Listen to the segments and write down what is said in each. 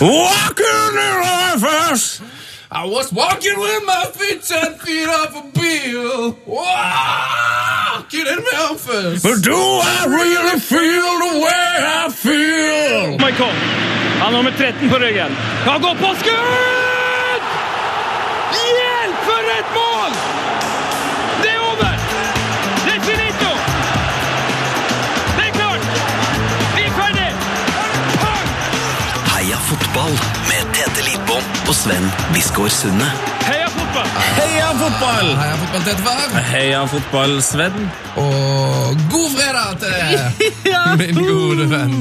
Walking in Memphis. I was walking with my feet ten feet off a bill. Walking in Memphis. But do I really feel the way I feel? Michael. Han har nummer 13 på ryggen. Han går på skudd! Og Sven Biskår Sunde. Heia fotball! Heia fotball! Heia fotball til etterfar. Heia fotball, Sven. Og god fredag til deg, min gode venn.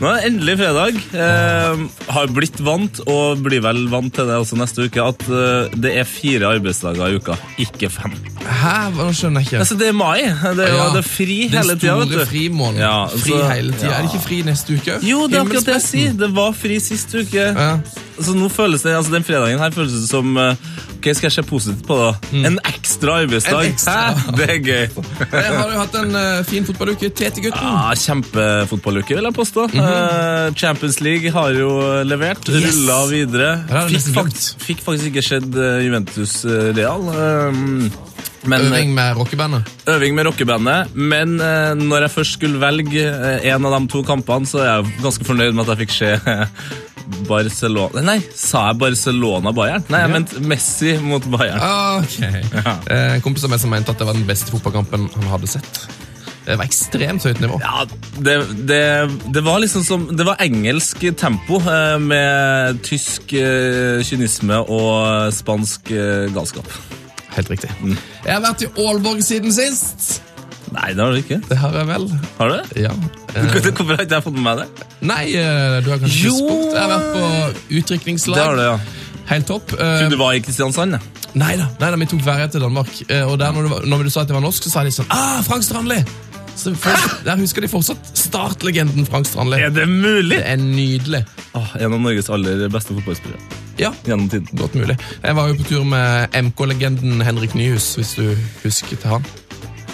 Nå er det endelig fredag. Eh, har blitt vant, og blir vel vant til det også neste uke, at eh, det er fire arbeidsdager i uka, ikke fem. Hæ? Hva skjønner jeg ikke? Altså, det er mai. Det er Ja, det er fri Den hele tida. store vet frimåneden. Ja, fri hele tida. ja. Er det ikke fri neste uke? Jo, det er akkurat det jeg sier. Det var fri sist uke. Ja. Så nå føles det, altså Den fredagen her føles det som eh, Ok, skal jeg se positivt på det? En ekstra arbeidsdag. Mm. En ekstra. Hæ? Det er gøy. Jeg har jo hatt en uh, fin fotballuke. Tete-gutten. Ja, Kjempefotballuke, vil jeg påstå. Eh, Champions League har jo levert. Yes. Rulla videre. Er Fikk, fakt, fikk faktisk ikke skjedd uh, Juventus eh, Real. Um, men Øving med rockebandet. øving med rockebandet. Men uh, når jeg først skulle velge uh, en av de to kampene, så er jeg ganske fornøyd med at jeg fikk se eh, Barcelona Nei, sa jeg Barcelona-Bayern? Nei, jeg Ja. mente Messi mot Bayern. Ok. Ja. Eh, En kompis av meg som mente at det var den beste fotballkampen han hadde sett. Det var ekstremt høyt nivå. Ja, det, det, det var liksom som Det var engelsk tempo eh, med tysk eh, kynisme og spansk galskap. Helt riktig. Mm. Jeg har vært i Aalborg siden sist. Nei, det har du ikke. Det har jeg vel. Har du det? Ja. Hvorfor har ikke jeg fått med meg det? nei, eh, du har kanskje Jo. ikke spurt. Jeg har vært på Det har du, ja. Helt topp. Eh, Du var i Kristiansand. Nei da, nei da, vi tok ferie til Danmark. Eh, Og der når du, når du sa at det var norsk, så sa de sånn Ah, Frank Strandli! Så for, der husker de fortsatt startlegenden Frank Strandli. Er det mulig? Det er nydelig. Åh, en av Norges aller beste fotballspillere Ja, gjennom tiden. godt mulig. Jeg var jo på tur med MK-legenden Henrik Nyhus, hvis du husker til han.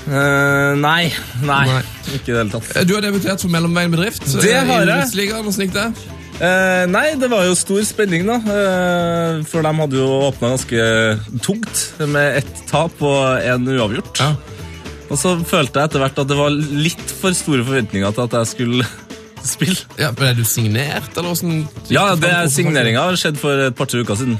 Eh, nei, nei, Nei. Ikke i det hele tatt. Eh, Du har debutert for Mellomveien bedrift. Det eh, har jeg. Hvordan gikk det? Uh, nei, det var jo stor spenning, da. Uh, for de hadde jo åpna ganske tungt, med ett tap og én uavgjort. Ja. Og så følte jeg etter hvert at det var litt for store forventninger til at jeg skulle spille. Ja, Er du signert, eller åssen? Ja, det er signeringa har skjedd for et par-tre uker siden.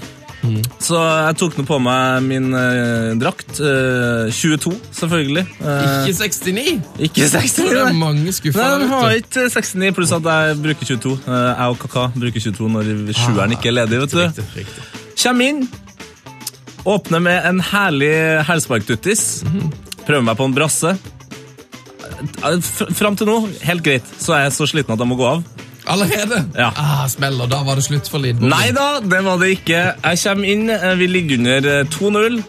Så jeg tok nå på meg min eh, drakt. eh, 22, selvfølgelig. Eh, Ikke 69? ikke 60. Så det er nei. mange skuffer. Nei, der den har ute. ikke 69, pluss at jeg bruker 22. Eh, Jeg og Kaka bruker 22 når sjueren ikke er ledig. vet du. Riktig, riktig. Kjem inn, åpner med en herlig helsparktuttis. Prøver meg på en brasse. Eh, f- Fram til nå, helt greit, så er jeg så sliten at jeg må gå av. Allerede? Ja. Ah, smell, og Da var det slutt for Lidbom. Nei da, det var det ikke. Jeg kommer inn, eh, vi ligger under eh, 2-0.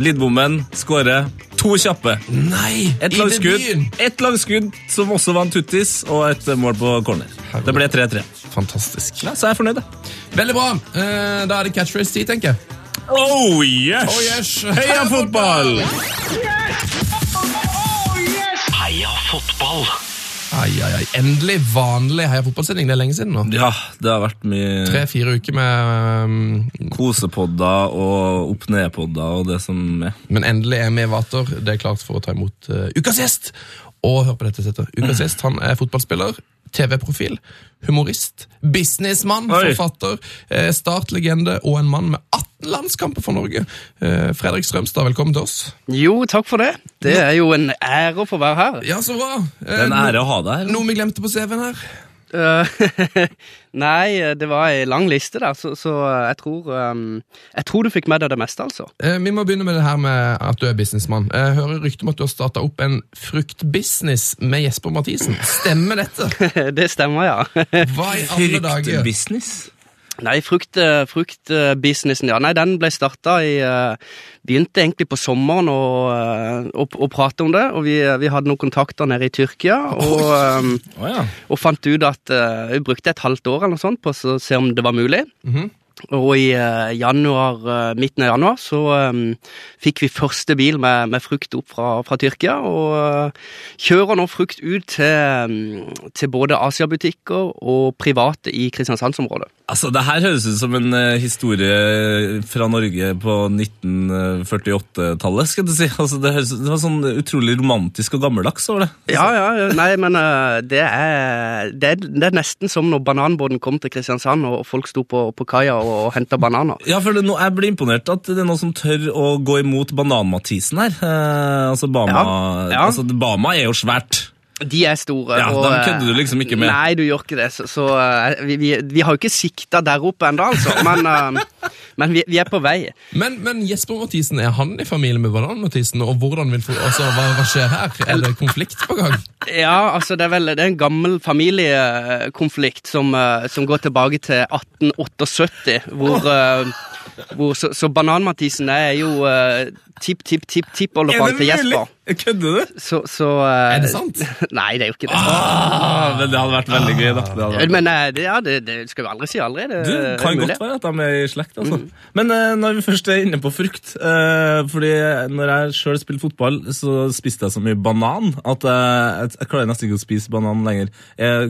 Lidbommen skårer to kjappe. Nei! Et I langskudd, debuten! et langskudd som også var en tuttis, og et eh, mål på corner. Det ble 3-3. Fantastisk. Ja, så er jeg fornøyd, da. Veldig bra. Eh, da er det catchphrase-tid, tenker jeg. Oh yes! Oh, yes. Heia fotball! Yes! Oh, yes! Heia fotball! Ai, ai, ai. Endelig vanlig Heia fotballsending. Det er lenge siden nå. Ja, det har vært mye Tre-fire uker med um, kosepodder og opp-ned-podder og det som er. Men endelig er vi Vater. Det er klart for å ta imot uh, ukas gjest. Og hør på dette settet. Ukas gjest han er fotballspiller, TV-profil, humorist, businessmann, forfatter, eh, startlegende og en mann med 18 landskamper for Norge. Eh, Fredrik Strømstad, velkommen til oss. Jo, takk for det. Det er jo en ære å få være her. Ja, så bra. Eh, Det er en ære å ha deg her. Noe vi glemte på CV-en her. Eh, Nei, det var ei lang liste der, så, så jeg tror um, Jeg tror du fikk med deg det meste, altså. Eh, vi må begynne med det her med at du er businessmann. Jeg hører rykter om at du har starta opp en fruktbusiness med Jesper Mathisen. Stemmer dette? det stemmer, ja. Hva i alle dager? Fruktbusiness. Nei, frukt, eh, fruktbusinessen, ja. Nei, den ble starta i eh, Begynte egentlig på sommeren å, eh, å, å prate om det, og vi, vi hadde noen kontakter nede i Tyrkia. Og, oh, ja. og fant ut at Vi brukte et halvt år eller noe sånt på å se om det var mulig. Mhm. Og i januar, midten av januar så um, fikk vi første bil med, med frukt opp fra, fra Tyrkia. Og uh, kjører nå frukt ut til, mm, til både Asia-butikker og private i Kristiansandsområdet. Altså, Det her høres ut som en uh, historie fra Norge på 1948-tallet. skal du si. Altså, det, høres, det var sånn utrolig romantisk og gammeldags over det. Ja, ja, ja. Nei, men uh, det er, det, er, det er nesten som når bananbåten kom til Kristiansand og folk sto på, på kaia og, og henta bananer. Ja, for nå, Jeg blir imponert at det er noen som tør å gå imot Banan-Mathisen her. Uh, altså, Bama, Ja, ja. altså, Bama er jo svært. De er store. Ja, og, dem eh, kødder du liksom ikke med. Nei, du gjør ikke det. Så, så eh, vi, vi, vi har jo ikke sikta der oppe ennå, altså. Men, eh, men vi, vi er på vei. Men, men Jesper Mathisen, er han i familie med Banan-Mathisen? Og hvordan vil, altså, hva, hva skjer her? Er det konflikt på gang? Ja, altså det er vel det er en gammel familiekonflikt som, eh, som går tilbake til 1878, hvor, oh. hvor Så, så Banan-Mathisen er jo uh, tipp-tipp-tipp-tippoldefann til Jesper. Kødder du? Så, så uh, Er det sant? Nei, det er jo ikke det. Ah, men det hadde vært veldig gøy, da. Det vært. Men uh, det, ja, det, det skal vi aldri si aldri. Det, Du, det kan godt være at de er i slekt, altså. Mm. Men uh, når vi først er inne på frukt fordi når jeg sjøl spilte fotball, så spiste jeg så mye banan at jeg, jeg klarer nesten ikke å spise banan lenger.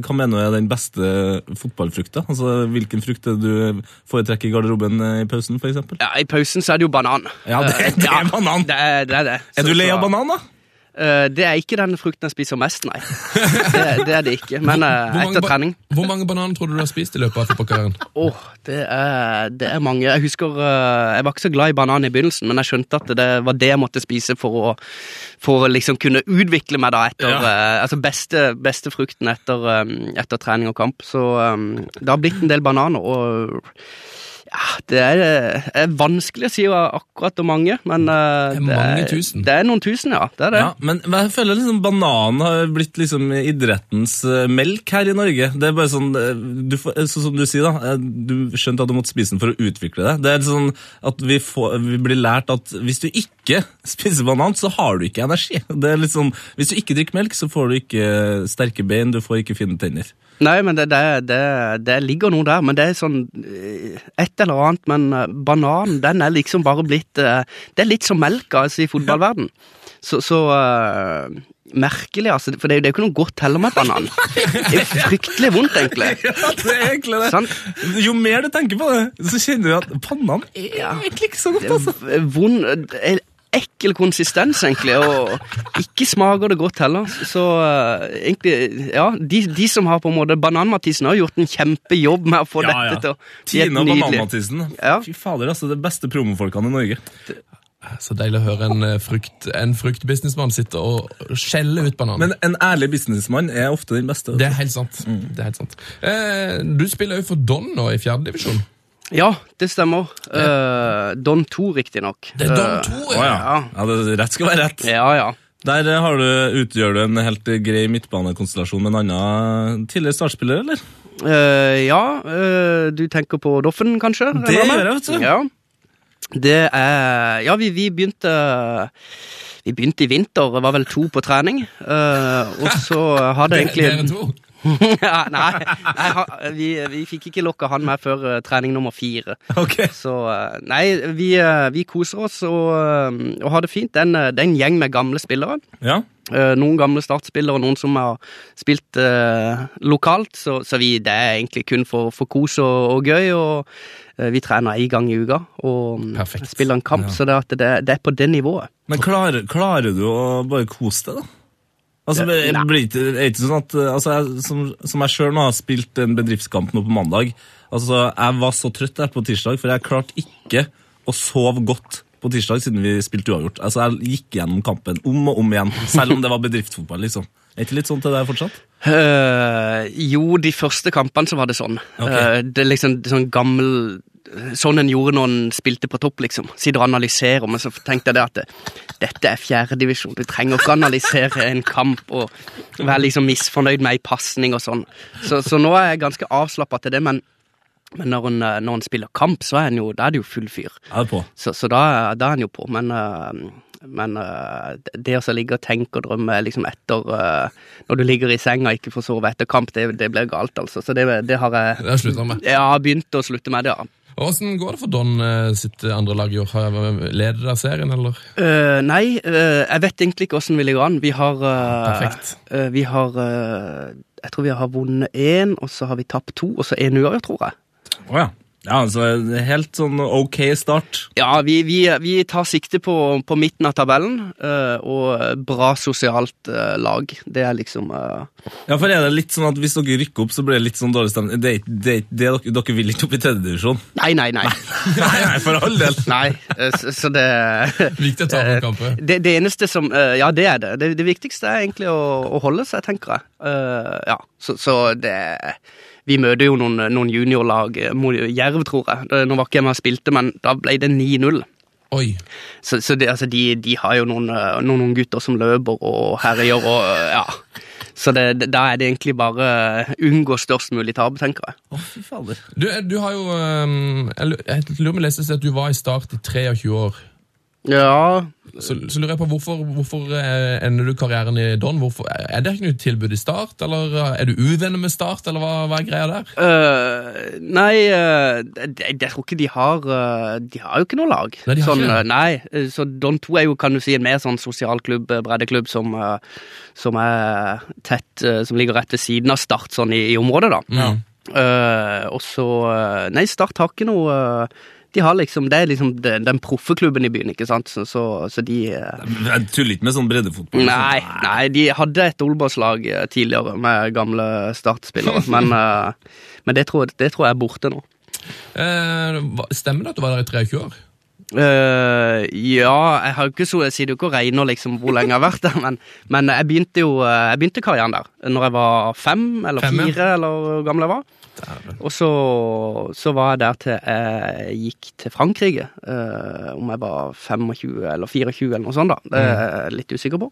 Hva mener du er den beste fotballfrukta? Altså, Hvilken frukt er det du foretrekker i garderoben i pausen, f.eks.? Ja, I pausen så er det jo banan. Ja, det, det er banan. Det er det. Er, det. Er du lei av banan, da? Eh, det er ikke den frukten jeg spiser mest, nei. Det, det er det ikke. Men eh, Hvor etter trening Hvor mange bananer tror du du har spist i løpet av fotballkarrieren? Åh, det er, det er mange. Jeg husker eh, Jeg var ikke så glad i banan i begynnelsen, men jeg skjønte at det var det jeg måtte spise for å, for å liksom kunne utvikle meg da etter eh, Altså beste, beste frukten etter, eh, etter trening og kamp. Så eh, det har blitt en del bananer, og ja, det er, er vanskelig å si akkurat hvor mange, men uh, Det er mange tusen. Det er noen tusen, ja. Det er det. Ja, men jeg føler liksom bananen har blitt liksom idrettens eh, melk her i Norge. Det er bare sånn, eh, du, eh, sånn som du sier da, eh, du skjønte at du måtte spise den for å utvikle det. Det er sånn at vi, får, vi blir lært at hvis du ikke spiser banan, så har du ikke energi. Det er litt sånn, hvis du ikke drikker melk, så får du ikke sterke bein, du får ikke fine tenner. Nei, men det, det, det, det ligger noe der, men det er sånn eh, et eller annet, men eh, bananen, den er liksom bare blitt eh, Det er litt som melka altså, i fotballverden. Så, så uh, merkelig, altså, for det, er jo- ikke noe godt heller med banan. Det er jo fryktelig vondt, egentlig. Ja, det er egentlig det. Sånn? Jo mer du tenker på det, så kjenner du at banan er Ja. egentlig ikke så godt, altså. vond eh, Ekkel konsistens, egentlig, og ikke smaker det godt heller. Så uh, egentlig, ja, de, de som har på en måte Banan-Mathisen har gjort en kjempejobb med å få Ja, ja. dette til å bli Tina helt nydelig. Banan-Mathisen. Ja. Fy fader, altså. Det beste promofolkene i Norge. Så deilig å høre en, eh, frukt, en fruktbusinessmann sitte og skjelle ut bananer. Men en ærlig businessmann er ofte den beste. det er helt sant. Det er helt sant. Eh, du spiller jo for Don nå i fjerdedivisjon. Ja, det stemmer. Uh, Don 2, riktignok. Det er Don Eh, 2, Å ja. ja det, rett skal være rett. Ja, ja. Der eh, har du, utgjør du en helt grei midtbanekonstellasjon med en annen tidligere startspiller, eller? Uh, ja, eh, du tenker på Doffen, kanskje? Det gjør jeg, vet du. Ja. Det er Ja, vi, vi begynte Vi begynte i vinter, var vel to på trening. eh, og så hadde egentlig Dere to. Ja, Nei, nei vi, vi fikk ikke lokka han med før eh, trening nummer fire. Okay. Så eh, nei, vi, eh, vi koser oss og, og har det fint. Det er en, gjeng med gamle spillere. Ja. Noen gamle startspillere, og noen som har spilt lokalt. Så, så vi, det er egentlig kun for, for kos og, og gøy. Og vi trener én gang i uka og mm, Perfekt. spiller en kamp. Så det, det, det er på det nivået. Men klarer, klarer du å bare kose deg, da? Altså, det blir ikke, ikke sånn at, eh, altså, jeg, som, som jeg sjøl har spilt en bedriftskamp nå på mandag altså, Jeg var så trøtt der på tirsdag, for jeg klarte ikke å sove godt på tirsdag siden vi spilte uavgjort. Altså, Jeg gikk gjennom kampen om og om igjen, selv om det var bedriftsfotball. liksom. Er ikke litt sånn til deg fortsatt? Uh, jo, de første kampene så var det sånn. Okay. Uh, det er liksom det er sånn gammel Sånn en gjorde når en spilte på topp, liksom. Sitter og analyserer, men så tenkte jeg det at det, dette er fjerdedivisjon. Du trenger ikke analysere en kamp og være liksom misfornøyd med ei pasning og sånn. Så, så nå er jeg ganske avslappa til det, men, men når, en, eh, når en spiller kamp, så er en jo, da er det jo full fyr. Så, så da, da er han jo på, men, uh, men uh, det å ligge og tenke og drømme liksom etter uh, Når du ligger i senga og ikke får sove etter kamp, det, det blir galt, altså. Så det, det har jeg Det har med. Har begynt å slutte med det, ja. Åssen går det for Don eh, sitt andre lag i år? Leder dere serien, eller? Uh, nei, uh, jeg vet egentlig ikke åssen vi ligger an. Vi har uh, Perfekt. Vi har eh, Jeg tror vi har vunnet én, og så har vi tapt to, og så én uavgjort, tror jeg. Oh, ja. Ja, altså helt sånn ok start. Ja, vi, vi, vi tar sikte på, på midten av tabellen, eh, og bra sosialt eh, lag. Det er liksom eh, Ja, for er det litt sånn at Hvis dere rykker opp, så blir det litt sånn dårlig stemning? Det, er det, er det dere, dere vil ikke opp i tredjedivisjon? Nei, nei, nei. Nei, nei, for all del. nei så, så det Viktig å ta noen kamper. det, det eneste som Ja, det er det. Det, det viktigste er egentlig å, å holde seg, tenker jeg. Eh, ja, så, så det Vi møter jo noen, noen juniorlag eh, mot Jerv, tror jeg. Nå var ikke jeg med og spilte, men da ble det 9-0. Oi. Så, så det, altså, de, de har jo noen, eh, noen gutter som løper og herjer og eh, ja. Så det, det, da er det egentlig bare unngå størst mulig tap, tenker jeg. Å, fy fader. Du, du har jo um, Jeg jeg lurer på om jeg leste at du var i Start i 23 år. Ja, Så, så lurer jeg på hvorfor, hvorfor eh, ender du karrieren i Don? Hvorfor, er det ikke noe tilbud i Start, eller eh, er du uvenner med Start, eller hva, hva er greia der? Uh, nei, uh, jeg, jeg tror ikke de har uh, De har jo ikke noe lag. Nei, sånn, nei, så Don 2 er jo kan du si, en mer sånn sosialklubb, breddeklubb, som, som er tett Som ligger rett ved siden av Start sånn i, i området, da. Ja. Øh, og så Nei, Start har ikke noe De har liksom Det er liksom den, den proffe klubben i byen, ikke sant, så, så, så de øh, Jeg tuller ikke med sånn breddefotball. Nei, nei, de hadde et Olbos-lag øh, tidligere med gamle Start-spillere, men, øh, men det, tror, det tror jeg er borte nå. Eh, stemmer det at du var der i 23 år? Uh, ja, jeg har ikke så, jeg sier jo ikke og regner liksom hvor lenge jeg har vært der, men, men jeg begynte jo eh, jeg begynte karrieren der når jeg var fem eller Fem, fire, eller hvor gammel jeg var. Og så, så var jeg der til jeg gikk til Frankrike, eh, om jeg var 25 eller 24 eller noe sånt da. Det er jeg litt usikker på.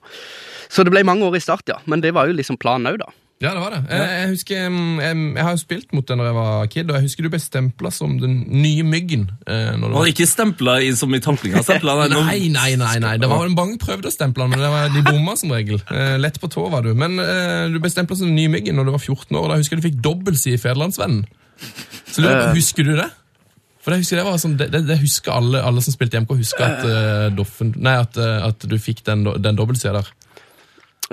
Så det ble mange år i start, ja. Men det var jo liksom planen òg, da. Ja, det var det. Jeg, jeg husker, jeg, jeg har jo spilt mot den da jeg var kid, og jeg husker du ble stempla som den nye myggen. Eh, når var... ikke stempla i, som i tamplinga. Stempla, Nei, nei, nei, nei. Det var mange prøvde å stemple han, men det var, de bomma som regel. Eh, lett på tå var du. Men eh, du ble stempla som den nye myggen når du var 14 år, og da husker jeg du fikk dobbeltside i Federlandsvennen. Så lurer Husker du det? For det husker jeg var sånn, det, det, det husker alle, alle som spilte MK, husker at, uh, Doffen, nei, at, eh, at du fikk den, den dobbeltsida der.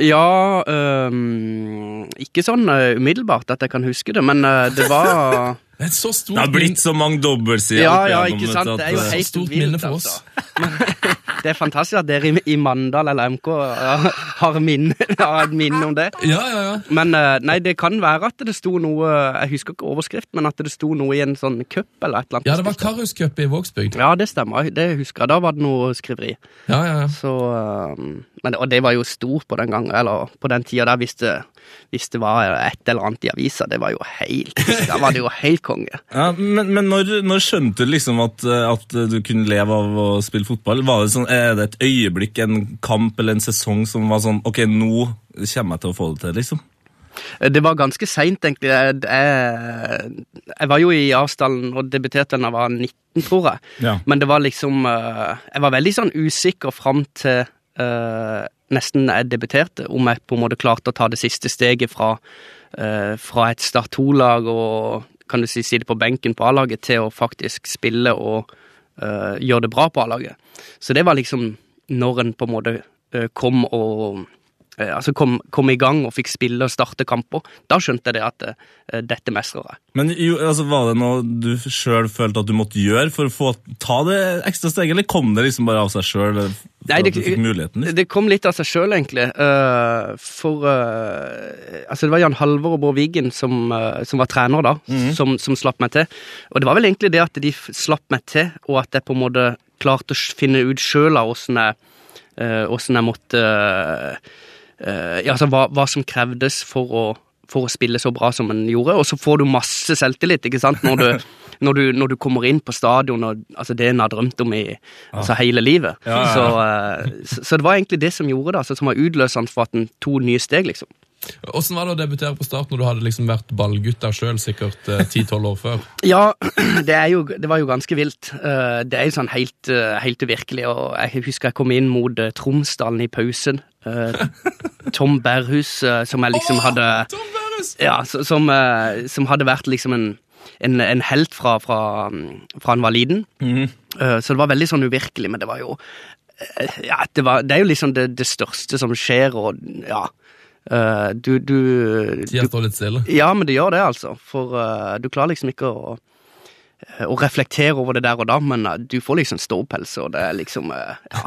Ja øhm, Ikke sånn øh, umiddelbart at jeg kan huske det, men øh, det var Det er et så stort Det har blitt så mange dobbeltsider. Ja, ja, ikke sant? Det er jo helt stort vilt, minne for oss. altså. Det er fantastisk at dere i, i Mandal eller MK øh, har, minne, har et minne om det. Ja, ja, ja. Men øh, nei, det kan være at det sto noe Jeg husker ikke overskrift, men at det sto noe i en sånn cup eller et eller annet. Ja, det var Karuscup i Vågsbygd. Ja, det stemmer. Det husker jeg. Da var det noe skriveri. Ja, ja, ja. Så, øhm, men, og det var jo stort på den gangen, eller på den tida der, hvis det, hvis det var et eller annet i avisa. Det var jo helt Da var det jo helt konge. Ja, men men når, når skjønte du liksom at, eh, at du kunne leve av å spille fotball? Var det sånn, Er det et øyeblikk, en kamp eller en sesong som var sånn Ok, nå kommer jeg til å få det til, liksom? Det var ganske seint, egentlig. Jeg, jeg, jeg var jo i Arsdalen og debuterte da jeg var 19, tror jeg. Ja. Men det var liksom øh, Jeg var veldig sånn usikker fram til øh, nesten jeg debuterte, om jeg på en måte klarte å ta det siste steget fra, øh, fra et Start 2-lag og kan du si sitte på benken på A-laget til å faktisk spille og øh, gjøre det bra på A-laget. Så det var liksom når en på en måte øh, kom og eh, altså kom, kom i gang og fikk spille og starte kamper. Da skjønte jeg det at uh, dette mestrer jeg. Men jo, altså, Var det noe du sjøl følte at du måtte gjøre for å få ta det ekstra steget, eller kom det liksom bare av seg sjøl? Nei, du fikk muligheten? Liksom? det kom litt av seg sjøl, egentlig. Uh, for uh, Altså, det var Jan Halvor og Bård Wiggen som, eh, som var trener da, som, som slapp meg til. Og det var vel egentlig det at de slapp meg til, og at jeg på en måte klarte å finne ut sjøl av åssen jeg, eh, jeg måtte eh, ja, altså hva, hva som krevdes for å, for å spille så bra som en gjorde. Og så får du masse selvtillit ikke sant? Når, du, når, du, når du kommer inn på stadion, og altså det en har drømt om i altså hele livet. Ja, ja, ja. Så, eh, så, så det var egentlig det som gjorde det, altså, som var utløsende for at en to nye steg, liksom. Åssen var det å debutere på start når du hadde liksom vært ballgutt der sjøl sikkert eh, 10-12 år før? Ja, det, jo, det var jo ganske vilt. Eh, Det er jo sånn helt, eh, helt uvirkelig. Og jeg husker jeg kom inn mot eh, Tromsdalen i pausen. Tom Berghus, eh, som jeg liksom hadde Ja, som, som hadde vært liksom en en, en helt fra, fra, fra han var liten. Eh, så det var veldig sånn uvirkelig, men det var jo Ja, det, var, det er jo liksom det, det største som skjer, og ja eh, Du, du, Tida står litt stille. Ja, men det gjør det, altså. For uh, du klarer liksom ikke å å reflektere over det der og da, men uh, du får liksom ståpels, og det er liksom eh, ja.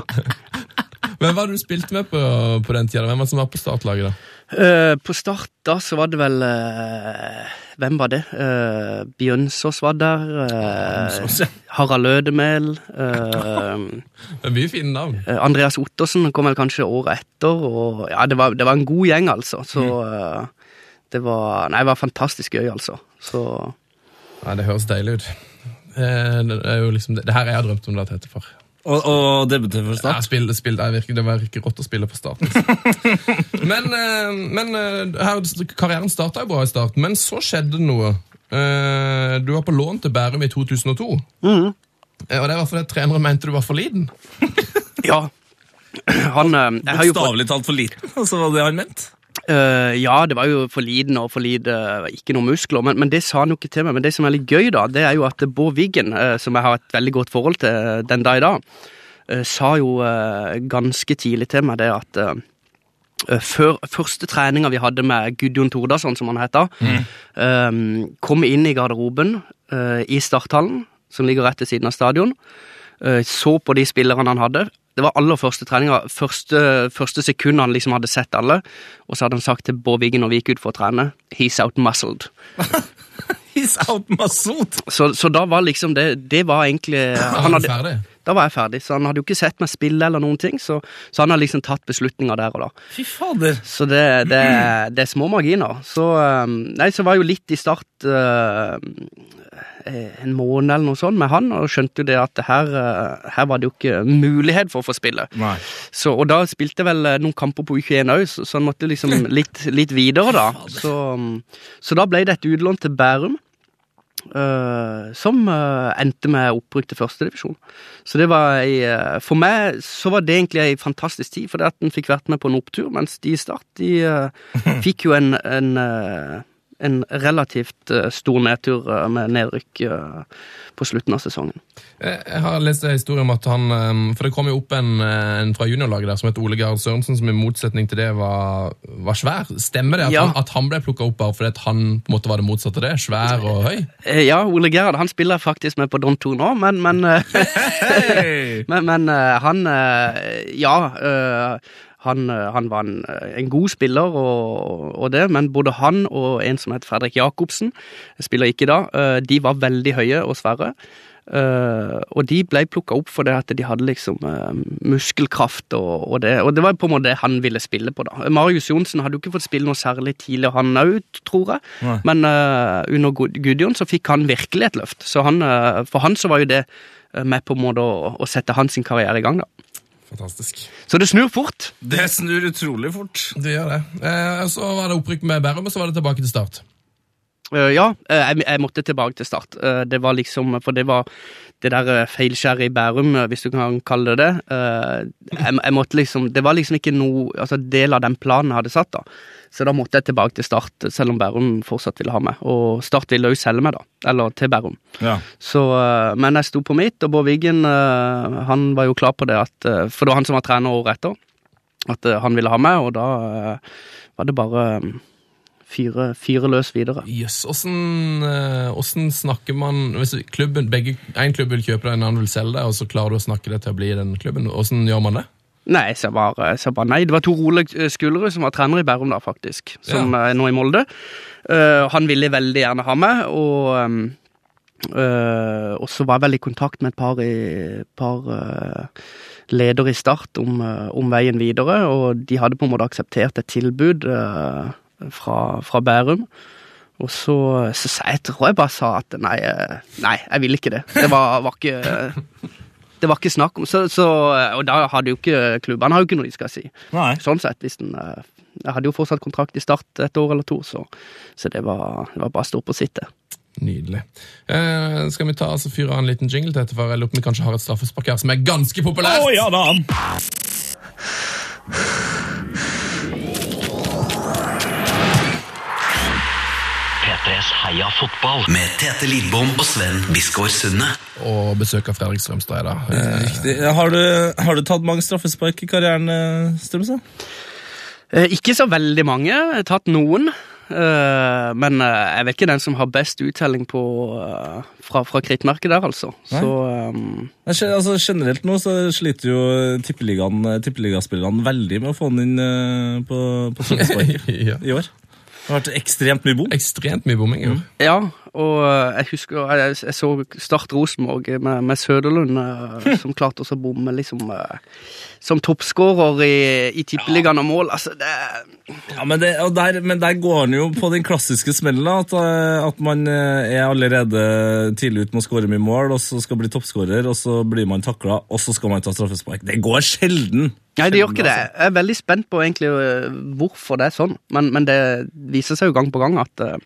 Hvem var det du spilte med på, på den tida? Hvem var det som var på startlaget? da? Eh, på start da så var det vel uh, Hvem var det? Uh, Bjønsås var der. eh, Harald Lødemel. eh, Det er mye fine navn. eh, Andreas Ottersen kom vel kanskje året etter. Og, ja, det var, det var en god gjeng, altså. Så eh, det var Nei, det var fantastisk gøy, altså. Så Nei, Det høres deilig ut. Eh, Det, er jo liksom, det her har jeg drømt om det har hett for. Og, og debutere for Ja, Start. spill, spill, det, virker, det var ikke rått å spille på start. Altså. men eh, men eh, her, karrieren starta jo bra i starten, men så skjedde det noe. Eh, Du var på lån til Bærum i 2002. Mhm. Eh, Og det var fordi treneren mente du var for liten. ja. Han Bokstavelig talt for liten, altså var det han mente. Eh, ja, det var jo for liten og for lite Ikke noe muskler, men, men det sa han jo ikke til meg. Men det som er litt gøy, da, det er jo at Bård Wiggen, uh, som jeg har et veldig godt forhold til eh, den dag i dag, uh, sa jo eh, ganske tidlig til meg det at eh, eh, før første treninga vi hadde med Gudjon Tordasson, som han heter, eh, kom inn i garderoben eh, i starthallen, som ligger rett ved siden av stadion, eh, så på de spillerne han hadde. Det var aller første treninga, første, første sekund han liksom hadde sett alle. Og så hadde han sagt til Bård Wiggen når vi gikk ut for å trene He's out muscled'. He's out muscled! Så, så da var liksom det Det var egentlig Han hadde, ferdig. Da var jeg ferdig, så han hadde jo ikke sett meg spille eller noen ting. Så, så han har liksom tatt beslutninger der og da. Fy fader. Så det, det, det er små marginer. Så um, Nei, så var jeg jo litt i start uh, en måned eller noe sånt med han, og skjønte jo det at her, uh, her var det jo ikke mulighet for å få spille. Så, og da spilte jeg vel uh, noen kamper på U21 òg, så, så han måtte liksom litt, litt videre, da. Så, så da ble det et utlån til Bærum. uh, som uh, endte med opprykk til førstedivisjon. Så det var ei uh, For meg så var det egentlig ei fantastisk tid, fordi at en fikk vært med på en opptur, mens de i Start de fikk jo en, en, en relativt uh, stor nedtur uh, med nedrykk uh, på slutten av sesongen. Eh, Jeg har lest en historie om at han eh, For det kom jo opp en, eh, en fra juniorlaget der som het Ole Gard Sørensen, som i motsetning til det var, var svær. Stemmer det at, Ja. han, at han ble plukka opp bare fordi han på en måte var det motsatte av det? Svær og høy? Eh, Ja, Ole Gerhard han spiller faktisk med på Don 2 nå, men, men, eh, men, men eh, han eh, Ja, eh, han, eh, han var en, en god spiller og, og det, men både han og en som het Fredrik Jacobsen, spiller ikke da, eh, de var veldig høye og svære. Uh, og de ble plukka opp for det at de hadde liksom uh, muskelkraft, og, og, det, og det var på en måte det han ville spille på. da. Marius Johnsen hadde jo ikke fått spille noe særlig tidlig, han òg, tror jeg. Nei. Men uh, under Gud- Gudjon så fikk han virkelig et løft. Så han, eh, for han så var jo det eh, med på en måte å, å sette hans karriere i gang. da. Fantastisk. Så det snur fort. Det snur utrolig fort. Det gjør det. Eh, så var det opprykk med Bærum, og så var det tilbake til start. Uh, ja, eh, jeg, jeg måtte tilbake til start. Uh, det var liksom, For det var det der eh, feilskjæret i Bærum, eh, hvis du kan kalle det det. Eh, jeg, jeg måtte liksom, Det var liksom ikke noe altså del av den planen jeg hadde satt. da. Så da måtte jeg tilbake til Start, selv om Bærum fortsatt ville ha meg. Og Start ville jo selge meg, da. Eller til Bærum. Ja. Så, men jeg sto på mitt, og Bård Wiggen han var jo klar på det, at, for det var han som var trener året etter, at han ville ha meg, og da var det bare eh, fyre, fyre løs videre. Jøss, åssen eh, åssen snakker man Hvis klubben, begge, en klubb vil kjøpe deg, en annen vil selge deg, og så klarer du å snakke det til å bli den klubben, åssen gjør man det? Nei, jeg sa bare, bare nei. Det var Tor Ole Skulerud som var trener i Bærum da, faktisk. Som er nå i Molde. Uh, han ville veldig gjerne ha meg, og um, Uh, og så var jeg vel i kontakt med et par, i, par uh, ledere i Start om, uh, om veien videre, og de hadde på en måte akseptert et tilbud eh, fra, fra Bærum. Og så, så sa jeg, tror jeg bare sa at nei, eh, nei jeg vil ikke det. Det var, var ikke det var ikke snakk om så, så, Og da hadde jo ikke klubbene har jo ikke noe de skal si. Nei. Sånn sett, hvis den eh, Jeg hadde jo fortsatt kontrakt i Start et år eller to, så, så det, var, det var bare stort på sitt, det. Nydelig. Eh, skal vi ta altså, fyre av en liten jingle til dette, for jeg lurer på om vi kanskje har et straffespark her som er ganske populært? Å ja da! P3s Heia fotball med Tete Lidbom og Sven Biskår Sunde. Og besøk av Fredrik Strømstad i dag. Eh, Riktig. Har du, har du tatt mange straffespark i karrieren, eh, Strømstad? Eh, Ikke så veldig mange. Jeg har tatt noen. Eh, Men eh, jeg vet ikke den som har best uttelling på, eh, fra, fra krittmerket der, altså. Nei. Så um, Altså, generelt nå så sliter jo tippeligaspillerne veldig med å få den inn eh, på, på straffespark ja. i år. Det har vært ekstremt mye bom. Ekstremt mye bomming. jo. ja, og eh, jeg husker jeg, jeg så Start Rosenborg med, med Søderlund, eh, som klarte å bomme liksom eh, som toppskårer i, i tippeligaen og mål. Altså, det Ja, men, det, der, men der går han jo på den klassiske smellen, at, eh, at man eh, er allerede tidlig ute med å skåre mye mål, og så skal bli toppskårer, og så blir man takla, og så skal man ta straffespark. Det går sjelden! Nei, det gjør ikke det. Jeg er veldig spent på egentlig hvorfor det er sånn, men, men det viser seg jo gang på gang at øh,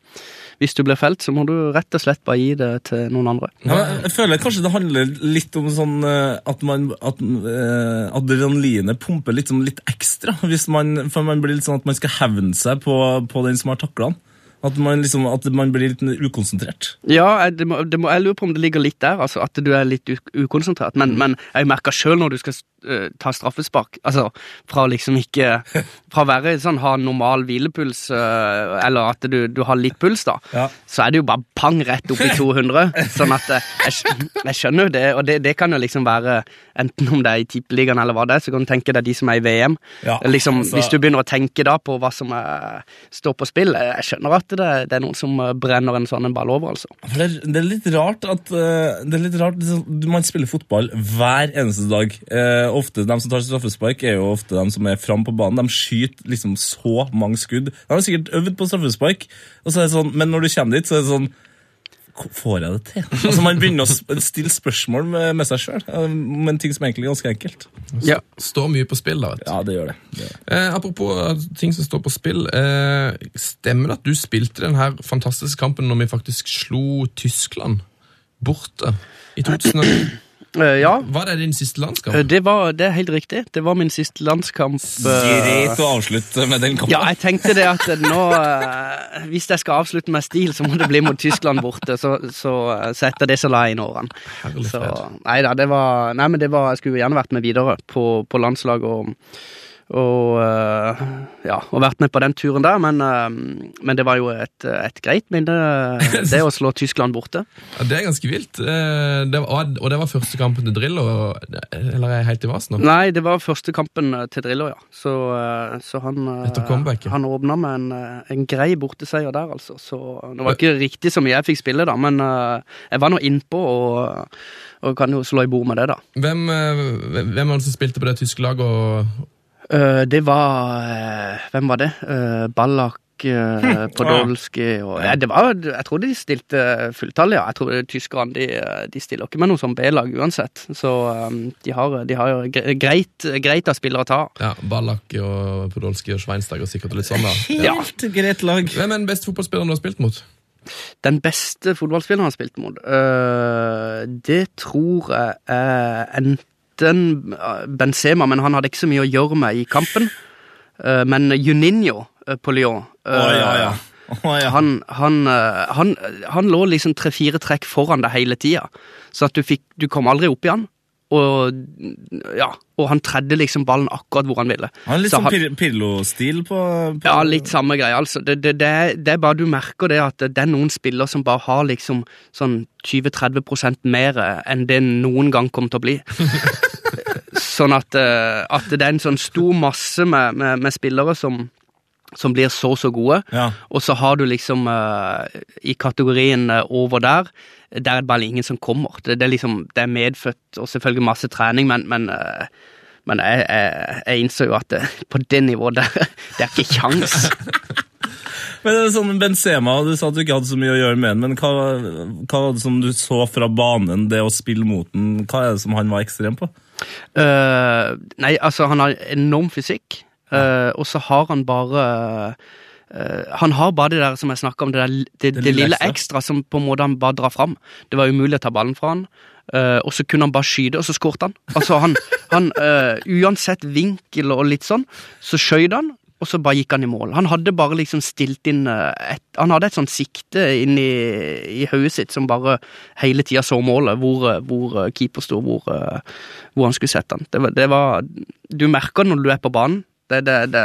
hvis du blir felt, så må du rett og slett bare gi det til noen andre. Ja, jeg føler kanskje det handler litt om sånn eh, at, man, at eh, adrenalinet pumper litt, sånn litt ekstra. Hvis man, for man blir litt sånn at man skal hevne seg på, på den som har takla han. At man, liksom, at man blir litt ukonsentrert. Ja, det må, det må, jeg lurer på om det ligger litt der, altså at du er litt ukonsentrert. Men, men jeg merker sjøl når du skal uh, ta straffespark, altså fra liksom ikke Fra å være sånn ha normal hvilepuls, uh, eller at du, du har litt puls, da, Ja. så er det jo bare pang rett opp i 200. sånn at øh, jeg, jeg skjønner jo det, og det, det kan jo liksom være enten om det er i tippeligaen eller hva det er, så kan du tenke deg de som er i VM. Ja, liksom, altså- Hvis du begynner å tenke da på hva som er, står på spill, eh, jeg skjønner at det, det er noen som eh, brenner en sånn ball over, altså. Det, er, det er litt rart at eh, det er litt rart, liksom, Man spiller fotball hver eneste dag. Eh, ofte De som tar straffespark, er jo ofte de som er framme på banen. De skyter liksom så mange skudd. De har sikkert øvd på straffespark, og så er det sånn, men når du kommer dit, så er det sånn "Hvor Får jeg det til? Altså Man begynner å stille spørsmål med, med seg sjøl om en ting som egentlig er ganske enkelt. Ja. Står mye på spill, da. vet du. Ja, det gjør det. det, gjør det. Eh, apropos eh, ting som står på spill. Eh, stemmer det at du spilte den her fantastiske kampen når vi faktisk slo Tyskland borte i 2009? Eh, ja, Var det din siste landskamp? eh, det, var, det er helt riktig. Det var min siste landskamp. eh, Greit å avslutte med den kampen. Ja, jeg tenkte det at eh, nå eh, Hvis jeg skal avslutte med stil, så må det bli mot Tyskland borte. Så, så, eh, så etter det så la jeg inn årene. Så, nei da, det var Nei, men det var Jeg skulle gjerne vært med videre på, på landslaget og og eh, ja, og vært med på den turen der, men, eh, men det var jo et, et greit minne, det å slå Tyskland borte. Ja, det er ganske vilt. Eh, det var, og det var første kampen til Drillo, eller er jeg helt i vasen? Nei, det var første kampen eh, til Drillo, ja. Så, eh, så han, eh, han åpna med en, eh, en grei borteseier der, altså. Så det var ikke riktig så mye jeg fikk spille, da, men eh, jeg var nå innpå og, og kan jo slå i bord med det, da. Hvem, eh, hvem var det som spilte på det tyske laget? Og, Eh, det var eh, Hvem var det? Uh, Ballak. Uh, Podolsky og ja, det var, Jeg tror de stilte fulltallet, ja. Jeg tror Tyskerne de, de stiller ikke med noe som B-lag uansett. Så um, de, har, de har jo greit, greit av spillere å ta ja, Ballak og Podolsky og Schweinsteiger sikkert litt sånn, da. Ja. Helt greit lag. Hvem er den beste fotballspilleren du har spilt mot? Den beste fotballspilleren han har spilt mot, det tror jeg er enten øh, Benzema, men han hadde ikke så mye å gjøre med i kampen. Øh, men Juninho øh, på Lyon oh, ja, ja. Oh, ja. Han, han, han, han lå liksom tre-fire trekk foran deg hele tida, så at du, fikk, du kom aldri opp igjen. Og, ja, og han tredde liksom ballen akkurat hvor han ville. Han er litt sånn Pir Pirlo-stil på, på Ja, litt samme greie, altså. Det, det, det, det er bare du merker det at det er noen spillere som bare har liksom sånn 20-30% mer enn det noen gang kommer til å bli. sånn at, eh, at det er en sånn stor masse med, med, med spillere som, som blir så så gode, Ja. og så har du liksom uh, i kategorien eh, over der, der er det bare ingen som kommer. Det, det er liksom, det er medfødt, og selvfølgelig masse trening, men, men eh, men jeg, jeg, jeg innså jo at det, på det nivået der, det er ikke kjangs. Men det er sånn Benzema, Du sa at du ikke hadde så mye å gjøre med den, men hva, hva var det som du så fra banen, det å spille mot den? Hva er det som han var ekstrem på? Uh, nei, altså, han har enorm fysikk, eh, og så har han bare eh, Han har bare det der som jeg snakka om, det, der, det, det, lille lille ekstra. ekstra som på en måte han bare drar fram. Det var umulig å ta ballen fra han. Uh, og så kunne han bare skyte, og så skårte han. Altså han, han uh, Uansett vinkel og litt sånn, så skøyt han. og så bare gikk han i mål. Han hadde bare liksom stilt inn eh, et, Han hadde et sånt sikte inn i, i hodet sitt som bare hele tida så målet, hvor, eh, hvor eh, keeper sto, hvor, eh, hvor han skulle sette han. Det det var Du merker når du er på banen. Det, det, det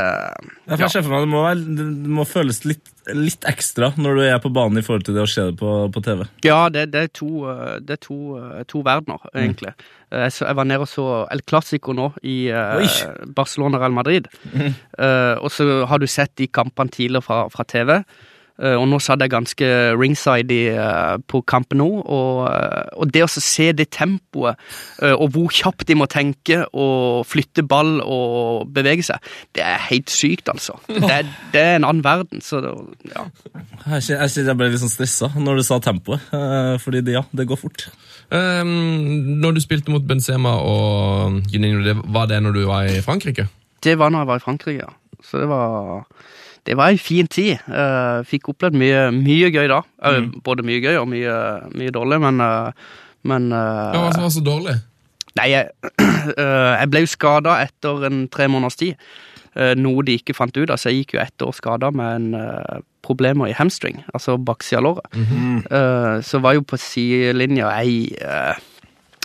Ja, meg, det, må være, det må føles litt, litt ekstra når du er på banen i forhold til det å se det på, på TV. Ja, det, det er, to, eh, det er to, eh, to verdener, egentlig. Mm. Jeg, så, jeg var nede og så El Clásico nå i Oi. Barcelona Real Madrid. Eh, og så har du sett de kampene tidligere fra, fra TV. Eh, og nå satt jeg ganske ringside i, eh, på kampen nå. Og, eh, og det å se det tempoet, og hvor kjapt de må tenke og flytte ball og bevege seg, det er helt sykt, altså. Det er, det er en annen verden. Så det, ja. Jeg jeg jeg ble litt sånn stressa når du sa tempoet, fordi det, ja, det går fort. Um, når du spilte mot Benzema og Juninho, var det når du var i Frankrike? Det var når jeg var i Frankrike, ja. Så det var det var ei en fin tid. Uh, fikk opplevd mye, mye gøy da. Mm. Både mye gøy og mye, mye dårlig, men, eh, men eh, Hva var det som var så dårlig? Nei, jeg, eh, jeg ble jo skada etter en tre måneders tid. Eh, noe de ikke fant ut av, så jeg gikk jo ett år skada med en eh, problemer i hamstring, altså baksida av låret. Eh, så var jo på sidelinja ei eh,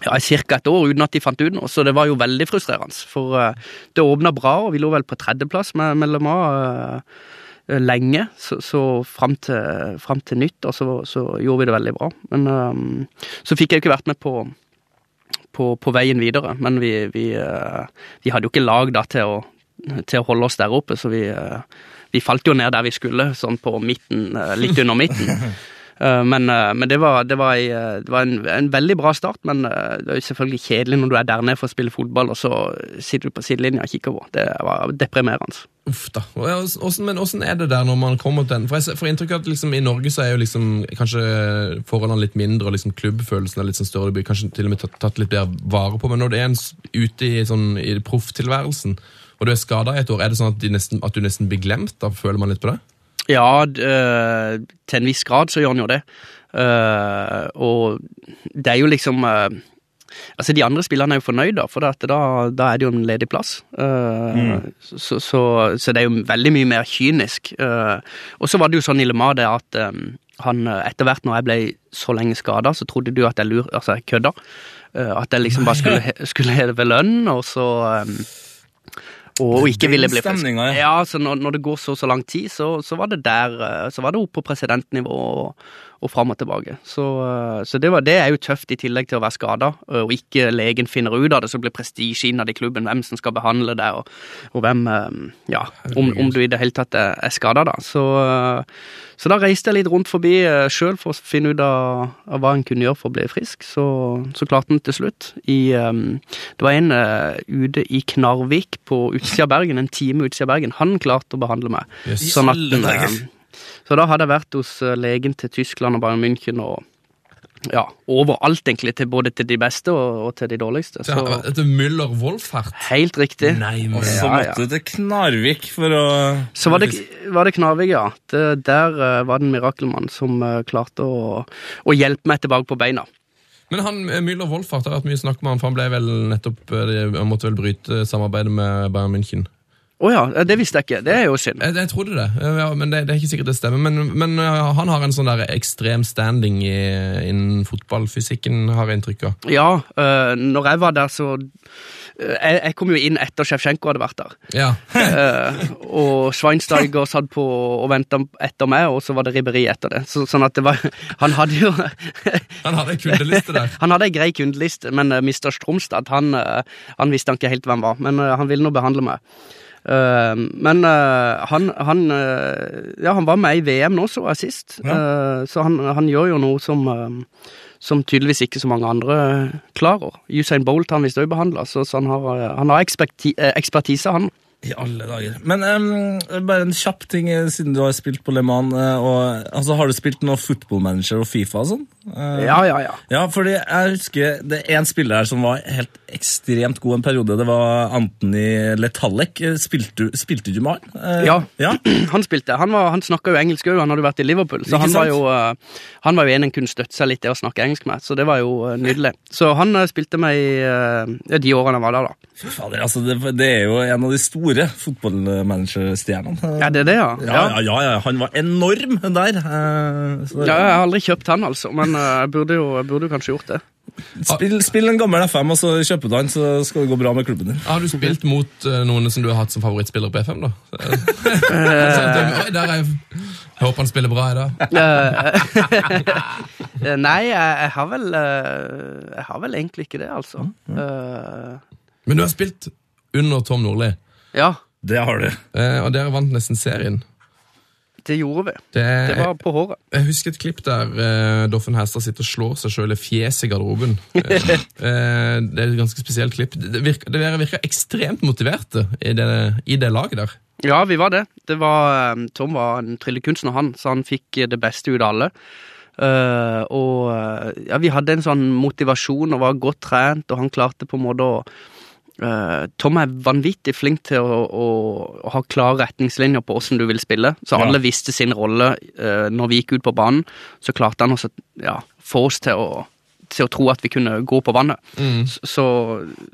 ja, ca. et år uten at de fant ut noe, så det var jo veldig frustrerende. For uh, det åpna bra, og vi lå vel på tredjeplass med, mellom A eh, lenge, så, så fram, til, fram til nytt, og så, så gjorde vi det veldig bra. Men um, så fikk jeg jo ikke vært med på på, på veien videre, men vi, vi, uh, vi hadde jo ikke lag da til å, til å holde oss der oppe, så vi, vi falt jo ned der vi skulle, sånn på midten, litt under midten. Eh, Men, eh, men det var, det var, ei, eh, det var en, en veldig bra start, men det er jo selvfølgelig kjedelig når du er der nede for å spille fotball, og så sitter du på sidelinja og kikker på. Det var deprimerende. Uff da. Men hvordan er det der når man kommer til den? For jeg får inntrykk av at liksom, i Norge så er jo liksom kanskje forholdene litt mindre, og liksom klubbfølelsen er litt sånn større, det blir kanskje til og med tatt, litt bedre vare på, men når det er en ute i, sånn, i profftilværelsen, og du er skada i et år, er det sånn at, nesten, at du nesten blir glemt? Da føler man litt på det? Ja, d- eh, til en viss grad så gjør han jo det. Uh, og det er jo liksom uh, Altså, De andre spillerne er jo fornøyd, da, for da, da er det jo en ledig plass. Eh, så, så, så det er jo veldig mye mer kynisk. Og så var det jo sånn i Le Mans det at um, han etter hvert når jeg ble så lenge skada, så trodde du at jeg lur, altså jeg kødda. At jeg liksom bare skulle, skulle heve lønn, og så eh, og ikke ville bli frisk. ja. Så når, når det går så så lang tid, så, så var det der eh, Så var det opp på presidentnivå og, og fram og tilbake. Så, eh, så det, var, det er jo tøft, i tillegg til å være skada, og ikke legen finner ut av det. Så blir prestisje innad i klubben hvem som skal behandle deg, og, og hvem eh, Ja, om, om du i det hele tatt er, er skada, da. Så, eh, så da reiste jeg litt rundt forbi sjøl for å finne ut av, av hva en kunne gjøre for å bli frisk. Så, så klarte en til slutt. I, eh, det var en eh, ute i Knarvik på utsida av Bergen, en time utsida av Bergen. Han klarte å behandle meg. Yes. Sånn at, eh, så da hadde jeg vært hos eh, legen til Tyskland og Bayern München og ja, overalt, egentlig. Til både til de beste og, og til de dårligste. Så, Så Etter Müller Wolfhardt. helt riktig. Nei, men Og så Ja, ja. måtte du til Knarvik for å Så var det, var det Knarvik, ja. Det, der uh, var det en mirakelmann som uh, klarte å, å hjelpe meg tilbake på beina. Men han, eh, Müller Wolfhardt har vært mye snakk med han, for han ble vel nettopp de- Han måtte vel bryte samarbeidet med Bayern München. Å ja, eh, det visste jeg ikke. Det er jo synd. Jeg, jeg trodde det, eh, ja, men det, det er ikke sikkert det stemmer. Men, men ja, han har en sånn der ekstrem standing i, innen fotballfysikken, har jeg inntrykk av. Ja, øh, når jeg var der, så eh, jeg, jeg kom jo inn etter Sjevtsjenko hadde vært der. Ja. Eh, og Schweinsteiger satt på og venta etter meg, og så var det ribberi etter det. Så, sånn at det var Han hadde jo Han hadde en kundeliste der. Han hadde ei grei kundeliste, men uh, Mr. Stromstad han, uh, han visste han ikke helt hvem var. Men uh, han ville nå behandle meg. Eh, men eh, han, han eh, Ja, han var med i VM nå, så jeg sist. Eh, så han, han gjør jo noe som som tydeligvis ikke så mange andre klarer. Usain Bolt han visst òg behandla, så, så han har, han har eksperti, ekspertise, han. I alle dager. Men um, bare en kjapp ting, eh, siden du har spilt på Le Mans. eh, og, altså, har du spilt noe Football Manager og Fifa og sånn? Uh, Ja, ja, ja. Ja, fordi jeg husker det er en spiller her som var helt ekstremt god en periode. Det var Anthony Letallek. Spilte, du- spilte du med han? Uh, Ja. ja? Han spilte. Han, var, han snakka jo engelsk òg, han hadde vært i Liverpool. Så han var, jo, uh, han var jo en en kunne støtte seg litt i å snakke engelsk med, så det var jo nydelig. Så han spilte med i de årene han var der, da. Fy fader, altså det, det er jo en av de store store fotballmanagerstjernene. Ja, det er det, ja. Ja, ja, ja, ja, han var enorm der. eh, Så, Ja, jeg har aldri kjøpt han, altså, men eh, jeg burde jo, jeg burde kanskje gjort det. spill, spill en gammel FM, og så kjøper du han, så skal det gå bra med klubben din. Har du spilt mot eh, noen som du har hatt som favorittspiller på FM, da? Der er jeg. jeg håper han spiller bra i dag. Eh, Nei, jeg, har vel eh, Jeg har vel egentlig ikke det, altså. Eh, Men du har spilt under Tom Nordli, ja, Det har du. eh, og dere vant nesten serien. det gjorde vi. Det, Det var på håret. Jeg husker et klipp der eh, Doffen Hestad sitter og slår seg sjøl i fjeset i garderoben. Eh, det er et ganske spesielt klipp. Det virker, det virker ekstremt motiverte i det, i det laget der. Ja, vi var det. det var, eh, Tom var en tryllekunstner, han, så han fikk eh, det beste ut av alle. Uh, og ja, vi hadde en sånn motivasjon og var godt trent, og han klarte på en måte å Tom er vanvittig flink til å, å, å ha klare retningslinjer på åssen du vil spille. Så Ja. alle visste sin rolle eh, når vi gikk ut på banen. Så klarte han også ja, få oss til å, til å tro at vi kunne gå på vannet. Så,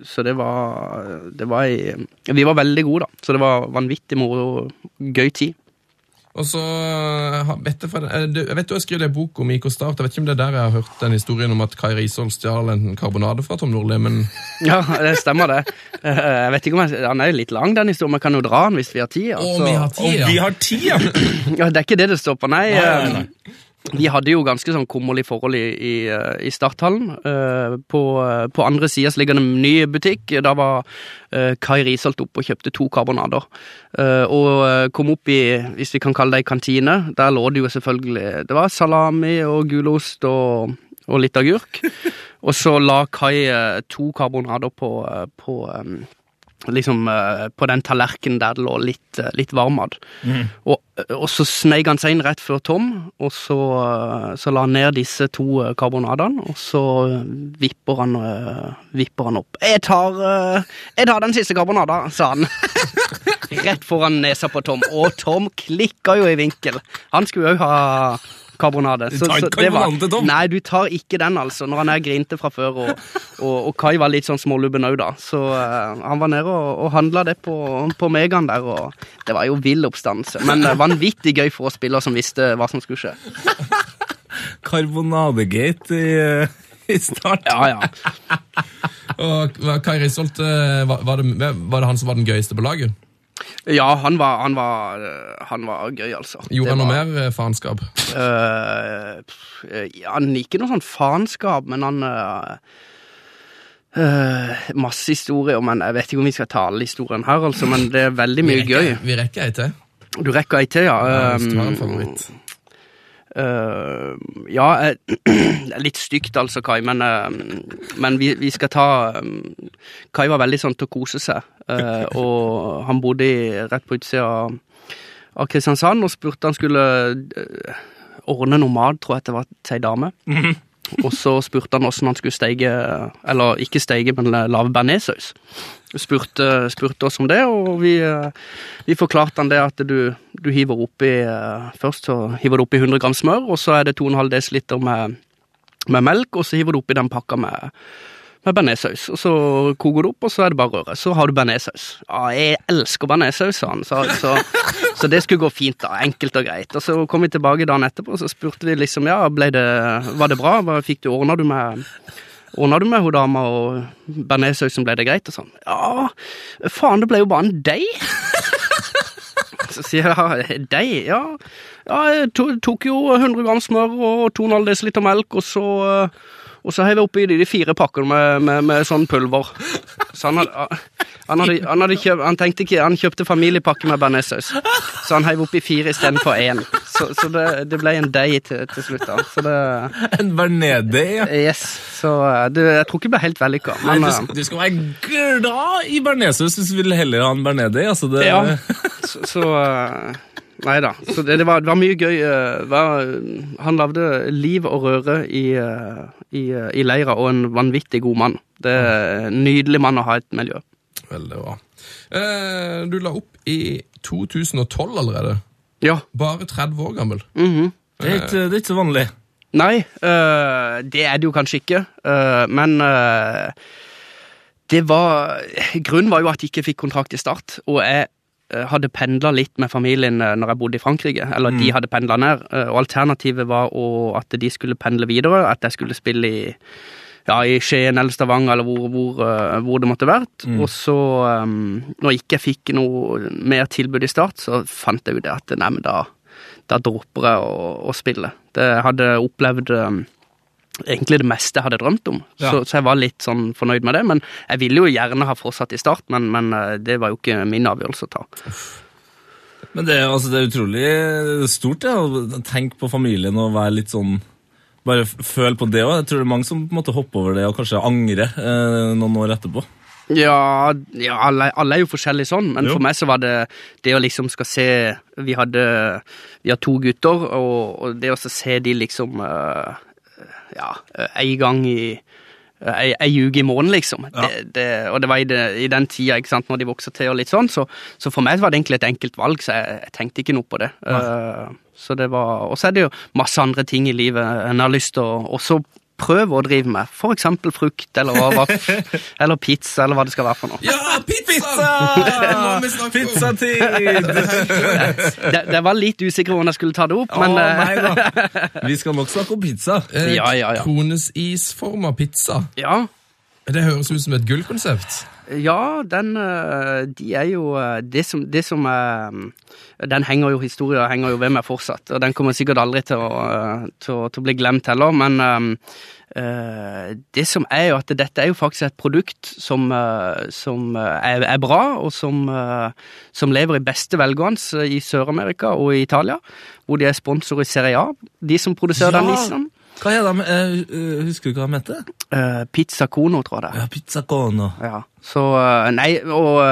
så det var, det var ei, Vi var veldig gode, da. Så det var vanvittig moro. Gøy tid. Og så eh, vet jeg, eh, du- jeg vet du har skrevet en bok om IK Start. Jeg vet ikke om det er der jeg har hørt den historien om at Kai Risholm stjal en karbonade fra Tom Nordli, men Ja, det stemmer, det. Eh, Jeg vet ikke om jeg, Han er jo litt lang, den historien. Vi kan jo dra den hvis vi har tid. Å, altså. vi har Og tid, vi har tid, ja! Ja, det er ikke det det står på, nei. Nei, nei, eh, Vi hadde jo ganske sånn kummerlig forhold i, i, eh, i starthallen. Uh, På, eh, på andre sida ligger det en ny butikk. Da var uh, Kai Risholt oppe og kjøpte to karbonader. Uh, Og kom opp i, hvis vi kan kalle det ei kantine. Der lå det jo selvfølgelig Det var salami og gulost og, og litt agurk. Og så la Kai to karbonader på, på um, liksom på den tallerkenen der det lå litt, litt Mm. Og, og så sneik han seg inn rett før Tom, og så, så la han ned disse to eh, karbonadene, og så eh, vipper han, eh, vipper han opp. Jeg tar, jeg tar den siste karbonada, sa han. Rett foran nesa på Tom, og Tom klikka jo i vinkel. Han skulle jo ha karbonade. Du tar ikke det var- til Tom? Nei, du tar ikke den, altså, når han er grinte fra før, og, og, og Kai var litt sånn smålubben òg, da. Så uh, han var nede og, og handla det på, på Megan der, og det var jo vill oppstandelse. Men uh, vanvittig gøy for oss spillere som visste hva som skulle skje. Karbonadegate i, eh, i start. Ja, ja. Og Kai Risholt var, var, det, var det han som var den gøyeste på laget? Ja, han var, han var, han var gøy, altså. Gjorde han noe var- mer eh, faenskap? Uh, ja, han Ikke noe sånn faenskap, men han uh, Masse historier, men jeg vet ikke om vi skal ta alle historiene her, altså. Men det er veldig mye Vi gøy. Vi rekker ei til. Du rekker ei til, ja. Ja, Hvis du har en Um, favoritt. Eh, ja, eh, litt stygt altså, Kai, men, uh, men vi, vi skal ta um, Kai var veldig sånn til å kose seg, uh, og han bodde i, rett på utsida av, Kristiansand og spurte han skulle ordne noe mat, tror jeg det var til ei dame. Og så spurte han hvordan han skulle steige eller ikke steige, men lage bearnéssaus. Spurte, spurte oss om det, og vi, vi forklarte han det at du, du hiver oppi Først så hiver du oppi 100 gram smør, og så er det 2,5 dl med, med melk, og så hiver du oppi den pakka med, med bearnéssaus. Og så koker du opp, og så er det bare å røre. Så har du bearnéssaus. Ja, jeg elsker bearnéssaus, sa han. Så, så, så det skulle gå fint, da. Enkelt og greit. Og så kom vi tilbake dagen etterpå, og så spurte vi liksom ja, ble det, var det bra? Hva fikk du, ordna du med Ordna du med hun dama og bearnéssausen, ble det greit? Og sånn. Ja, faen, det ble jo bare en deig. Så sier jeg deig, ja. Ja, jeg tok jo 100 gram smør og 2,5 dl melk, og så og så heiv jeg oppi de, de fire pakkene med, med, med sånn pulver. Så han hadde, han, hadde, han, hadde kjøpt, han tenkte ikke Han kjøpte familiepakke med bearnéssaus. Så han heiv oppi fire istedenfor én. Så, så det, det ble en deig til, til slutt. da. Så det En Bernede, ja. Yes. Så eh, det, jeg tror ikke det ble helt vellykka. Nei, du, eh, du skal være glad i bearnéssaus hvis du vil heller ha en Bernede. Altså det, Ja. Så, så eh, Nei da. Så det, det, var, det var mye gøy. eh, var, han lagde liv og røre i, eh, i, eh, i leira, og en vanvittig god mann. Det er en nydelig mann å ha i et miljø. Veldig bra. Eh, du la opp i 2012 allerede. Ja. Bare 30 år gammel. mhm. det, er ikke, det er ikke så vanlig. Nei, eh, det er det jo kanskje ikke, eh, men eh, Det var Grunnen var jo at jeg ikke fikk kontrakt i Start, og jeg hadde pendla litt med familien eh, når jeg bodde i Frankrike. Eller de hadde pendla ned. eh, Og alternativet var å, at de skulle pendle videre. At jeg skulle spille i ja, i Skien eller Stavanger eller hvor, hvor, eh, hvor det måtte vært. Og så, um, når jeg ikke fikk noe mer tilbud i start, så fant jeg jo det at nei, men da, da dropper jeg å, å spille. Det jeg hadde opplevd um, egentlig det meste jeg hadde drømt om, Ja. så, så jeg var litt sånn fornøyd med det. Men jeg ville jo gjerne ha fortsatt i start, men, men eh, det var jo ikke min avgjørelse å ta. Men det, altså, det er utrolig stort ja, å tenke på familien og være litt sånn Bare føle på det òg. Jeg tror det er mange som på en måte hopper over det og kanskje angrer eh, noen år etterpå. Ja, ja alle, alle er jo forskjellige sånn, men Jo. for meg så var det det å liksom skal se Vi hadde vi har to gutter, og, og det å se de liksom eh, Ja, en gang i Ei, ei uke i måneden, liksom. Ja. Det, det, og det var i, det, i den tida, ikke sant, når de vokser til og litt sånn, så, så for meg var det egentlig et enkelt valg, så jeg, jeg tenkte ikke noe på det. Uh, så det var, Og så er det jo masse andre ting i livet en har lyst til å også prøve å drive med. For eksempel frukt, eller, hva- eller pizza, eller hva det skal være for noe. Ja, pizza! Om. Pizzatid! Det, det var litt usikker om jeg skulle ta det opp, men Å, nei da. Vi skal nok snakke om pizza. Eh, Ja, ja, ja. Kronesisforma pizza. ja. Det høres ut som et gullkonsept. Ja, den øh, De er jo øh, Det som, det som er Den henger jo historien henger jo ved meg fortsatt, og den kommer sikkert aldri til å, til, til å bli glemt heller, men det som er jo at dette er jo faktisk et produkt som, som er, er bra, og som, som lever i beste velgående i Sør-Amerika og i Italia, hvor de er sponsor i Serie A, de som produserer den Ja. Hva er de, eh, eh, Husker du hva de heter? Uh, Pizza Cono, tror jeg det. Ja, Pizza Cono. Ja, så uh, Nei, og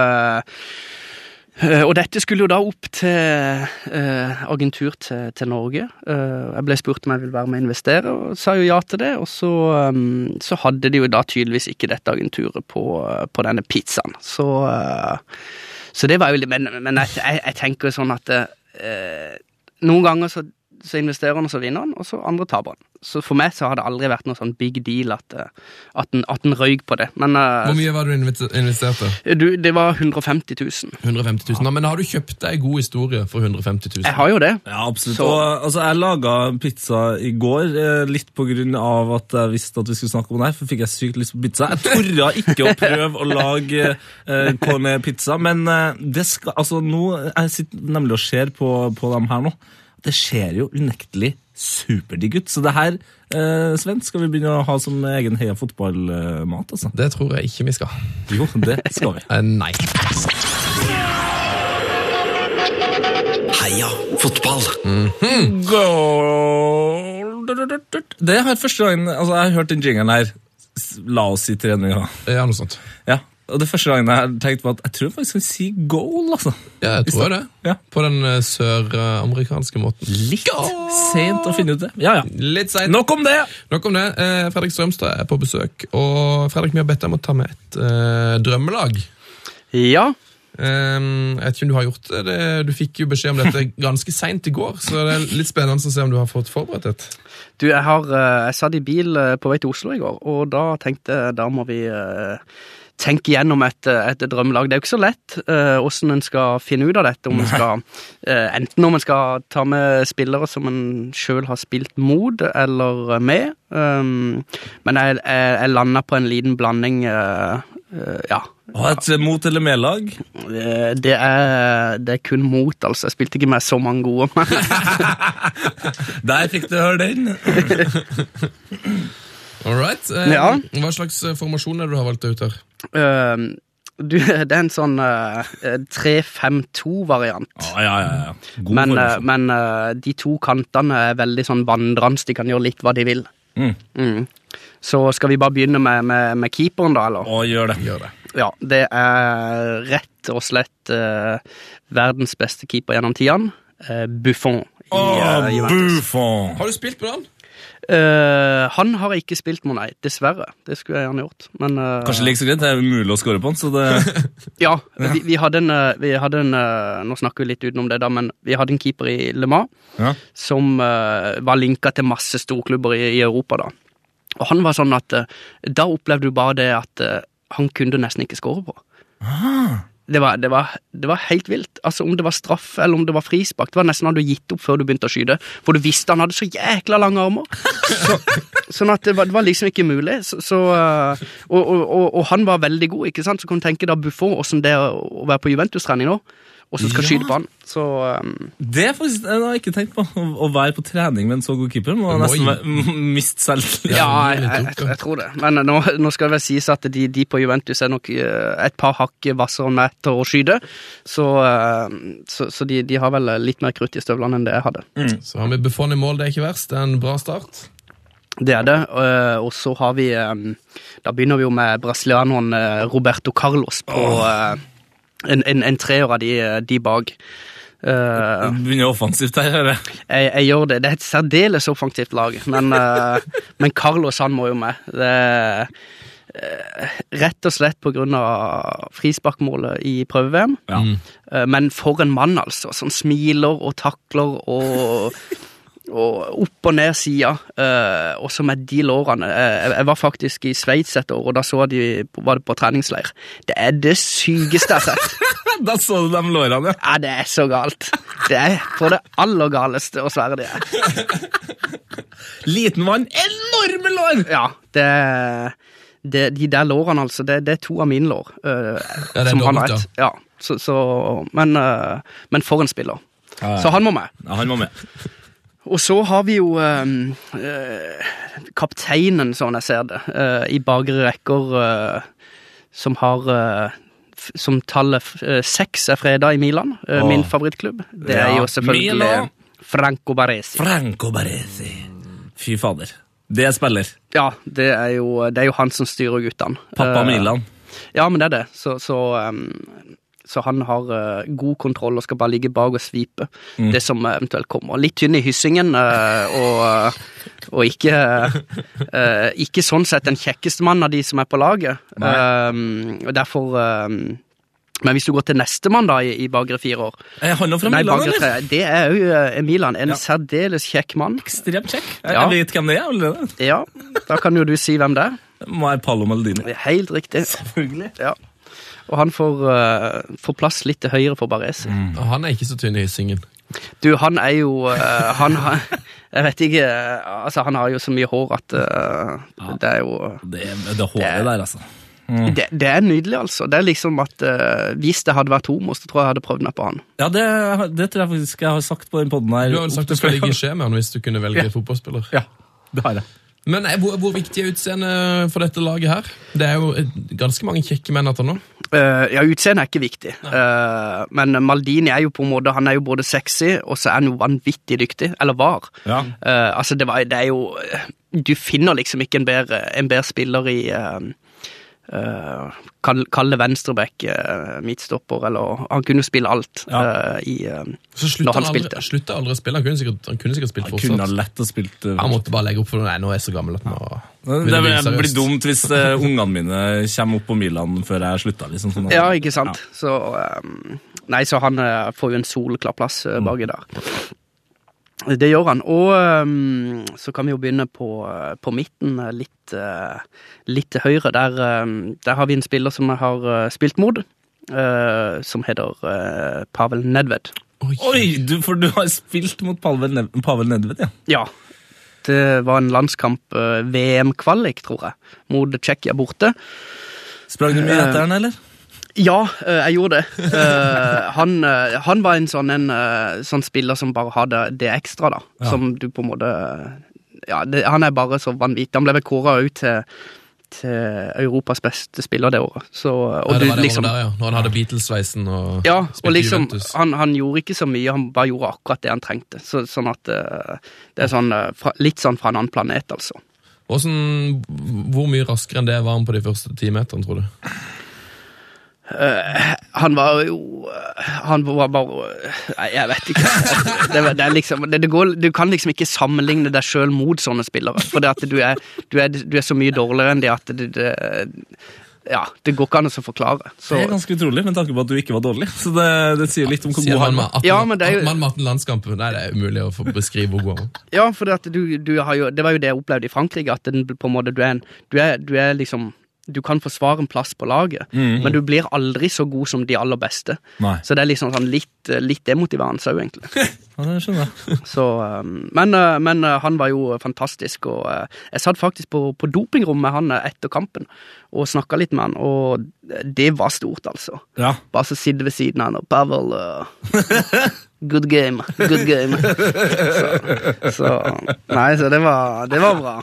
og dette skulle jo da opp til øh, agentur til, til Norge. Øh, jeg ble spurt om jeg ville være med og investere, og sa jo ja til det. Og så, um, så hadde de jo da tydeligvis ikke dette agenturet på, på denne pizzaen. Så, uh, så det var jo Men, men jeg, jeg, jeg tenker sånn at uh, noen ganger så, så investerer han, og så vinner han, og så andre taper han. Så for meg så har det aldri vært noe sånn big deal at, øh, at, den, at en røyk på det. Men øh, Hvor mye var det du investerte? du, det var 150 000. 150 000. Ja, men har du kjøpt deg god historie for 150 000? Jeg har jo det. Ja, absolutt. Så- Og, altså, jeg laga pizza i går, eh, litt på grunn av at jeg visste at vi skulle snakke om det her, for fikk jeg sykt lyst på pizza. Jeg torde ikke å prøve å lage eh, cornet pizza, men uh, det skal, altså, nå, jeg sitter nemlig og ser på, på dem her nå. Det ser jo unektelig superdigg ut. Så det her, eh, Sven, skal vi begynne å ha som egen heia fotballmat, altså. Det tror jeg ikke vi skal. Jo, det skal vi. Eh, nei. Heia fotball. Goal Det er første gangen altså, jeg har hørt den jingeren her. La oss si treninga. Ja, noe sånt. Ja. Og det første gangen jeg har tenkt på at jeg tror faktisk vi si goal, altså. Ja, jeg tror det. Ja. På den eh, søramerikanske måten. Litt sent å finne ut det. Ja, ja. Litt sent. Nok om det! Nok om det. Eh, Fredrik Strømstad er på besøk, og Fredrik, vi har bedt deg om å ta med et uh, drømmelag. Ja. Um, jeg vet ikke om du har gjort det. det. Du fikk jo beskjed om dette ganske seint i går, så det er litt spennende å se om du har fått forberedt et. Du, jeg, har, jeg satt i bil på vei til Oslo i går, og da tenkte jeg da må vi tenke gjennom et, et drømmelag. Det er jo ikke så lett eh, hvordan en skal finne ut av dette. Om skal, uh, enten om en skal ta med spillere som en sjøl har spilt mot, eller med. Um, men jeg, jeg, jeg landa på en liten blanding, uh, ja. Og et mot- eller med-lag. Det er, det er kun mot, altså. Jeg spilte ikke med så mange gode. Der fikk du høre den. All right. Eh, Ja. Hva slags eh, formasjon er det du har valgt ut her? Eh, du, det er en sånn uh, 3-5-2-variant. Ah, ja, ja. ja. God Men, uh, men eh, de to kantene er veldig sånn vandrende. De kan gjøre litt hva de vil. Mm. Mm. Så skal vi bare begynne med, med, med keeperen, da, eller? Å, gjør det. Gjør det. Ja, det er rett og slett eh, verdens beste keeper gjennom tidene. eh, Buffon. I, Å, eh, Buffon! Har du spilt på den? Eh, han har ikke spilt nei. Dessverre. Det skulle jeg gjerne gjort. Men uh, Kanskje like så greit, det er mulig å score på den, så det Ja, vi, vi hadde en, eh, vi hadde en uh, Nå snakker vi litt utenom det, da, men vi hadde en keeper i Le Mans ja. som var linka til masse storklubber i, i Europa, da. Og han var sånn at da opplevde du bare det at han kunne nesten ikke score på. Det var, det, var, det var helt vilt. Altså Om det var straff eller om det var frispark, det var nesten hadde du gitt opp før du begynte å skyte. For du visste han hadde så jækla lange armer. Så, sånn at det var, det var liksom ikke mulig. Så, så, uh, og, og, og, og han var veldig god, ikke sant. Så kan du tenke deg Buffon, åssen det er å være på Juventus-trening nå, og så skal Ja. skyte på han. Så um, Det er faktisk, jeg har jeg ikke tenkt på. Å, å være på trening med en så god keeper må nesten miste selvtillit. Ja, Ja, jeg, jeg, jeg, jeg tror det. Men nå, nå skal det vel sies at de, de på Juventus er nok eh, et par hakk hvassere enn meg til å skyte. Så, eh, så, så de, de har vel litt mer krutt i støvlene enn det jeg hadde. Så har vi Buffon i mål, det er ikke verst. Det er en bra start. Det er det. eh, Og så har vi eh, Da begynner vi jo med brasilianeren eh, Roberto Carlos på eh, en, en, en treer av de, de bak. Eh, Begynner offensivt her, hører jeg. jeg, gjør det. Det er et særdeles offensivt lag, men, uh, men Carlos han må jo med. Det eh, rett og slett på grunn av frisparkmålet i prøve-VM. Ja. Uh, men for en mann, altså. Som smiler og takler og og opp og ned sida, uh, og så med de lårene. Eh, jeg, jeg var faktisk i Sveits et år, og da så de, var det på treningsleir. Det er det sykeste jeg har sett. Da så du de lårene, ja. Ja, det er så galt. Det er på det aller galeste å svære det er. Liten mann, enorme lår! Ja, det, det De der lårene, altså, det, det er to av mine lår. eh, Ja, det er som han har ett. Ja, så, så, men, eh, men for en spiller. Ja, ja. Så han må med. Ja, han må med. Og så har vi jo eh, eh, kapteinen, sånn jeg ser det, eh, i bakre rekker, eh, som har eh, Som tallet eh, seks er freda i Milan, eh, min favorittklubb. Det er jo selvfølgelig Milan. Franco Baresi. Franco Baresi. Fy fader. Det er spiller. Ja, det er, jo, det er jo han som styrer guttene. Pappa Milan. Ja, men det er det. Så, så, um, så han har uh, god kontroll og skal bare ligge bak og svipe Mm. det som eventuelt kommer. Litt tynn i hyssingen, uh, og, og ikke, uh, ikke sånn sett den kjekkeste mannen av de som er på laget. Um, og derfor um, Men hvis du går til nestemann da, i, i bakre fire år Er han fra Nei, Milan, bakre eller? Det er òg Milan. En Ja. særdeles kjekk mann. Ekstremt kjekk. Jeg, Ja. vet hvem det er allerede. Ja, da kan jo du si hvem det er. Må være Paolo Maldini. Helt riktig. Selvfølgelig. Ja. Og han får, uh, får plass litt til høyre for Baresi. Og han er ikke så tynn i hyssingen. Du, han er jo uh, Han har Jeg vet ikke eh, Altså, han har jo så mye hår at ja, det er jo Det, det håret der, altså. det, det er nydelig, altså. Det er liksom at uh, hvis det hadde vært homo, så tror jeg jeg hadde prøvd meg på han. Ja, det, det tror jeg faktisk jeg har sagt på den podden her. Du har sagt du skal ligge i skje med han hvis du kunne velge fotballspiller. Ja, det har jeg. Men eh, hvor, hvor viktig er utseendet for dette laget her? Det er jo eh, ganske mange kjekke menn etter nå. Uh, ja, utseendet er ikke viktig, uh, men Maldini er jo på en måte Han er jo både sexy, og så er han jo vanvittig dyktig. Eller var. Ja. Uh, altså, det, var, det er jo Du finner liksom ikke en bedre, en bedre spiller i uh, Kall kall det venstreback, uh, midtstopper, eller Han kunne spille alt Ja. uh, i eh, Så Når slutta han han aldri, spilte. slutta aldri å spille. Han kunne sikkert, han kunne sikkert spilt Han kunne lett å spilt uh, Han måtte bare legge opp for Nei, nå er jeg så gammel at nå Det blir, dumt hvis uh, ungene mine kommer opp på Milan før jeg slutter. Liksom, sånn Ja, ikke sant? Så um, Nei, så han eh, får jo en solklar plass uh, baki der. Det gjør han. Og um, så kan vi jo begynne på, på midten, eh, litt, uh, litt til høyre. Der, um, der har vi en spiller som jeg har uh, spilt mot, uh, som heter Pavel Nedved. Oi. Oi, du, for du har spilt mot Pavel, Nev Pavel Nedved, ja. Ja. Det var en landskamp, VM-kvalik, tror jeg, mot Tsjekkia borte. Sprang du mye etter han, eller? Ja, eh, jeg gjorde det. Eh, han, eh, han var en sånn, en, sånn spiller som bare hadde det ekstra, da. Ja. Som du på en måte Ja, det, han er bare så vanvittig. Han ble vel kåra ut til, til Europas beste spiller det året. Så, og Ja, det du var det liksom året der, ja. Når han hadde Beatles-sveisen og ja, og liksom, han, han gjorde ikke så mye, han bare gjorde akkurat det han trengte. Så, sånn at Det er sånn, fra, litt sånn fra en annen planet, altså. Hvordan, hvor mye raskere enn det var han på de første ti meterne, tror du? Han var jo Han var bare Nei, jeg vet ikke. Det, det er liksom, det, det går, du kan liksom ikke sammenligne deg sjøl mot sånne spillere. For det at du er, du, er, du er så mye dårligere enn de at det, det Ja, det går ikke an å forklare. Så, Det er ganske utrolig, med tanke på at du ikke var dårlig. Så det, det sier litt om hvor god han med var. 18, Ja, men det er jo- mann med 18 landskamp. Nei, det er umulig å få beskrive hvor god han var. ja, for det, at du, du har jo, det var jo det jeg opplevde i Frankrike, at den, på en måte, du, er en, du, er, du er liksom du kan forsvare en plass på laget, men du blir aldri så god som de aller beste. Nei. Så det er liksom sånn litt, eh, litt demotiverende òg, egentlig. Ja, det skjønner jeg. Så, um, men, uh, men uh, han var jo fantastisk, og jeg satt faktisk på, på dopingrommet med han etter kampen og snakka litt med han, og det var stort, altså. Ja. Bare så sitte ved siden av han og Pavel uh, Good game, good game. Så, så Nei, så det var, det var bra.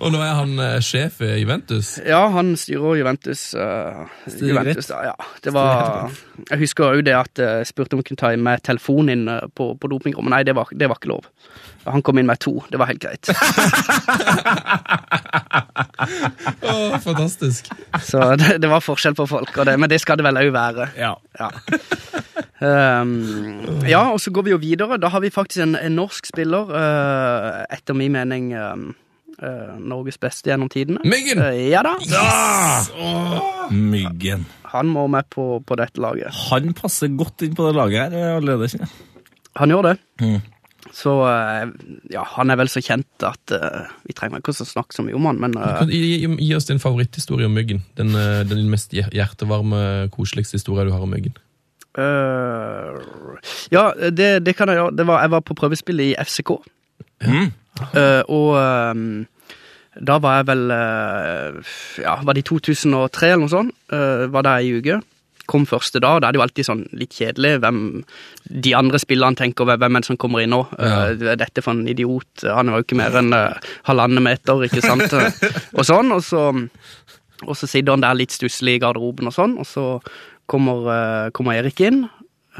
Og nå er han eh, sjef i Juventus. Ja, han styrer Juventus. Uh, Juventus ja. Det var Jeg husker òg det at jeg spurte om jeg kunne ta med telefonen inn på, på dopingrommet. Nei, det var, det var ikke lov. Han kom inn med to. Det var helt greit. Åh, fantastisk. Så det, det var forskjell på folk, det, men det skal det vel òg være. Ja. Ja. Um, ja, og så går vi jo videre. Da har vi faktisk en, en norsk spiller, uh, etter min mening um, uh, Norges beste gjennom tidene. Myggen! Uh, ja da. Myggen. Han må med på, på dette laget. Han passer godt inn på det laget her allerede. Han gjør det. Mm. Så uh, ja, han er vel så kjent at uh, vi trenger ikke å snakke så mye om han, men uh, Kan- Gi, gi, gi oss din favoritthistorie om Myggen. Den, eh, den mest hjertevarme, koseligste historien du har om Myggen. uh, Ja, det, det kan jeg gjøre. Det var, jeg var på prøvespill i FCK. Mm. Eh, og um, da var jeg vel eh, Ja, var det i 2003 eller noe sånt? Eh, var der ei uke. Kom første dag. Da er det jo alltid sånn litt kjedelig hvem de andre spillerne tenker hvem er det som kommer inn nå. Ja. Eh, dette for en idiot. Han var jo ikke mer enn eh, halvannen meter, ikke sant. og sånn. Og så, og så sitter han der litt stusslig i garderoben og sånn, og så kommer, eh, kommer Erik inn.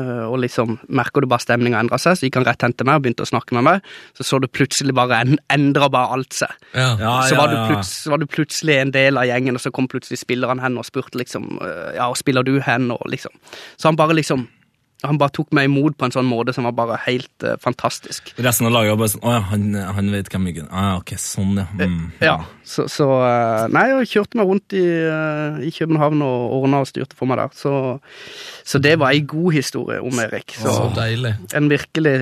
Eh, og liksom merker du bare stemninga endra seg, så gikk han rett hen til meg og begynte å snakke med meg. Så så du plutselig bare en, endra bare alt seg. Ja. Ja, så, var ja, du så var du plutselig en del av gjengen, og så kom plutselig spilleren hen og spurte liksom øh, Ja, og spiller du hen? Og liksom. Så han bare liksom Han bare tok meg imot på en sånn måte som var bare helt uh, fantastisk. Resten av laget var bare sånn Å ja, han, han vet hvem Myggen ah, Ok, sånn, ja. Mm. Ja, så, så uh, Nei, jeg kjørte meg rundt i, uh, i København og ordna og styrte for meg der. Så, så det var ei god historie om Erik. Så Så deilig. en virkelig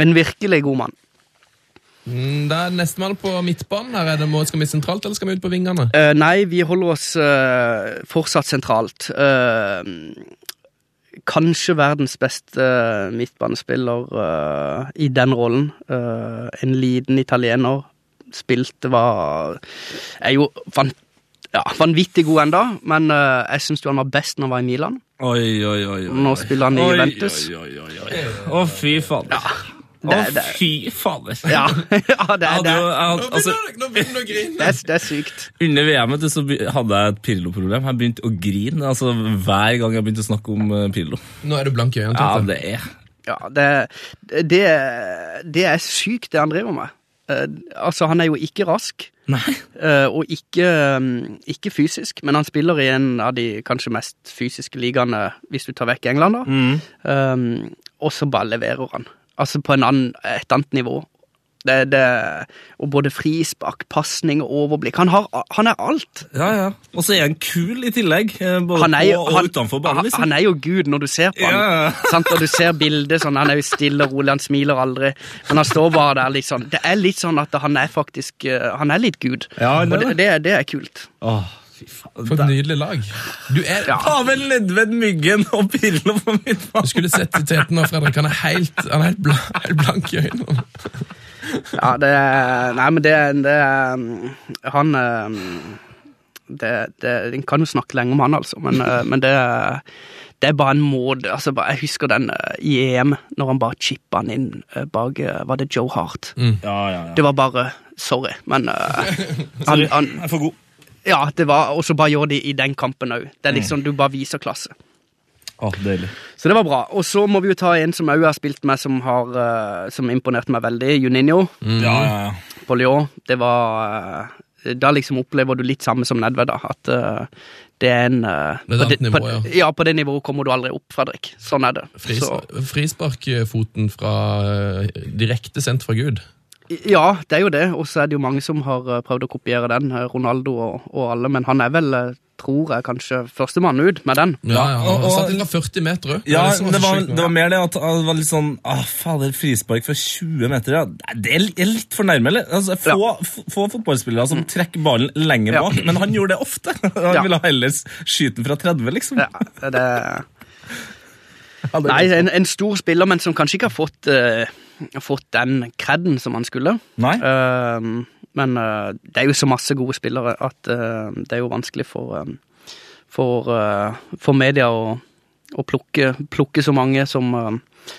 en virkelig god mann. Mm, Da er nestemann på midtbanen. her er det, må- Skal vi sentralt, eller skal vi ut på vingene? Eh, nei, vi holder oss eh, fortsatt sentralt. Eh, kanskje verdens beste eh, midtbanespiller uh, i den rollen. Uh, en liten italiener. Spilte var Er jo fant, ja, vanvittig god enda, men uh, jeg syns han var best når han var i Milan. Oi, oi, oi. oi. Nå spiller han i Juventus. Å, fy faen. det- Å, det- fy fader. Ja, ja det, er- det, jeg hadde, altså, nå begynner du å grine! det, er, det er sykt. under VM-et så hadde jeg et Pirlo-problem. Jeg begynte å grine altså, hver gang jeg begynte å snakke om eh, Pirlo. Nå er du blank i øynene. Ja, det er Ja, det, det, det er sykt, det han driver med. Eh, altså, han er jo ikke rask. Nei. Eh, og ikke, um, ikke fysisk, men han spiller i en av de kanskje mest fysiske ligaene, hvis du tar vekk England, da. Mm. Um, og så bare leverer han. Altså på en annen, et annet nivå. Det, det, og både frispark, pasning og overblikk. Han, har, han er alt. Ja, ja. Og så er han kul i tillegg, eh, både Han er, jo- på og han, utenfor banen. Liksom. han er jo Gud når du ser på han. Ja. Sant? Og du ser bildet sånn, han er jo stille og rolig, han smiler aldri. Men han står bare der sånn. Det er litt sånn at han er faktisk eh, Han er litt Gud. Ja, han og det, det. det, det er kult. Åh, fy faen. For et nydelig lag. Du er Pavel Nedved Myggen og Pirlo på Du skulle sett Teten nå, Fredrik. Han er helt, han er helt, bla, helt blank i øynene. Ja, det Nei, men det, det Han um, det, det, En kan jo snakke lenge om han, altså, men, uh, men det, det er bare en måte altså, bare- Jeg husker den uh, i EM, når han bare chippa han inn uh, bak uh, Var det Joe Hart? Ja, ja, ja. Det var bare Sorry, men uh, han, Sorry, han, er for god. Ja, det var Og så bare gjør de i den kampen òg. Det er liksom, du bare viser klasse. Oh, deilig. Så det var bra. Og så må vi jo ta en som òg har spilt med, som har uh, Som imponerte meg veldig. Juninho Ja, ja, ja. på Lyon. Det var uh, Da liksom opplever du litt samme som Nedved, da. At uh, det er en uh, Det er på annet nivå, på, ja. ja. På det nivået kommer du aldri opp, Fredrik. Sånn er det. Fris, Så, frisparkfoten fra direkte sendt fra Gud. Ja, det er jo det. Og så er det jo mange som har uh, prøvd å kopiere den. uh, Ronaldo og, og alle. Men han er vel uh, tror jeg kanskje førstemann ut med den. Ja, ja, og- og, og- satt inn fra 40 meter òg. Ja, det var, det var mer det at det var litt sånn ah, Fader, frispark fra 20 meter, ja. Det er litt for nærme, eller? Altså, få, ja. få fotballspillere som trekker ballen lenger Ja. bak, men han gjorde det ofte. Han Ja. ville heller skyte den fra 30, liksom. Ja, det, er... nei, en, en stor spiller, men som kanskje ikke har fått, eh, fått den kredden som han skulle. Nei? Eh, men eh, det er jo så masse gode spillere at eh, det er jo vanskelig for, eh, for, for media å, å plukke, plukke så mange som,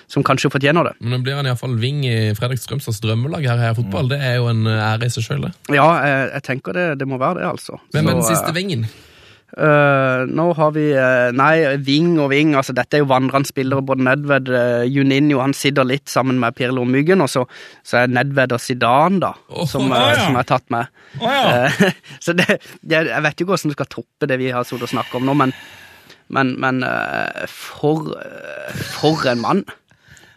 som kanskje fortjener det. Men nå blir han iallfall wing i Fredrik Strømstads drømmelag her i fotball. Det er jo en ære i seg sjøl, det. Ja, jeg, jeg tenker det, det må være det, altså. Hvem er den siste vingen? Eh, nå har vi uh, Nei, Ving og Ving. altså Dette er jo vandrende spillere. Både Nedved uh, Juninho han sitter litt sammen med Pirlo og Myggen. Og så, så er Nedved og Zidane, da, som, eh, ja. som er tatt med. Oh, ja. Så det, det, jeg vet jo ikke hvordan du skal toppe det vi har sittet og snakket om nå, men, men, men for, for en mann.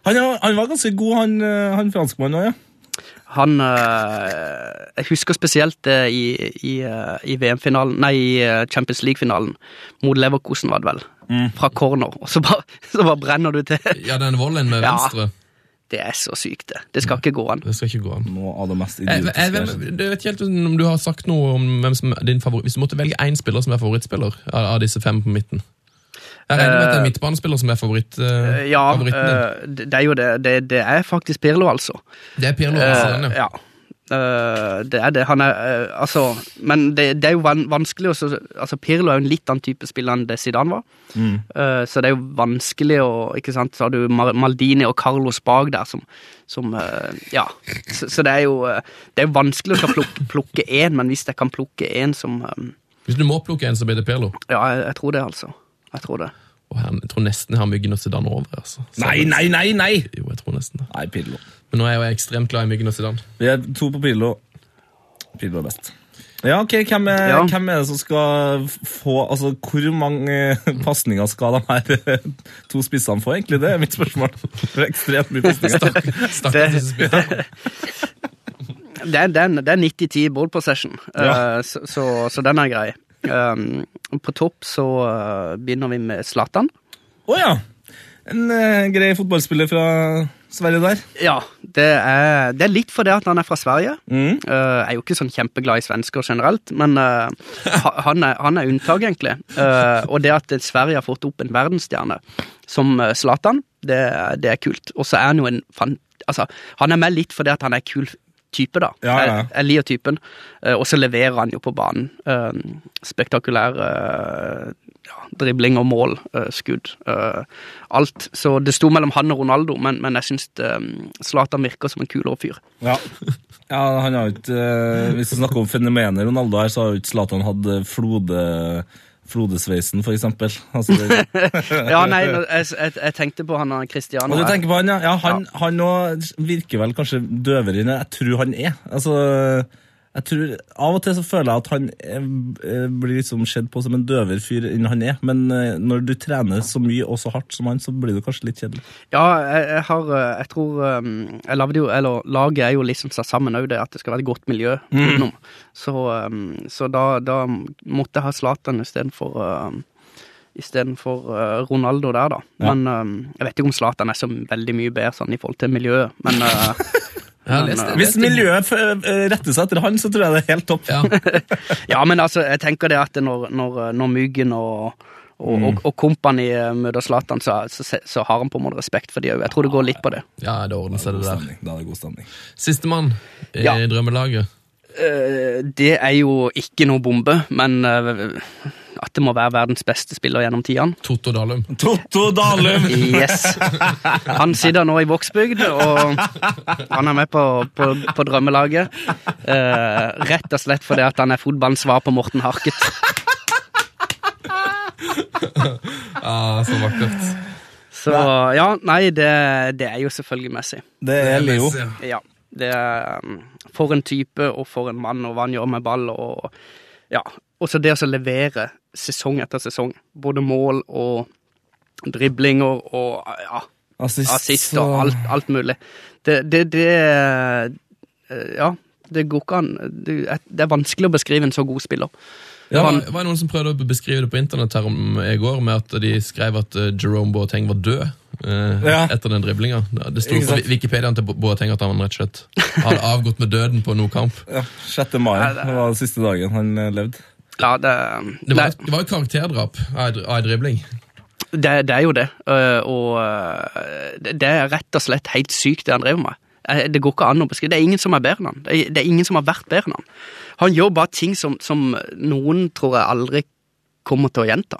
Han, han var ganske god, han, han franskmannen òg, ja. Han eh, Jeg husker spesielt det i, i, eh, i VM-finalen Nei, i eh, Champions League-finalen mot Leverkosen, var det vel. Mm. Fra corner. Og så bare, så bare brenner du til. Ja, den volleyen med Ja. venstre. Det er så sykt, det. Det skal ikke gå an. Det skal ikke gå an. Noe av det mest Jeg, jeg, jeg, jeg vet ikke helt om du har sagt noe om hvem som er din favoritt. Hvis du måtte velge én spiller som er favorittspiller av, av disse fem på midten Jeg regner med at det er en midtbanespiller som er favoritt, eh, Ja, favoritten din. eh, det det er jo det. Det, det er faktisk Pirlo, altså. Det er Pirlo. Eh, Hasan, ja. Eh, det er det. Han er uh, Altså, men det, det er jo van vanskelig også, Altså, Pirlo er jo en litt annen type spiller enn det Zidane var. Mm. Uh, så det er jo vanskelig å Ikke sant, så har du Mar Maldini og Carlos bak der som, som eh, Ja. Så, så det er jo eh, Det er jo vanskelig å plukke, plukke én, men hvis jeg kan plukke én som um, Hvis du må plukke en, så blir det Pirlo. Ja, jeg, jeg tror det, altså. Jeg tror det. Og her, jeg tror nesten jeg har Myggen og sedan over. Altså. Nei, nei, nei! nei! Jo, jeg tror nesten det. Nei, Pirlo. Men nå er jeg jo ekstremt glad i Myggen og sedan. Vi er to på Pirlo. Pirlo er best. Ja, ok, hvem er, Ja. hvem er det som skal få Altså, hvor mange pasninger skal de her eh, to spissene få, egentlig? Det er mitt spørsmål. Det er ekstremt mye pasninger. Stakkars. Det det det er 90-10 ball possession, Ja. Eh, så, så, så den er grei. Um, på topp så eh, begynner vi med Zlatan. Å ja! En eh, grei fotballspiller fra Sverige der. Ja, det er, det er litt fordi at han er fra Sverige. Mm. Uh, er jo ikke sånn kjempeglad i svensker generelt, men uh, han, er, han er unntak, egentlig. Uh, og det at Sverige har fått opp en verdensstjerne som Zlatan, det, det er kult. Og så er han jo en fan... Altså, han er med litt fordi at han er kul type, da. Ja, ja. Jeg, jeg liker typen. Eh, og så leverer han jo på banen. Spektakulære spektakulær eh, ja, dribling og mål, eh, skudd. eh, alt. Så det sto mellom han og Ronaldo, men, men jeg syns Zlatan virker som en kulere fyr. Ja. ja, han har ikke eh, Hvis vi snakker om fenomenet Ronaldo her, så har jo ikke Zlatan hatt eh, flode, flodesveisen, for eksempel. Altså, Ja, nei, jeg, jeg, jeg tenkte på han og Cristiano. Og du tenker på han, ja. ja han, òg ja. virker vel kanskje døvere enn jeg tror han er. Altså, jeg tror, Av og til så føler jeg at han eh, eh, blir liksom sett på som en døvere fyr enn han er. Men eh, når du trener så mye og så hardt som han, så blir du kanskje litt kjedelig. Ja, jeg, jeg har eh, Jeg tror um, Jeg lagde jo Eller laget er jo liksom satt sammen òg, det at det skal være et godt miljø utenom. Så, så da, da måtte jeg ha Zlatan istedenfor uh, Istedenfor uh, Ronaldo der, da. Ja. Men jeg vet ikke om Zlatan er så veldig mye bedre sånn i forhold til miljøet, men uh, Ja, Men, les det, eh, les Hvis miljøet eh, retter seg etter han, så tror jeg det er helt topp. Ja. Ja, men altså, jeg tenker det at når, når, når Myggen og og, og, og Kompani eh, møter Zlatan, så, så, så har han på en måte respekt for de òg. Jeg tror det går litt på det. ja, det ordner seg, det, det der. stemning. Er det god stemning. Sistemann i Ja. drømmelaget. Eh, det er jo ikke noe bombe, men at det må være verdens beste spiller gjennom tidene. Totto Dalum. Totto Dalum! Yes! Han sitter nå i Vågsbygd, og han er med på, på, på drømmelaget. Eh, rett og slett fordi at han er fotballens svar på Morten Harket. Ah, så vakkert. Så ja, nei, det, det er jo selvfølgelig Messi. Det er Leo. Messi, ja. Ja, det er um, For en type, og for en mann, og hva han gjør med ball, og ja. Også det å levere sesong etter sesong. Både mål og driblinger og ja, Assist, assist og alt, alt mulig. Det, det, det eh, Ja, det går ikke an det, er- det er vanskelig å beskrive en så god spiller. Ja, var, var det noen som prøvde å beskrive det på internett her om i går, med at de skrev at eh, Jerome Boateng var død eh, Ja. etter den driblinga. Det sto på? Wikipediaen til Boateng at han rett og slett hadde avgått med døden på noe kamp. Ja, 6. mai det- det var den siste dagen han eh, levde. Ja, det, Det var, det var jo karakterdrap av dribling. det, det er jo det. øh, Og øh, det, er rett og slett helt sykt, det han driver med. Eh, Det går ikke an å beskrive. Det er ingen som er bedre enn han. Det det er ingen som har vært bedre enn han. Han gjør bare ting som, som noen tror jeg aldri kommer til å gjenta.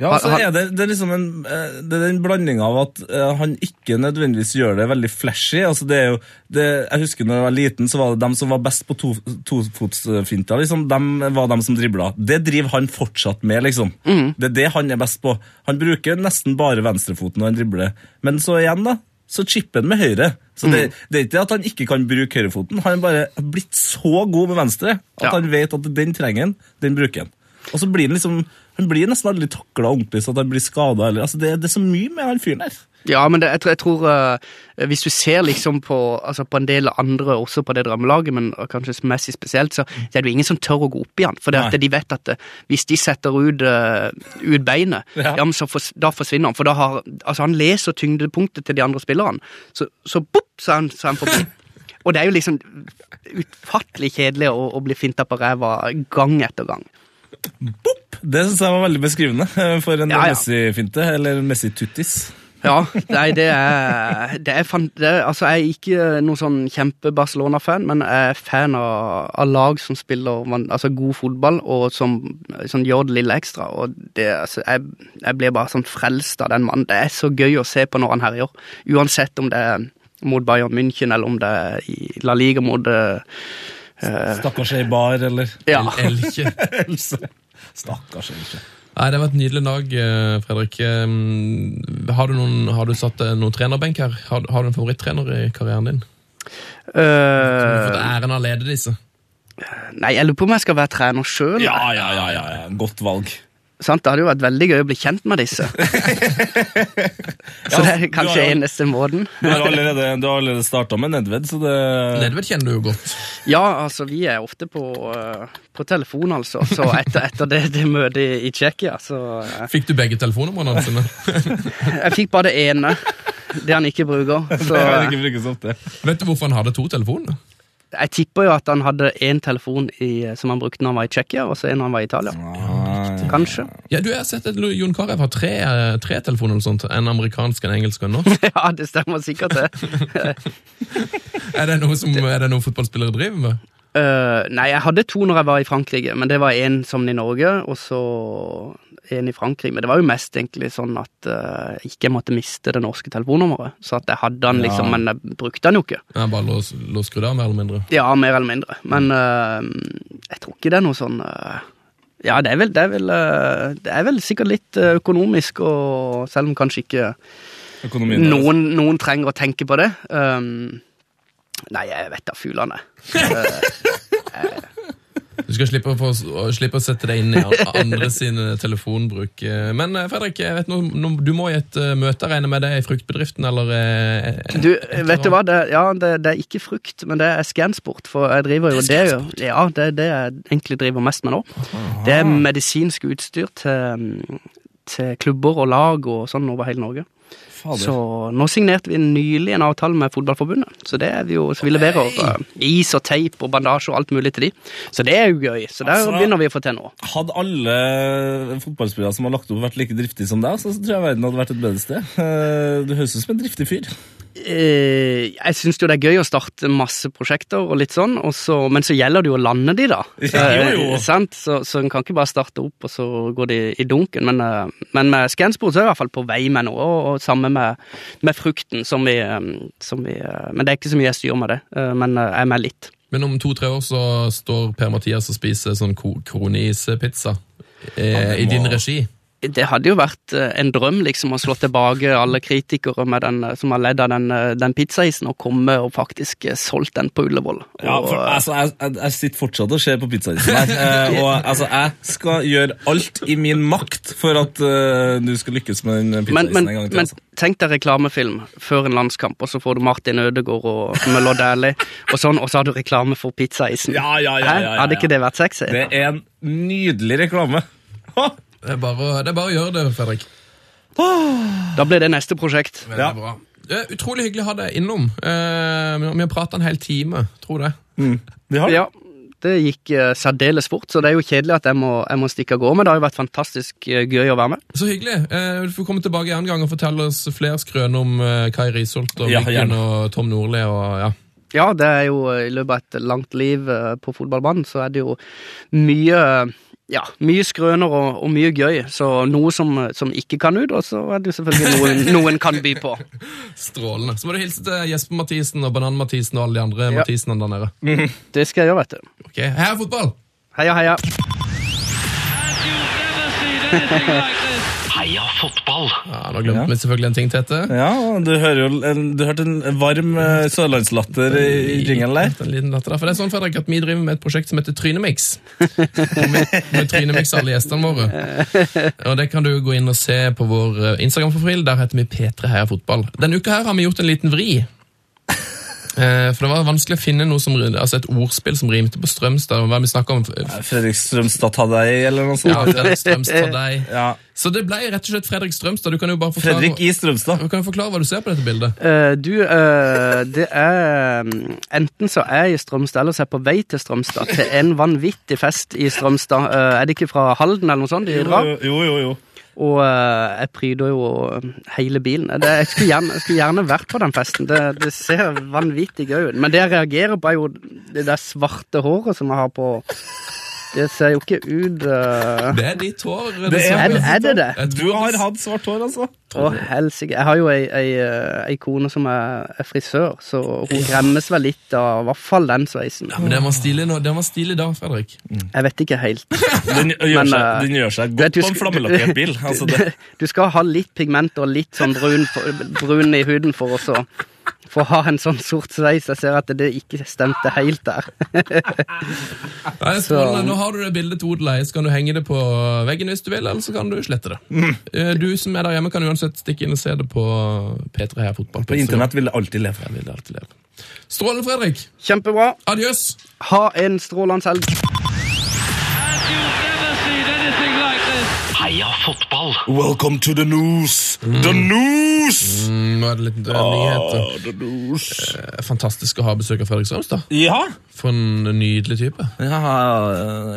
Ja, så er det, det er liksom en, eh, det er den blandinga av at eh, han ikke nødvendigvis gjør det veldig flashy. altså det er jo, det, Jeg husker når jeg var liten, så var det dem som var best på to, tofotsfinter. Liksom, dem var dem som dribla. Det driver han fortsatt med, liksom. Det er det han er best på. Han bruker nesten bare venstrefoten når han dribler. Men så igjen, da. Så chipper han med høyre. Så det, det er ikke at han ikke kan bruke høyrefoten. Han er bare blitt så god med venstre at Ja. han vet at den trenger han, den bruker han. Og så blir han liksom Han blir nesten aldri takla ordentlig, så at han blir skada. Altså, det, det er så mye med han fyren der. Ja, men det, jeg tror, jeg tror uh, Hvis du ser liksom på, altså på en del andre også på det drømmelaget, men kanskje mest spesielt, så, så er det jo ingen som tør å gå opp i han. For det de vet at øh, hvis de setter ut, uh, ut beinet, Ja. ja. men så for, da forsvinner han. For da har, altså han leser tyngdepunktet til de andre spillerne. Så, så bopp, så er han, så er han forbi. Og det er jo liksom utfattelig kjedelig å, å bli finta på ræva gang etter gang. Det syns jeg var veldig beskrivende eh, for en Ja, ja. Messi-finte, eller Messi-tuttis. Ja, nei, det er, det er, fan, det er Altså, jeg er ikke noen sånn kjempe-Barcelona-fan, men jeg er fan av, av lag som spiller altså, god fotball, og som som gjør det lille ekstra. Og det, altså, jeg, jeg blir bare sånn frelst av den mannen. Det er så gøy å se på når han herjer. Uansett om det er mot Bayern München, eller om det er i La Liga mot eh, Stakkars ei bar, eller Ja. elkje. Else. Stakkars Elkje. Nei, Det var et nydelig lag, eh, Fredrik. Eh, Har du, noen, har du satt eh, noen trenerbenk her? Har, har du en favorittrener i karrieren din? Du har fått Eh, æren av å lede disse. nei, jeg lurer på om jeg skal være trener sjøl. Ja, ja, ja, ja, ja. Godt valg. Sant? Det hadde jo vært veldig gøy å bli kjent med disse. Så det er kanskje ja, eneste måten. Du har allerede, du har allerede starta med Nedved, så det Nedved kjenner du jo godt. Ja, altså, vi er ofte på, eh, på telefon, altså. Så etter, etter det, det møtet i, Tsjekkia, så eh, Fikk du begge telefonnumrene sine? Jeg fikk bare det ene. Det han ikke bruker. Så det ikke brukes ofte. Vet du hvorfor han hadde to telefoner? jeg tipper jo at han hadde én telefon i, som han brukte når han var i Tsjekkia, og så en når han var i Italia. Kanskje. Ja, du, har sett at Jon Carew har tre, eh, tre telefoner eller sånt. En amerikansk, en engelsk og en norsk. Ja, det stemmer sikkert, det. Er det noe, som, er det noe fotballspillere driver med? Uh, nei, jeg hadde to når jeg var i Frankrike, men det var én som i Norge, og så en i Frankrike. Men det var jo mest egentlig sånn at eh, jeg ikke måtte miste det norske telefonnummeret. Så at jeg hadde den, liksom, men jeg brukte den jo ikke. Ja, bare lå lå skrudd av, mer eller mindre. Ja, mer eller mindre. Men uh, jeg tror ikke det er noe sånn eh, Ja, det er vel, det er vel, eh, det er vel sikkert litt eh, økonomisk, og selv om kanskje ikke Økonomien noen, noen trenger å tenke på det. Um, nei, jeg vet da fulene. Du skal slippe å, få, å slippe å sette deg inn i andre sin telefonbruk. Eh, Men eh, Fredrik, jeg vet noe, noe, du må i et eh, møte regne med det i fruktbedriften, eller eh, et Du, eller vet du hva? Det, ja, det, det er ikke frukt, men det er scansport. For jeg driver jo det, jo. Ja, det er det jeg egentlig driver mest med nå. Det er medisinsk utstyr til, til klubber og lag og sånn over hele Norge. Fader. Så nå signerte vi nylig en avtale med Fotballforbundet. Så det er vi jo, så vi leverer uh, is og teip og bandasje og alt mulig til de. Så det er jo gøy. Så der Altså- begynner vi å få til nå. Hadde alle fotballspillere som har lagt opp, vært like driftige som deg, så tror jeg verden hadde vært et bedre sted. Uh, Du høres ut som en driftig fyr. Eh, jeg syns jo det er gøy å starte masse prosjekter, og litt sånn, og så, men så gjelder det jo å lande de, da. Ja, jo, jo. Så, så en kan ikke bare starte opp, og så går de i dunken. Men, men med Scansport så er jeg i hvert fall på vei med noe, og, og samme med, med frukten, som vi, eh, som vi eh, Men det er ikke så mye jeg styrer med det, eh, men jeg er med litt. Men om to-tre år så står Per-Mathias og spiser sånn eh, i din regi. Det hadde jo vært eh, en drøm liksom å slå tilbake alle kritikere med den, eh, som har ledd av den, eh, den pizzaisen, og komme og faktisk solgt den på Ullevål. Ja, for, altså, jeg, jeg, sitter fortsatt og ser på pizzaisen her. Og altså, jeg skal gjøre alt i min makt for at uh, du skal lykkes med den pizzaisen men, en gang til. men Altså. tenk deg reklamefilm før en landskamp, og så får du Martin Ødegaard og Møller Dæhlie, og sånn, og så har du reklame for pizzaisen. Ja, ja, ja, ja, ja, ja, Hadde ikke det vært sexy? Det er en nydelig reklame. Det er bare, å- det er bare å gjøre det, Fredrik. Da blir det neste prosjekt. Veldig Ja. bra. Det er utrolig hyggelig å ha deg innom. Eh, vi har prata en hel time, tror det. Vi har det. Ja, det gikk eh, særdeles fort, så det er jo kjedelig at jeg må, jeg må stikke av gårde, men det har jo vært fantastisk eh, gøy å være med. Så hyggelig. Eh, du får komme tilbake en gang og fortelle oss flere skrøner om eh, Kai Risholt og Ja, gjerne. og Tom Nordli. Og, ja. Ja, det er jo eh, i løpet av et langt liv eh, på fotballbanen, så er det jo mye ja, mye skrøner og, og mye gøy. Så noe som, som ikke kan ut, og så er det jo selvfølgelig noen, noen kan by på. Strålende. Så må du hilse til Jesper Mathisen og Banan-Mathisen og alle de andre Ja. Mathisene der nede. Det skal jeg gjøre, vet du. Ok, Heia fotball! Heia, heia. Heia fotball! Ja, Nå glemte Ja. vi selvfølgelig en ting, Tete. Ja, du hører jo du hørte en varm eh, sørlandslatter i, jingelen der. En liten latter der. For det er sånn, Fredrik, at Vi driver med et prosjekt som heter Trynemix. Med, med Trynemix alle gjestene våre. Og Det kan du gå inn og se på vår eh, Instagram-profil. Der heter vi P3 Heia Fotball. Denne uka her har vi gjort en liten vri. Eh, For det var vanskelig å finne noe som, altså et ordspill som rimte på Strømstad. Hva vi om Fredrik Strømstad ta deg, eller noe sånt. ja, Fredrik Strømstad deg. Ja. Så det ble rett og slett Fredrik Strømstad. Du kan jo bare forklare, Fredrik i Strømstad. du kan jo forklare hva du ser på dette bildet. Uh, du, uh, det er mm, Enten så er jeg i Strømstad, eller så er jeg på vei til Strømstad. Til en vanvittig fest i Strømstad. Uh, er det ikke fra Halden eller noe sånt de drar? Jo, jo, jo. Og eh, jeg pryder jo hele bilen. Det, jeg, skulle gjerne, jeg skulle gjerne vært på den festen. Det, det ser vanvittig gøy ut. Men det jeg reagerer på, er jo det der svarte håret som jeg har på. Det ser jo ikke ut uh... Det er ditt hår. Det dessverre. er, er det det? Du har hatt svart hår, altså. Å, helsike. Jeg har jo ei, ei, eh, ei kone som er, er frisør, så hun gremmes vel litt av i hvert fall den sveisen. Ja, men den var stilig nå. Den var stilig da, Fredrik. Jeg vet ikke helt. Den gjør, Men, seg, eh, den gjør seg du vet, godt du på en flammelakkert bil. Altså, det, Du skal ha litt pigment og litt sånn brun, brun i huden for å så- for å ha en sånn sort sveis. Jeg ser at det ikke stemte helt der. Nei, strålende. Nå har du det bildet til odel så kan du henge det på veggen hvis du vil, eller så kan du slette det. Mm. Eh, Du som er der hjemme, kan uansett stikke inn og se det på P3 her Fotball. på internett vil det alltid leve. Jeg vil det alltid leve. Strålende, Fredrik. Kjempebra. Adjøs. Ha en strålende helg. Heia fotball! Welcome to the news! The news! Mm, Nå er det litt nyheter. Ah, the news. Eh, Fantastisk å ha besøk av Fredrik Strømstad. Ja. For en nydelig type. ja,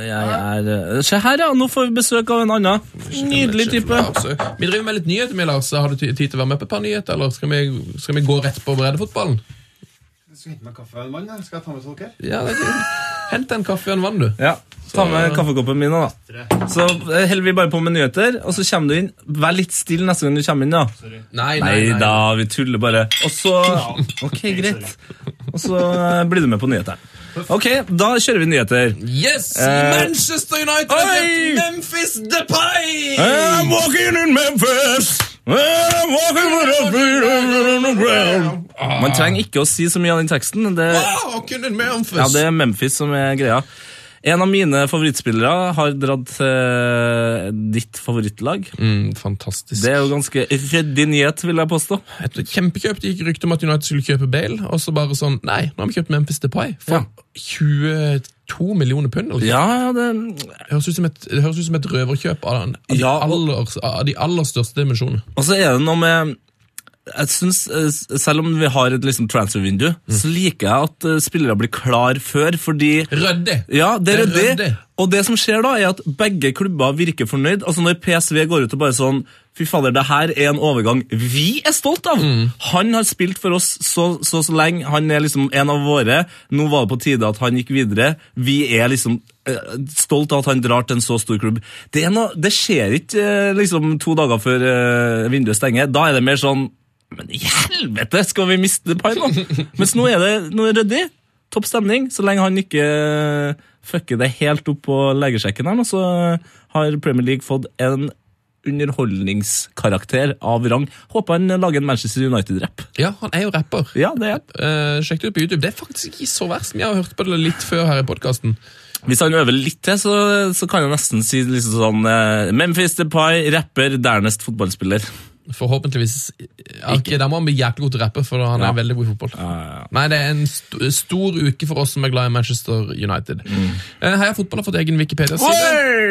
jeg er Se her, ja. Nå får vi besøk av en annen. Nydelig type. Vi driver med litt nyheter, med, Lars. Har du tid til å være med på et par nyheter, eller skal vi, skal vi gå rett på breddefotballen? Jeg skal hente meg kaffe og en vann. jeg. Skal jeg ta med dere? Ja, det er kult. Hent en kaffe og en vann, du. Ja, Ta med kaffekoppen min da. Så eh, holder vi bare på med nyheter, og så kommer du inn. Vær litt stille neste gang du kommer inn, da. Sorry. Nei, Nei nei, da, vi tuller bare. Og så Ok, greit. Og så eh, blir du med på nyhetene. Ok, da kjører vi nyheter. Yes! Eh, Manchester United kjøpt Memphis Depay! I'm walking in Memphis. I'm walking with a freedom on the ground. Man trenger ikke å si så mye av den teksten. Det, Wow, en Memphis! ja, det er Memphis som er greia. En av mine favorittspillere har dratt til ditt favorittlag. Mm, fantastisk. Det er jo ganske ryddig nyhet, vil jeg påstå. Et kjempekjøp. Det gikk rykte om at United skulle kjøpe Bale, og så bare sånn Nei, nå har vi kjøpt Memphis Depay for 22 millioner pund. Eller? Ja, ja, det, Det høres ut som et, det høres ut som et røverkjøp av, den- av, Ja, de, og- aller, av de aller største dimensjonene. Og så er det noe med jeg synes, eh, Selv om vi har et liksom transfer-vindu, så liker jeg at eh, spillere blir klar før, fordi Ryddig! Ja, det er Det ryddig. Og det som skjer da, er at begge klubber virker fornøyd. Altså Når PSV går ut og bare sånn Fy fader, det her er en overgang vi er stolt av! Han har spilt for oss så, så, så lenge. Han er liksom en av våre. Nå var det på tide at han gikk videre. Vi er liksom eh, stolt av at han drar til en så stor klubb. Det, er noe, det skjer ikke liksom to dager før vinduet stenger. Da er det mer sånn Men i helvete, skal vi miste Pai nå? Mens nå er det, nå er det ryddig. Topp stemning, så lenge han ikke eh, fucker det helt opp på legesjekken her, så har Premier League fått en underholdningskarakter av rang. Håper han lager en Manchester United-rapp. Ja, han er jo rapper. Ja, det er. Eh, sjekk det ut på YouTube. Det er faktisk ikke så verst. Vi har hørt på det litt før her i podkasten. Hvis han øver litt til, så, så kan han nesten si liksom sånn uh, Memphis Depay, rapper, dernest fotballspiller. Forhåpentligvis Ikke, der Da må han bli jævlig god til å rappe, for han Ja. er veldig god i fotball. Nei, Det er en st stor uke for oss som er glad i Manchester United. Mm. Eh, Heia Fotball har fått egen Wikipedia-side.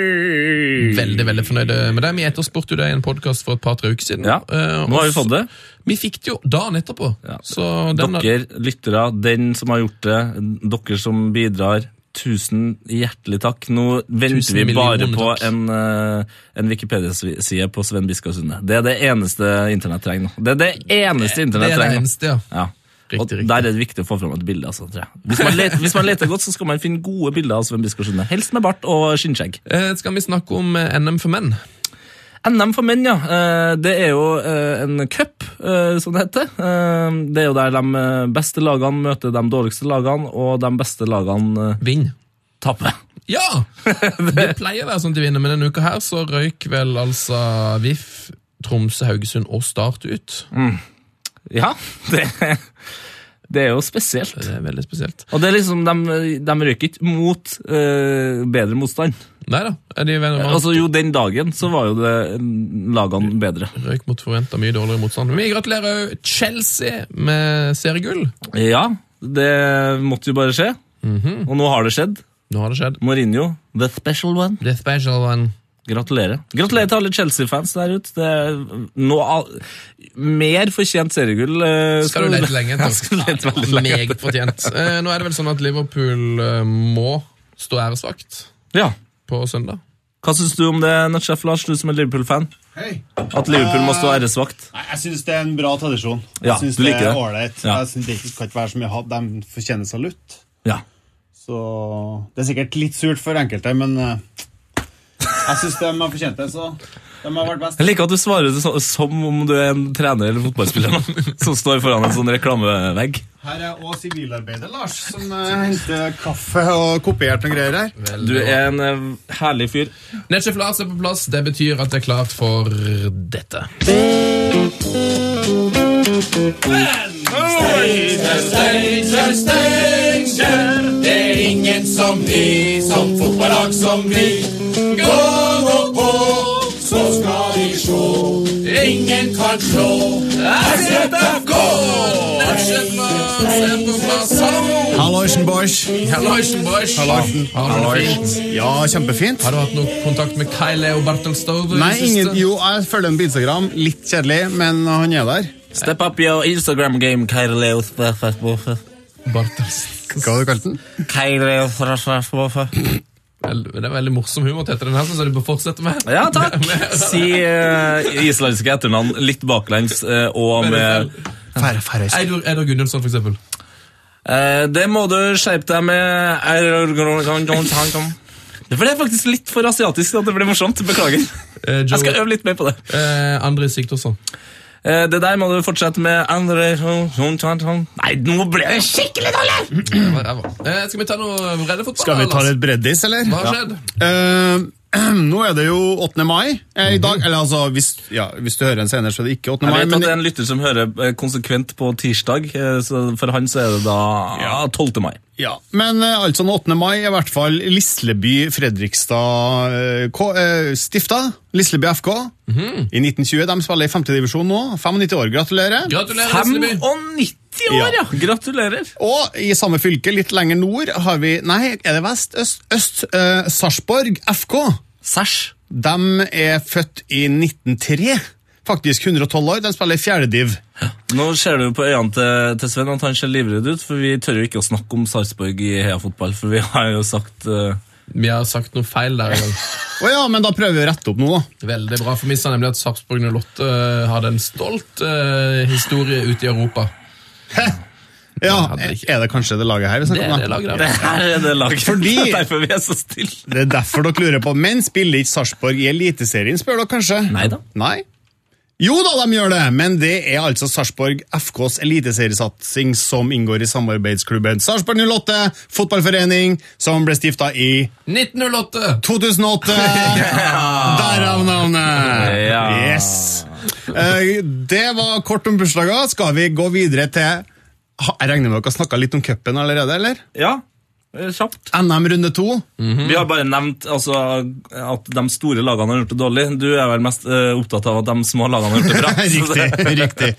Veldig veldig fornøyde med det. Vi etterspurte jo det i en podkast for et par-tre uker siden. Ja, Eh, Nå har vi fått det. Vi fikk det jo dagen etterpå. Ja. Så den Dere lyttere, den som har gjort det, dere som bidrar, tusen hjertelig takk. Nå venter vi bare på takk. en, eh, en Wikipedia-side på Sven Biskov Sunde. Det er det eneste internett trenger nå. Det er det eneste internett trenger. det er det eneste, ja. Ja. Riktig, og riktig. Der er det viktig å få fram et bilde. Altså. Hvis, man leter, hvis man leter godt, så skal man finne gode bilder av Sven Biskov Sunde. Helst med bart og skinnskjegg. Eh, skal vi snakke om eh, NM for menn? NM for menn, ja. Eh, Det er jo eh, en cup, eh, som det heter. Det er jo der de beste lagene møter de dårligste lagene, og de beste lagene Vinner. Vinn. taper. Ja! Det pleier å være sånn de vinner, men denne uka her så røyk vel altså VIF, Tromsø, Haugesund og Start ut. Ja, det, det er jo spesielt. Det er veldig spesielt. Og det er liksom, de, de røyker ikke mot eh, bedre motstand. Nei da. Er de venner med Altså Jo, den dagen så var jo det mm, lagene bedre. Røyk mot forventa mye dårligere motstand. Vi gratulerer Chelsea med seriegull. Ja, det måtte jo bare skje. Mhm. Og nå har det skjedd. Nå har det skjedd. Mourinho, the special one. The special one. Gratulerer. Gratulerer til alle Chelsea-fans der ute. Det er noe mer fortjent seriegull. Uh, Skal du lete lenge etter. Meget fortjent. Uh, nå er det vel sånn at Liverpool uh, må stå æresvakt Ja. på søndag. Hva syns du om det, Natchef Lars, du som er Liverpool-fan? Hei. At Liverpool må stå æresvakt? Nei, Jeg syns det er en bra tradisjon. Ja, jeg synes du det er ålreit. Ja. Jeg synes det ikke skal ikke være så mye hat. De fortjener salutt. Ja. Så det er sikkert litt surt for enkelte, men jeg syns de har fortjent det, så de har vært best. Jeg liker at du svarer det så, som om du er en trener eller fotballspiller som står foran en sånn reklamevegg. Her er også sivilarbeider Lars, som eh, henter kaffe og kopiert noen greier her. Du er en eh, herlig fyr. Nettsjef Lars er på plass. Det betyr at det er klart for dette. Det er ingen som vi, som fotballag som vi. Gå nå på, så skal de sjå. Ingen kan slå SFK! Halloisen, boys. Halloisen, boys. Halloisen. Ja, kjempefint. Har du hatt noe kontakt med Kai og Bartelstove? Nei, ingen, jo, jeg følger ham på Instagram. Litt kjedelig, men han er der. Step up your Instagram game, Kyle Leo. Bartels. Hva har du kalt den? Det er veldig morsom humor, Tete. Den her så du bør fortsette med. Ja, takk! Si uh, islandske etternavn litt baklengs uh, og med færre. Eidur Eidur for eksempel. Uh, det må du skjerpe deg med For det er faktisk litt for asiatisk at det blir morsomt. Beklager. Joe, Jeg skal øve litt mer på det. eh, André Sigthorsson. Eh, det der må du fortsette med Andre Nei, nå ble det skikkelig dårlig! Eh, skal vi ta noe breddefotball? Skal vi ta litt breddis, eller? Hva har skjedd? Eh, nå er det jo 8. mai eh, i dag. Eller altså, hvis, ja, hvis du hører en senere, så er det ikke 8. Jeg mai. vet at det er en lytter som hører eh, konsekvent på tirsdag, eh, så for han så er det da ja, 12. mai. Ja, men eh, altså den 8. mai er i hvert fall Lisleby Fredrikstad eh, eh, stifta. Lisleby FK. I 1920. De spiller i 5. divisjon nå. 95 år. Gratulerer. Gratulerer, Lisleby. 95 år, ja! Gratulerer. Og i samme fylke, litt lenger nord, har vi Nei, er det vest? Øst? øst uh, Sarpsborg FK. Sæsj. De er født i 1903. Faktisk 112 år. De spiller i fjerdediv. Nå ser du på øynene til, til Sven at han ser livredd ut, for vi tør jo ikke å snakke om Sarpsborg i Heia Fotball, for vi har jo sagt uh... Vi har sagt noe feil der. Å ja, men da prøver vi å rette opp noe. Veldig bra, for vi sa nemlig at Sarpsborg 08 eh, hadde en stolt uh, historie ute i Europa. Ja, det. Er det kanskje det laget her vi Det snakker er om? det laget Det her er det laget. Fordi- Derfor vi er så stille. Det er derfor dere lurer på. Men spiller ikke Sarpsborg i Eliteserien, spør dere kanskje? Neida. Nei. Jo da, de gjør det, men det er altså Sarpsborg FKs eliteseriesatsing som inngår i samarbeidsklubben Sarpsborg 08 fotballforening, som ble stifta i 1908! 2008. Derav navnet. Eh, det var kort om bursdager. Skal vi gå videre til Jeg regner med dere har snakka litt om cupen allerede, eller? Ja, eh, kjapt. NM runde to. Vi har bare nevnt altså, at de store lagene har gjort det dårlig. Du er vel mest uh, opptatt av at de små lagene har gjort det bra. riktig. riktig.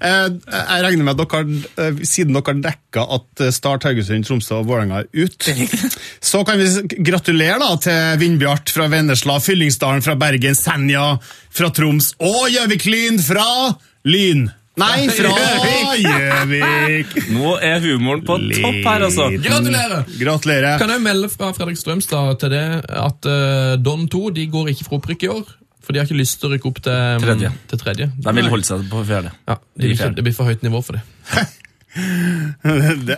Eh, jeg regner med at dere, eh, siden dere dekka at eh, Start, Haugesund, Tromsø og Vålerenga er ut, så kan vi gratulere da til Vindbjart fra Vennesla, Fyllingsdalen fra Bergen, Senja fra Troms og Gjøvik-Lyn fra Lyn. Nei, fra Gjøvik! Nå er humoren på topp her, altså. Gratulerer! Gratulerer. Kan jeg melde fra Fredrik Strømstad til det at uh, Don 2 de går ikke for opprykk i år. For de har ikke lyst til å rykke opp til Tredje. Til tredje. De vil holde seg på fjerde. Ja, det, blir fjerde. det blir for høyt nivå for dem. Det,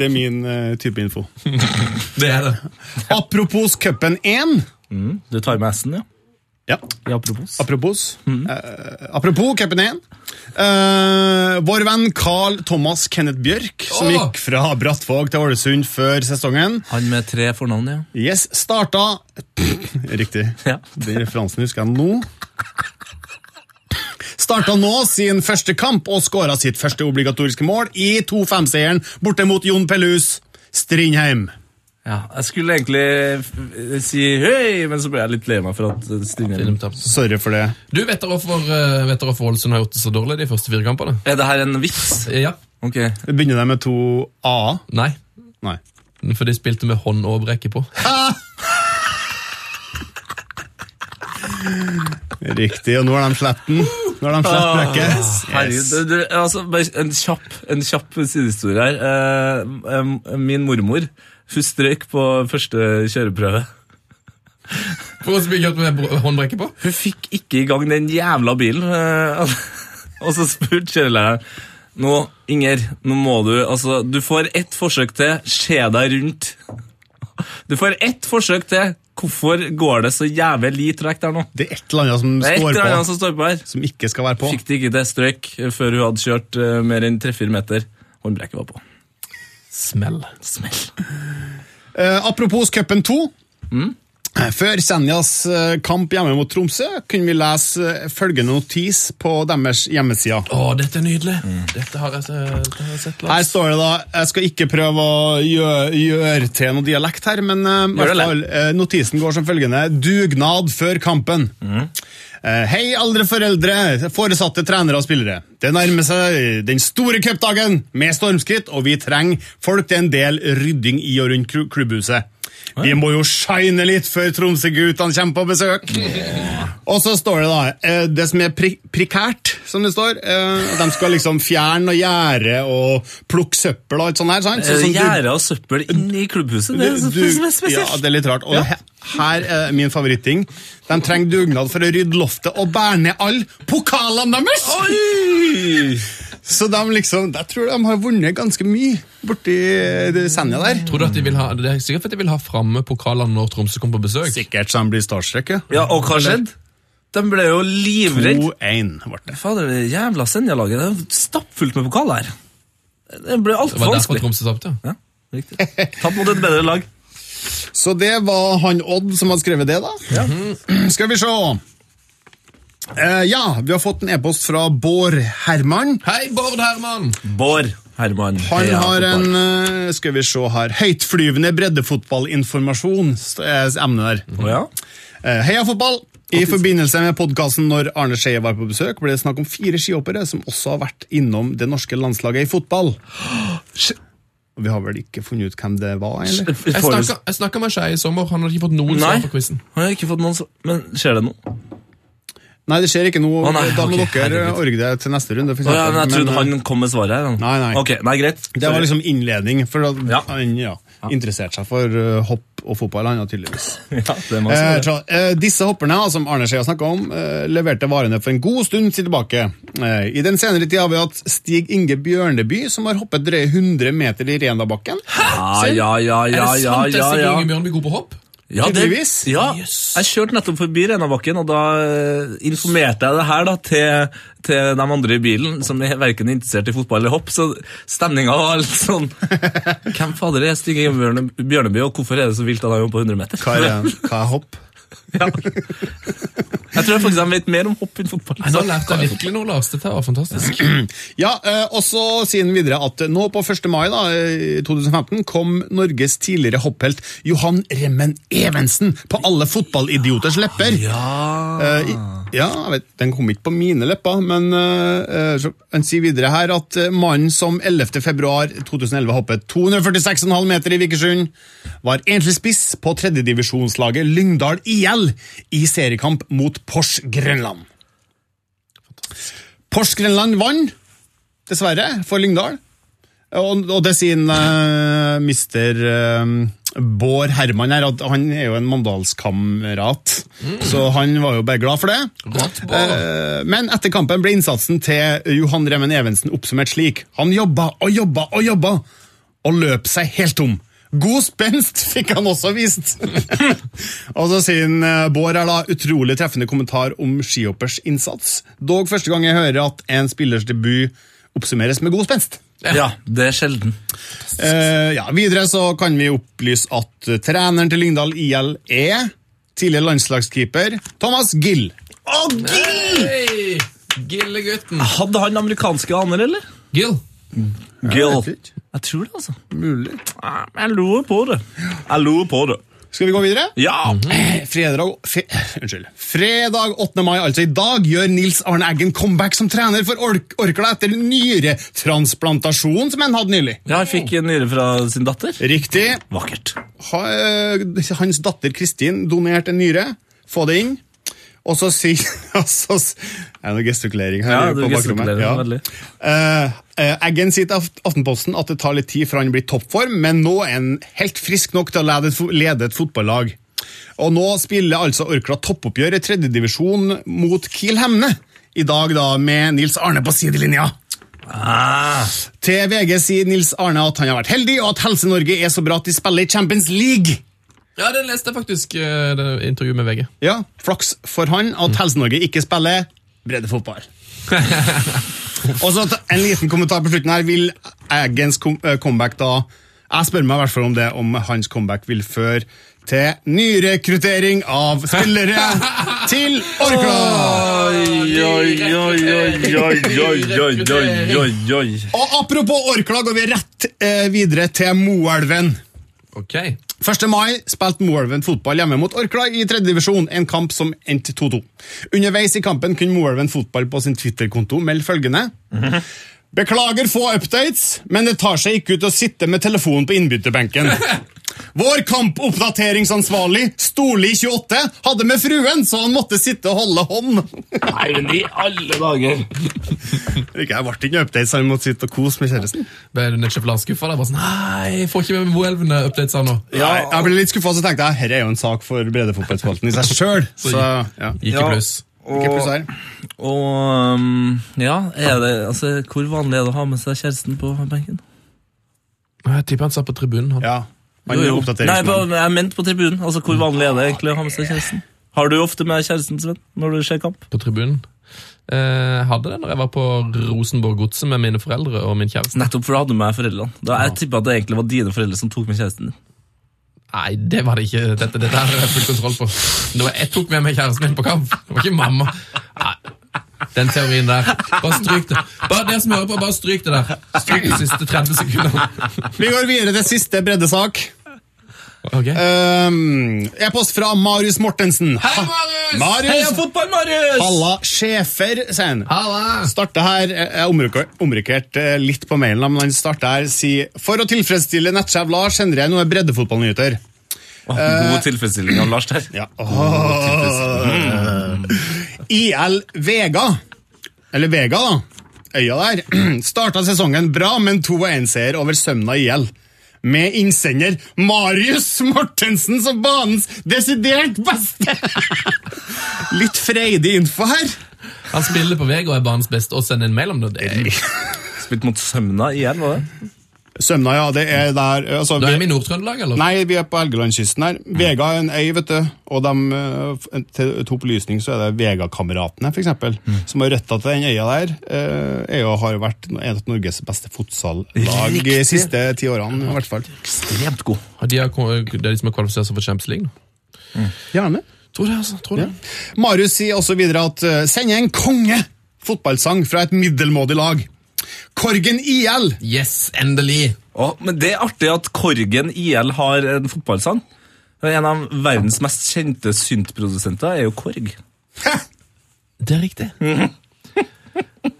det er min uh, type info. Det er det. Apropos cupen 1. Mm, du tar med S-en, ja. Ja. Apropos. Apropos, eh, apropos cupen 1. Uh, vår venn Carl Thomas Kenneth Bjørk, som gikk fra Brattvåg til Ålesund før sesongen, Han med tre fornavn, ja. yes, starta Riktig. Ja. Den referansen husker jeg nå. Starta nå sin første kamp og skåra sitt første obligatoriske mål i 2-5-seieren borte mot Jon Pellus Strindheim. Ja. Jeg skulle egentlig si høy, men så ble jeg litt lei meg for at Stine Film tapt. Sorry for det. Du, vet dere hvorfor, eh, Ålesund har gjort det så dårlig de første fire kampene? Er det her en vits? Eh, Ja. Ok. Begynner de med to A? Nei. Nei. For de spilte med hånd og rekke på. Riktig, og nå har de sluppet den. Nå har de sluppet brekket. Herregud, du, altså, en kjapp, en kjapp sidehistorie her. Eh, min mormor hun strøyk på første kjøreprøve. For oss blir gjort med håndbrekket på? Hun fikk ikke i gang den jævla bilen. eh, og så spurte kjørelæreren Nå, Inger, nå må du Altså, du får ett forsøk til. Se deg rundt. Du får ett forsøk til. Hvorfor går det så jævlig trekk der nå? Det er et eller annet som Det er et står eller annet på, som står på her. som ikke skal være på. Fikk det ikke til strøyk eh, før hun hadde kjørt eh, mer enn 3-4 meter. Håndbrekket var på. Smell. Smell. Uh, apropos cupen 2. Mm. Eh, Før Senjas eh, kamp hjemme mot Tromsø kunne vi lese følgende notis på deres hjemmeside. Å, dette er nydelig. Dette har jeg, dette har jeg sett. Her står det da, Jeg skal ikke prøve å gjøre, gjøre til noe dialekt her, men eh, notisen går som følgende. Dugnad før kampen. Eh, Hei, aldre foreldre, foresatte trenere og spillere. Det nærmer seg den store cupdagen med stormskritt, og vi trenger folk til en del rydding i og rundt klubbhuset. Vi må jo shine litt før Tromsø-guttene kommer på besøk. Og så står det da eh, Det som er pri prekært, som det står. eh, at de skal liksom fjerne og gjerde og plukke søppel og alt sånt her. sant? Sånn Gjerde og søppel inne i klubbhuset, det er så du- spesielt. Ja, det er litt rart. Og he- her er min favoritting. De trenger dugnad for å rydde loftet og bære ned alle pokalene deres! Oi! Så de liksom, jeg tror de har vunnet ganske mye borti det Senja der. Tror du at de vil ha, Det er sikkert for at de vil ha framme pokalene når Tromsø kommer på besøk. Sikkert så de blir startstruck. Ja, og hva skjedde? De ble jo livredde. 2-1 ble det. Fader, det jævla Senja-laget det er stappfullt med pokaler her. Det ble Det var derfor vanskelig. Tromsø tapte. Ja, riktig. Tapt mot et bedre lag. Så det var han Odd som hadde skrevet det, da. Ja. Skal vi se. Eh, ja, vi har fått en e-post fra Bård Herman. Hei, Bård Herman! Bård Herman. Han har en eh, skal vi se her, høytflyvende breddefotballinformasjon, st- er der. Oh, ja? Eh, Heia fotball! I forbindelse med podkasten når Arne Skeie var på besøk, ble det snakk om fire skihoppere som også har vært innom det norske landslaget i fotball. Vi har vel ikke funnet ut hvem det var, eller? Jeg snakka, med Skeie i sommer. Han hadde ikke fått noen svar på quizen. har. Men skjer det nå? Nei, det skjer ikke noe. Å, nei, da må okay, dere orge det til neste runde. For Å ja, men jeg trodde Men, eh, han kom med svaret her. Nei, nei. Ok, nei, greit. Det var liksom innledning, for da, Ja. han ja, interesserte seg for uh, hopp og fotball, han tydeligvis. Ja, det må Eh, tra- eh, disse hopperne, som Arne Skei har snakka om, eh, leverte varene for en god stund siden tilbake. Eh, I den senere tid har vi hatt Stig Inge Bjørneby, som har hoppet drøye 100 meter i Rendabakken. Ja, ja, ja, Er ja, det ja, sant at Stig. Inge Bjørneby god på hopp? Ja, det, ja, jeg kjørte nettopp forbi Renabakken, og da eh, informerte jeg det her da, til, til de andre i bilen, som er verken interessert i fotball eller hopp, så stemninga var litt sånn Hvem fader er Stig Bjørneby, og hvorfor er det så vilt at han er på 100 meter? Hva er, hva er hopp? Ja. Jeg tror faktisk han vet mer om hopp enn fotball. Nei, Nå lærte jeg virkelig noe, Lars. Dette var fantastisk. Ja, eh, og så sier han videre at nå på 1. mai da, 2015 kom Norges tidligere hopphelt Johan Remmen Evensen på alle fotballidioters lepper. Ja. ja, jeg vet, Den kom ikke på mine lepper, men eh, han sier videre her at eh, mannen som 11. februar 2011 hoppet 246,5 meter i Vikersund, var enslig spiss på tredjedivisjonslaget Lyngdal IL i seriekamp mot Pors Grønland. Pors Grønland vant, dessverre, for Lyngdal. Og, og det sier uh, mister uh, Bård Herman her, at han er jo en Mandalskamerat, så han var jo bare glad for det. Godt. Eh, men etter kampen ble innsatsen til Johan Remmen Evensen oppsummert slik. Han jobba og jobba og jobba, og løp seg helt tom. God spenst fikk han også vist! og så sier han, eh, Bård er da, utrolig treffende kommentar om skihoppers innsats. Dog første gang jeg hører at en spillers debut oppsummeres med god spenst. Ja, det er sjelden. Eh, ja, videre så kan vi opplyse at treneren til Lyngdal IL er tidligere landslagskeeper Thomas Gill. Å, Gill! Hei! Gillegutten. Hadde han amerikanske aner, eller? Gill. Gill. Ja. Jeg tror det, altså. Mulig. Jeg lurer på det. Jeg lurer på det. Skal vi gå videre? Ja! Fredag, fe, unnskyld. Fredag 8. mai, altså i dag, gjør Nils Arne Eggen comeback som trener for Ork Orkla etter nyretransplantasjon som han hadde nylig. Ja, Han fikk en nyre fra sin datter. Riktig. Vakkert. Ha, eh, hans datter Kristin donerte en nyre. Få det inn. Og så sier altså, Er noe gestikulering her? Ja, du gestikulerer ja. veldig. Eh, Eggen sier til Aftenposten at det tar litt tid før han blir toppform, men nå er han helt frisk nok til å lede et fotballag. Og nå spiller altså Orkla toppoppgjør i tredjedivisjon mot Kiel Hemne. I dag da med Nils Arne på sidelinja. Ah, Til VG sier Nils Arne at han har vært heldig, og at Helse-Norge er så bra at de spiller i Champions League. Ja, det leste jeg faktisk. Eh, det intervjuet med VG. Ja, Flaks for han at mm. Helse-Norge ikke spiller bredde fotball. og så En liten kommentar på slutten her. Vil Eggens eh, comeback da Jeg spør meg i hvert fall om det, om hans comeback vil føre til nyrekruttering av spillere til Orkla! Og apropos Orkla, går vi rett eh, videre til Moelven. Okay. 1. mai spilte Moelven fotball hjemme mot Orkla i tredje divisjon, en kamp som endte 2-2. Underveis i kampen kunne Moelven fotball på sin Twitter-konto melde følgende. Beklager få updates, men det tar seg ikke ut å sitte med telefonen på innbytterbenken. Vår kampoppdateringsansvarlig, Storli28, hadde med fruen, så han måtte sitte og holde hånd. Nei, men i alle dager. Ikke, Jeg ble ikke updates, så han måtte sitte og kose med kjæresten. Ble du nedsjef skuffa? sånn, Nei, får ikke med Moelvene updates her nå. Ja, jeg ble litt skuffa, så tenkte jeg dette er jo en sak for breddefotballspalten i seg sjøl. Så, ja. Gikk i Ja. pluss. Pluss her. Og um, ja, er det, altså, hvor vanlig er det å ha med seg kjæresten på benken? Jeg tipper han satt på tribunen. Han. Ja. Han Jo, jo. Nei, på, jeg mente på tribunen. Altså, Hvor vanlig er det egentlig å ha med seg kjæresten? Har du ofte med kjæresten Sven, når du ser kamp? På tribunen. Eh, hadde det når jeg var på Rosenborg Godset med mine foreldre og min kjæreste. Nettopp for du hadde med foreldrene. Da Jeg tipper at det egentlig var dine foreldre som tok med kjæresten din. Nei, det var det ikke. Dette, dette har jeg full kontroll på. Var, jeg tok med meg kjæresten min på kamp. Det var ikke mamma. Nei, den teorien der. Bare stryk det. Bare dere som hører på, bare stryk det der. Stryk de siste 30 sekundene. Vi går videre til siste breddesak. Ok. Um, E-post fra Marius Mortensen. Hei, Marius! Marius! Heia fotball, Marius! Halla, sjefer, sier han. Halla! Starter her, Jeg har omrokert, omrokert eh, litt på mailen, men han starter her sier For å tilfredsstille nettsjef Lars sender jeg noe breddefotballnyheter. Oh, god tilfredsstilling av Lars der. Ja. IL Vega, eller Vega, da, øya der, starta sesongen bra, men 2-1-seier over Sømna IL. Med innsender Marius Mortensen som banens desidert beste! Litt freidig info her. Han spiller på VG og er banens beste, og sender en mail om det. det er, Spilt mot Sømna igjen, var det? Sømna, ja, det er der altså, da er vi, i Nord-Trøndelag, eller? Nei, vi er på Helgelandskysten her. Vega er en øy, vet du. Og de, til, til to opplysning så er det Vegakameratene, for eksempel. Som har røtta til den øya der. eh, Er jo, har vært en av Norges beste fotsallag de siste ti årene, i hvert fall. Ekstremt god. De er, det er de som har kvalifisert seg for Champions League nå. Gjerne. Tror det, altså. Tror det. Marius sier også videre at 'send en konge fotballsang fra et middelmådig lag. Korgen IL. Yes, endelig. Oh, men det er artig at Korgen IL har en fotballsang. En av verdens mest kjente syntprodusenter er jo Korg. Det er riktig.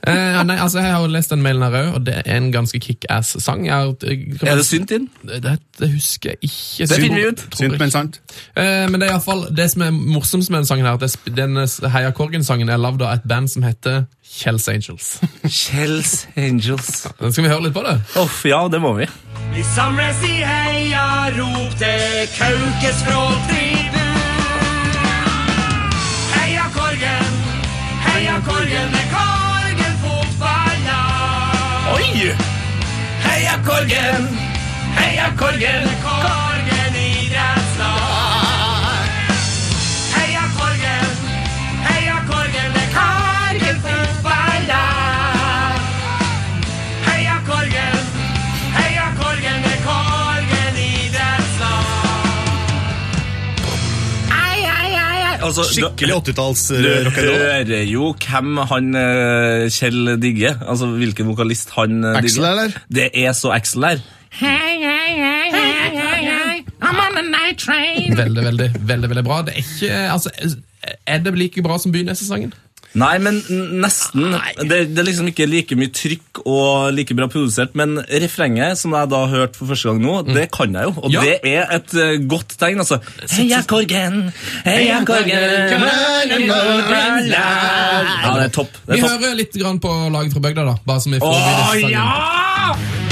Eh, nei, altså Jeg har lest den mailen her òg, og det er en ganske kickass-sang. Kan- Er det synt inn? Det, det husker jeg ikke. Det finner vi ut. Synt, men sant. Eh, men det er i hvert fall, det som er morsomst med den sangen, her, at den eh, Heia Korgen-sangen er lagd av et band som heter Kjells Angels. Kjells Angels. Ja, skal vi høre litt på det? Uff, ja, det må vi. Vi samles i heia rop til Kaukes fra tribun. Heia Korgen, heia Korgen. Oi! Heia Korgen, heia Korgen Korgen Altså, Skikkelig 80-talls Du hører jo hvem han eh, Kjell digger. Altså hvilken vokalist han digger. Axel, eller? Det er så Axel der. I'm on a night train. Veldig, veldig veldig, veldig bra. Det er ikke, altså, er det like bra som Bynesesangen? Nei, men nesten. nesten. Det, det er liksom ikke like mye trykk og like bra produsert, men refrenget, som jeg da har hørt for første gang nå, det kan jeg jo. Og Ja. det er et uh, godt tegn, altså. Heia Korgen, heia Korgen Ja, det er topp. Det Vi er topp. hører litt grann på laget fra bygda, da. Bare som vi får Å, ja!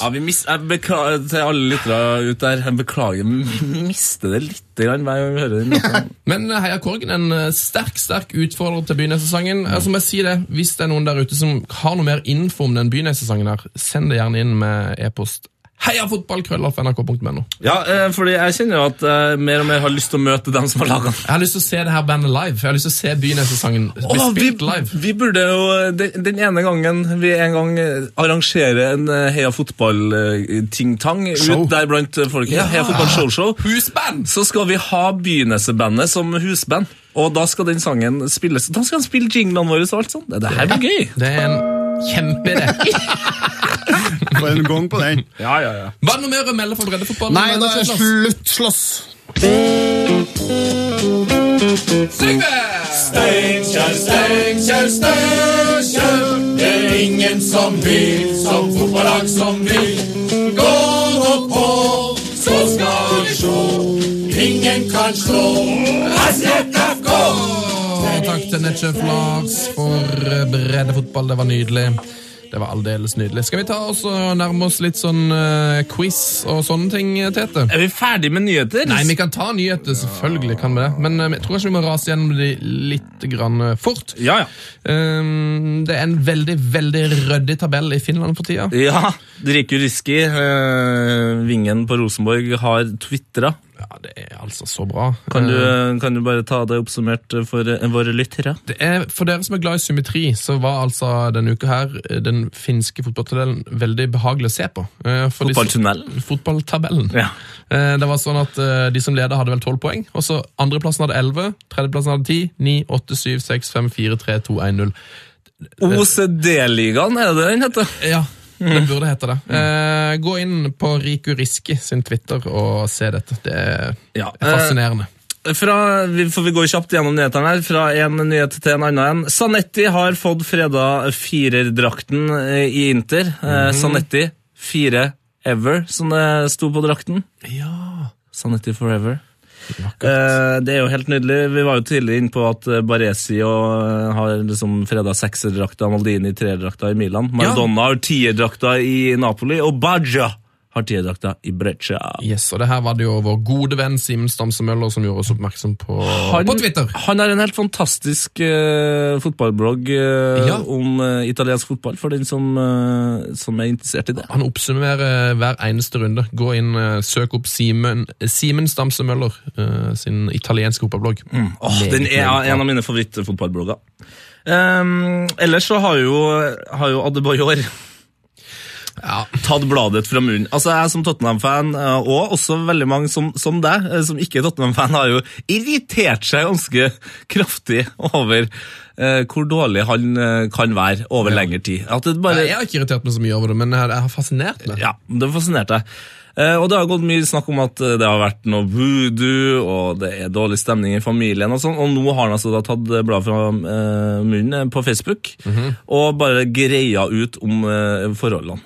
Ja, vi mis jeg beklager til alle lyttere ut der. Jeg beklager, vi mister det litt hver gang vi hører den. låta. Men eh, Heia Korgen en eh, sterk sterk utfordrer til bynesesongen. Altså, må jeg si det, Hvis det er noen der ute som har noe mer info om den bynesesongen, her, send det gjerne inn med e-post. Heiafotballkrøllalfa.nrk.no. Ja, eh, fordi jeg kjenner jo at jeg mer og mer har lyst til å møte dem som har laga den. Jeg har lyst til å se det her bandet live. Jeg har lyst til å se Bynesesangen bli vi, spilt live. vi burde jo den, den ene gangen vi en gang eh, arrangerer en eh, Heia fotball-ting-tang ut der blant folk, ja, Heia fotball-showshow, Husband! så skal vi ha Bynesebandet som husband. Og da skal den sangen spilles. Da skal han spille jinglene våre og alt sånt. Det, det her blir gøy. Det er en kjempeidé. Få en gong på den. Ja, ja, ja. Var det noe mer å melde for breddefotballen? Nei, da er det slutt slåss. Syng det! Steinkjer, Steinkjer, Steinkjer. Det er ingen som vil, som fotballag som vil. Gå nå på, så skal vi sjå. Ingen kan slå SFK. Takk til Netchef Lars for breddefotball. Det var nydelig. Det var aldeles nydelig. Skal vi ta oss og nærme oss litt sånn uh, quiz og sånne ting, Tete? Er vi ferdig med nyheter? Nei, vi kan ta nyheter, selvfølgelig kan vi det. Men uh, jeg tror kanskje vi må rase gjennom de litt grann eh, fort. Ja, ja. Um, det er en veldig, veldig ryddig tabell i Finland for tida. Ja, drikker Riski, eh, vingen på Rosenborg, har twitra. Ja, det er altså så bra. Kan, du, Eh, kan du bare ta det oppsummert for eh, våre lyttere? Det er, for dere som er glad i symmetri, så var altså denne uka her eh, den finske fotballtabellen veldig behagelig å se på. Eh, Fotballtunnelen? Fotballtabellen. Ja. Eh, Det var sånn at eh, De som leder, hadde vel 12 poeng. og så Andreplassen hadde 11, tredjeplassen hadde 10, 9, 8, 7, 6, 5, 4, 3, 2, 1, 0. OCD-ligaen, er det den heter? Ja, det burde hete det. Eh, gå inn på Riku Riski sin Twitter og se dette. Det er Ja. fascinerende. Fra, vi- vi går kjapt gjennom nyhetene her. Fra en nyhet til en annen. Sanetti har fått freda firerdrakten eh, i Inter. Mm. Sanetti, fire ever, som det sto på drakten. Ja. Sanetti forever. Eh, det er jo helt nydelig. Vi var jo tidlig inne på at eh, Baresi eh, har liksom freda sekserdrakta, Maldini treerdrakta i Milan. Maradona har tierdrakta i Napoli, og Baggio har tierdrakta i Breccia. Yes, og det her var det jo vår gode venn Simen Stamse Møller som gjorde oss oppmerksom på, på Twitter. Han har en helt fantastisk uh, fotballblogg uh, Ja. om uh, italiensk fotball, for den som, som er interessert i det. Han oppsummerer hver eneste runde. Gå inn, søk opp Simen, Simen Stamse Møller sin italienske fotballblogg. Mm. Oh, den er en av mine favorittfotballblogger. Um, ellers så har jo, har jo Adebayor Ja, tatt bladet fra munnen. Altså Jeg som Tottenham-fan, eh, og også veldig mange som, som deg, eh, som ikke er Tottenham-fan, har jo irritert seg ganske kraftig over Uh, hvor dårlig han uh, kan være over lengre tid. Bare... Jeg har ikke irritert meg så mye over det, men jeg jeg har fascinert meg. Ja, det fascinerte deg. Uh, og det har gått mye snakk om at det har vært noe voodoo, og det er dårlig stemning i familien og sånn, og nå har han altså da tatt bladet fra munnen på Facebook, og bare greia ut om forholdene.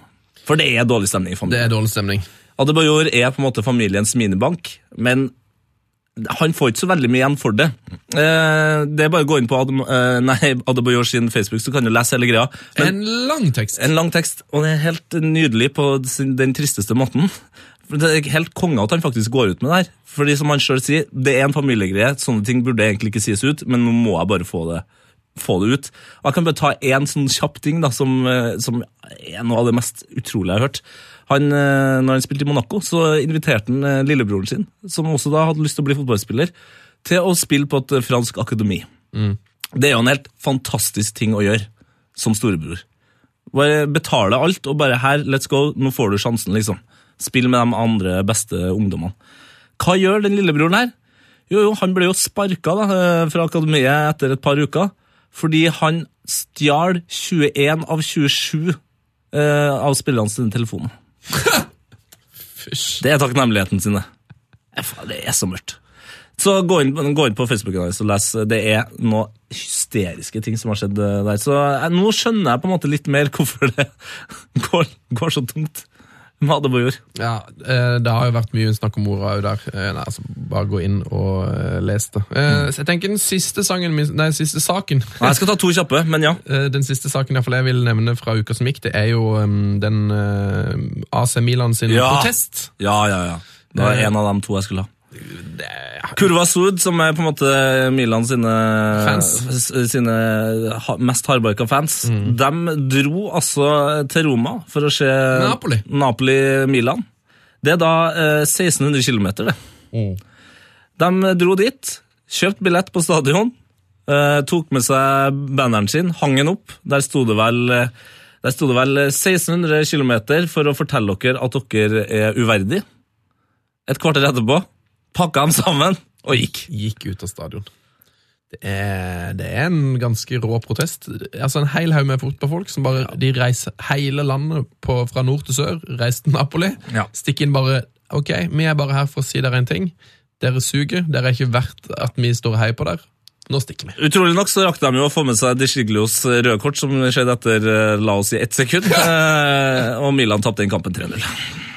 For det er dårlig stemning i familien. Det er dårlig stemning. Adebayor er på en måte familiens minibank, men han får ikke så veldig mye igjen for det. Eh, det er bare å gå inn på eh, nei, Adebayor sin Facebook, så kan du lese hele greia. Men, En lang tekst. en lang tekst, og det er helt nydelig på sin, den tristeste måten. Det er helt konge at han faktisk går ut med det her. Fordi som han selv sier, det er en familiegreie, sånne ting burde egentlig ikke sies ut, men nå må jeg bare få det, få det ut. Og Jeg kan bare ta en sånn kjapp ting da, som, eh, som er noe av det mest utrolige jeg har hørt. Han, eh, når han spilte i Monaco, så inviterte han eh, lillebroren sin, som også da hadde lyst til å bli fotballspiller, til å spille på et fransk akademi. Det er jo en helt fantastisk ting å gjøre som storebror. Bare betale alt, og bare her, let's go, nå får du sjansen, liksom. Spill med de andre beste ungdommene. Hva gjør den lillebroren her? Jo, jo, han ble jo sparka da, fra akademiet etter et par uker, fordi han stjal 21 av 27 eh, av spillerne sine telefoner. Det er takknemligheten sine. Eh, Det er så mørkt. Så gå inn, gå inn på Facebooken hans og les. Det er noen hysteriske ting som har skjedd eh, der. Så jeg, nå skjønner jeg på en måte litt mer hvorfor det går, går så tungt med Adebayor. Ja, eh, det har jo vært mye snakk om orda òg der. Eh, Nei, altså, bare gå inn og eh, les det. Så jeg tenker den siste sangen min, nei, siste saken Nei, Jeg skal ta to kjappe, men ja. Den siste saken jeg vil nevne fra uka som gikk, det er jo den AC Milan sin Ja. protest. Ja, ja, ja. Det var en av de to jeg skulle ha. Kurva Sud, som er på en måte Milan sine, sine mest hardbarka fans, de dro altså til Roma for å se Napoli. Napoli-Milan. Det er da eh, 1600 km, det. De dro dit, kjøpte billett på stadion, eh, tok med seg banneren sin, hang den opp. Der sto det vel eh, der sto det vel 1600 km for å fortelle dere at dere er uverdig. Et kvarter etterpå pakka dem sammen og gikk. Gikk ut av stadion. Det er, det er en ganske rå protest. Altså En hel haug med fotballfolk som bare de reiser hele landet på, fra nord til sør. Reiser til Napoli. Ja. Stikker inn bare Ok, vi er bare her for å si dere en ting. Dere suger. Dere er ikke verdt at vi står og heier på dere. Nå stikker vi. Utrolig nok så rakk de jo å få med seg Desiglios røde kort, som skjedde etter eh, la oss si ett sekund. Eh, og Milan tapte den kampen 3-0.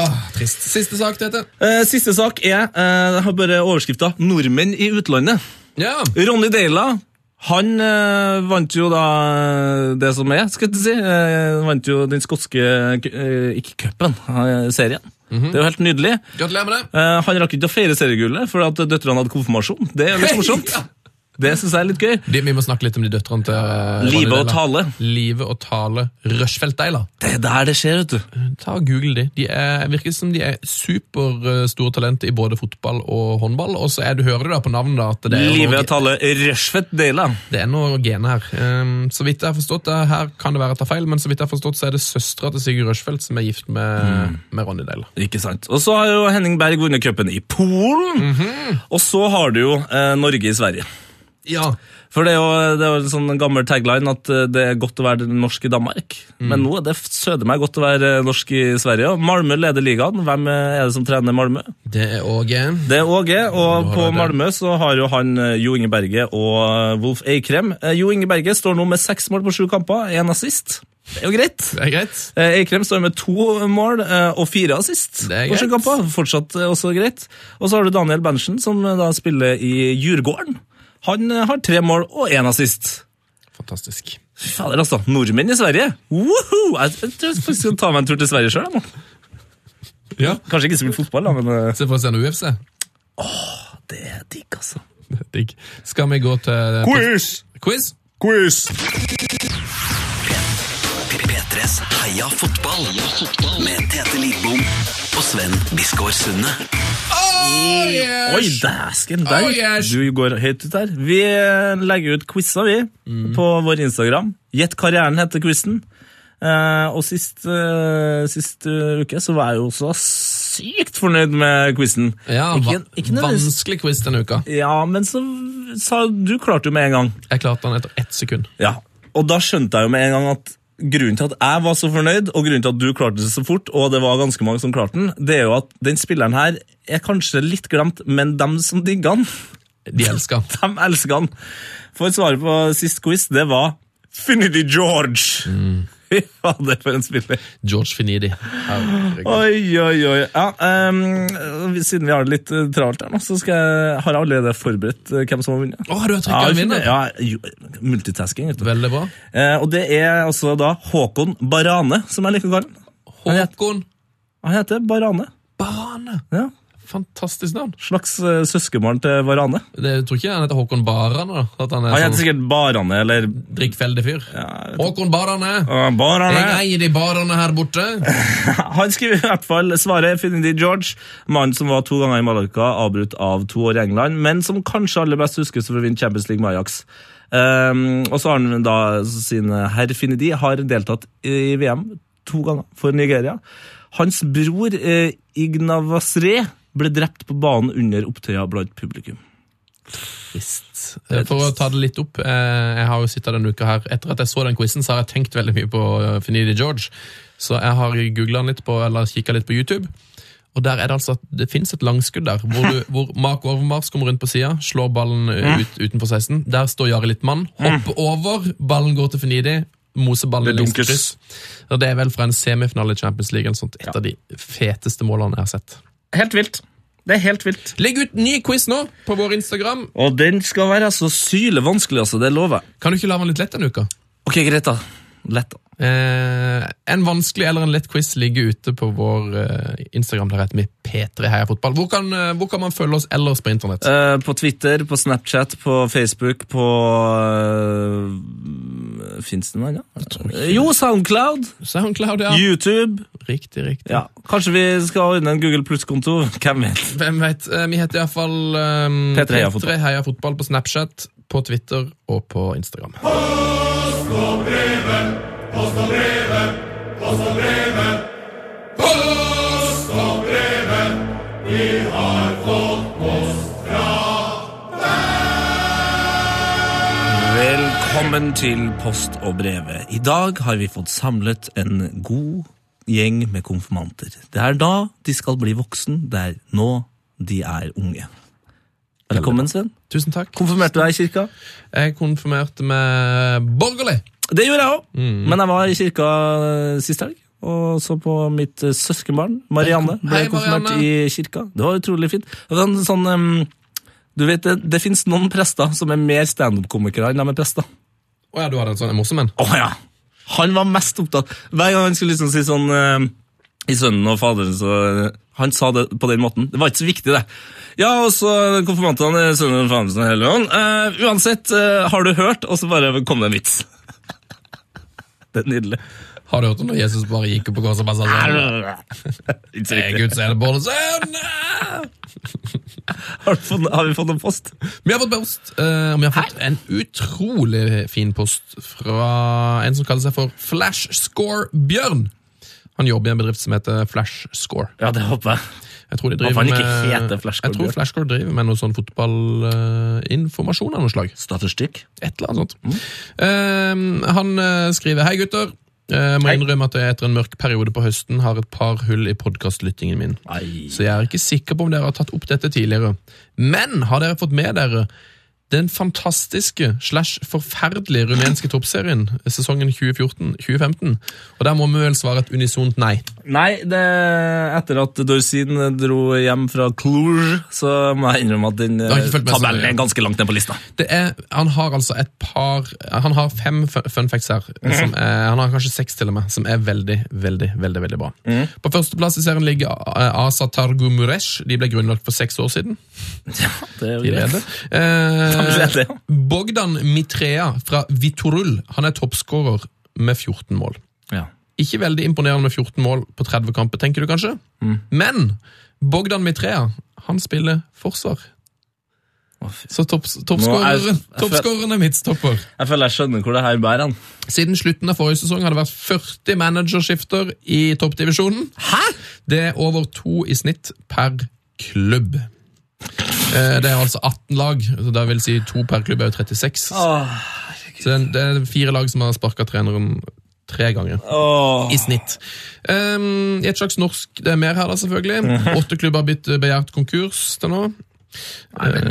Ah, trist. Siste sak, Tete. Uh, siste sak er uh, Jeg har bare overskrifta 'Nordmenn i utlandet'. Ja. Ronny Deila han eh, vant jo da det som er, skal jeg si. Eh, vant jo den skotske Ikke cupen, serien. Det er jo helt nydelig. Gratulerer med det. Han rakk ikke å feire seriegullet fordi at døtrene hadde konfirmasjon. Det er litt morsomt. morsomt. ja. Det syns jeg er litt gøy. De, vi må snakke litt om de døtrene til eh, Live og Tale. Live og Tale Rushfeldt-Deila. Det er der det skjer, vet du. Ta og Google de. De er, virker som de er superstore talenter i både fotball og håndball. Og så er du, hører du da på navnet da, at det er, Live og Tale Rushfeldt-Deila. det er noe gene her. Um, så vidt jeg har forstått det, her kan det være jeg tar feil, men så vidt jeg har forstått så er det søstera til Sigurd Rushfeldt som er gift med, med Ronny Deila. Ikke sant. Og så har jo Henning Berg vunnet cupen i Polen. Og så har du jo eh, Norge i Sverige. Ja. For det er, jo, det er jo en sånn gammel tagline at eh, det er godt å være norsk i Danmark. Men nå er det søder meg godt å være norsk i Sverige. Malmö leder ligaen. Hvem er det som trener Malmö? Det er Åge. Det er Åge, og på. Malmö så har jo han eh, Jo Inge Berge og eh, Wolf Eikrem. Eh, Jo Inge Berge står nå med seks mål på sju kamper, én assist. Det er jo greit. Det er greit. Eh, Eikrem står med to mål eh, og fire assist Det er greit. Fortsatt eh, også greit. Og så har du Daniel Berntsen, som eh, da spiller i Djurgården. Han eh, har tre mål og én assist. Fantastisk. Fader, altså. Nordmenn i Sverige! Woohoo! Jeg, jeg tror jeg skal ta meg en tur til Sverige sjøl. Ja. Kanskje ikke spille fotball, da, men eh, Se for å en UFC. det er digg, altså. Digg. Skal vi gå til Quiz! quiz? Quiz! P3s Heia fotball med Tete Lidbom og Sven Biskår Sunde. Oi, dæsken! Der Oh, yes. Du går høyt ut her. Vi legger ut quizer, vi, Mm. på vår Instagram. Gjett karrieren heter quizen. Uh, og sist, uh, sist uh, uke så var jeg jo så sykt fornøyd med quizen. Ja, ikke, ikke vanskelig quiz denne uka. Ja, men så sa du klarte jo med en gang. Jeg klarte den etter ett sekund. Ja, Og da skjønte jeg jo med en gang at grunnen til at jeg var så fornøyd, og grunnen til at du klarte det så fort, og det var ganske mange som klarte den, det er jo at den spilleren her er kanskje litt glemt, men dem som digger han, De elsker. de elsker han. For svaret på sist quiz, det var Finity George. Fy fader, for en spiller. George Finidi. Oi, oi, oi. Ja, um, siden vi har det litt eh, travelt her nå, så jeg, har jeg allerede forberedt eh, hvem som har vunnet. har du har Ja, trykket jeg vinner? ja, multitasking, vet du. Veldig bra. Eh, og det er altså da Håkon Barane, som jeg liker å kalle han. Håkon Han heter Barane. Barane. Ja. Fantastisk navn. Slags uh, søskenbarn til Varane. Det, jeg tror ikke han heter Håkon Barane. da. At han er Han heter sånn sikkert Barane, eller drikkfeldig fyr. Håkon Barane. uh, Jeg eier de barene her borte. Han skriver i hvert fall svaret Finidi George, mannen som var to ganger i Mallorca, avbrutt av to år i England, men som kanskje aller best huskes for å vinne Champions League med Ajax. Um, og så har han da sin herr Finidi har deltatt i VM to ganger for Nigeria. Hans bror eh, Ignavasre ble drept på banen under opptøya blant publikum. Trist. For å ta det litt opp, eh, jeg har jo sittet denne uka her, etter at jeg så den quizen, så har jeg tenkt veldig mye på eh, Finidi George. Så jeg har googlet litt på, eller kikket litt på YouTube. Og der er det altså, det finnes et langskudd der, hvor, du, hvor Mark Overmars kommer rundt på sida, slår ballen ut, utenfor 16. Der står Jari Littmann, hopper over, ballen går til Finidi, moseballen i kryss. Og det er vel fra en semifinale i Champions League, eller sånt, et av de feteste målene jeg har sett. Helt vilt. Det er helt vilt. Legg ut ny quiz nå på vår Instagram. Og den skal være så syle vanskelig, altså. Det lover jeg. Kan du ikke la den litt lett denne uka? Ok, greit, da. Lett, da. Eh, en vanskelig eller en lett quiz ligger ute på vår eh, Instagram. Der heter P3 Heia Fotball. Hvor kan, eh, hvor kan man følge oss ellers på internett? Eh, på Twitter, på Snapchat, på Facebook, på uh, Fins det noe annet? Jo, Soundcloud, Soundcloud, ja. YouTube. Riktig, riktig. Ja, Kanskje vi skal ordne en Google Pluss-konto? Hvem vet? Hvem vet? Eh, vi heter iallfall um, P3 Heia Fotball. Heia Fotball på Snapchat, på Twitter og på Instagram. Velkommen til Post og brevet. I dag har vi fått samlet en god gjeng med konfirmanter. Det er da de skal bli voksen, det er nå de er unge. Velkommen, Sven. Tusen takk. Konfirmerte du deg i kirka? Jeg konfirmerte med borgerlig. Det gjorde jeg òg. Men jeg var i kirka eh, sist helg. Og så på mitt eh, søskenbarn, Marianne, ble Hei, konfirmert Marianne. i kirka. Det var utrolig fint. Det var sånn, um, du vet, Det, det fins noen prester som er mer standup-komikere enn de er prester. Å ja, du hadde en sånn morsom en? Å ja! Han var mest opptatt Hver gang han skulle liksom si sånn eh, i Sønnen og Faderen, så eh, Han sa det på den måten. Det var ikke så viktig, det. Ja, og så konfirmantene i Sønnen og Faderen og Helligånd. Uh, uansett, uh, har du hørt? Og så bare kom det en vits. det er nydelig. Har du hørt om når Jesus bare gikk opp på korset og bare sa sånn Ikke «Det er. Guds enebårne sønn! Har, har vi fått en post? Vi har fått post, Uh, vi har fått en utrolig fin post fra en som kaller seg for Flashscore Bjørn. Han jobber i en bedrift som heter Flashscore. Ja, det håper jeg. Jeg tror de driver med, Jeg tror Flashcore driver med noe sånn fotballinformasjon av noe slag. Statistikk. Et eller annet sånt. Eh, han eh, skriver Hei, gutter. Jeg må innrømme at jeg etter en mørk periode på høsten har et par hull i podkastlyttingen min. Ai. Så jeg er ikke sikker på om dere har tatt opp dette tidligere. Men har dere fått med dere den fantastiske slash forferdelige rumenske toppserien sesongen 2014-2015? Og der må vi vel svare et unisont nei. Nei, det, etter at Dorsin dro hjem fra Cluj, så må jeg innrømme at den tabellen er ganske langt ned på lista. Det er, han har altså et par Han har fem fun facts her. Som er, han har kanskje seks til og med, som er veldig, veldig veldig, veldig bra. På førsteplass i serien ligger eh, Asa Targu Muresh. De ble grunnlagt for seks år siden. Ja, det er jo greit. Eh, det, ja. Bogdan Mitrea fra Vitorul Han er toppskårer med 14 mål. Ikke veldig imponerende med 14 mål på 30 kamper, tenker du kanskje? Men Bogdan Mitrea han spiller forsvar. Så er- toppskåreren jeg- er midtstopper. Jeg føler jeg skjønner hvor det her bærer han. Siden slutten av forrige sesong har det vært 40 managerskifter i toppdivisjonen. Hæ?! Det er over to i snitt per klubb. Eh, Det er altså 18 lag, så det vil si to per klubb er jo 36. Så det er fire lag som har sparka treneren tre ganger. Oh. I snitt. Um, I et slags norsk Det er mer her, da, selvfølgelig. Åtte klubber har blitt begjært konkurs til nå. Nei, men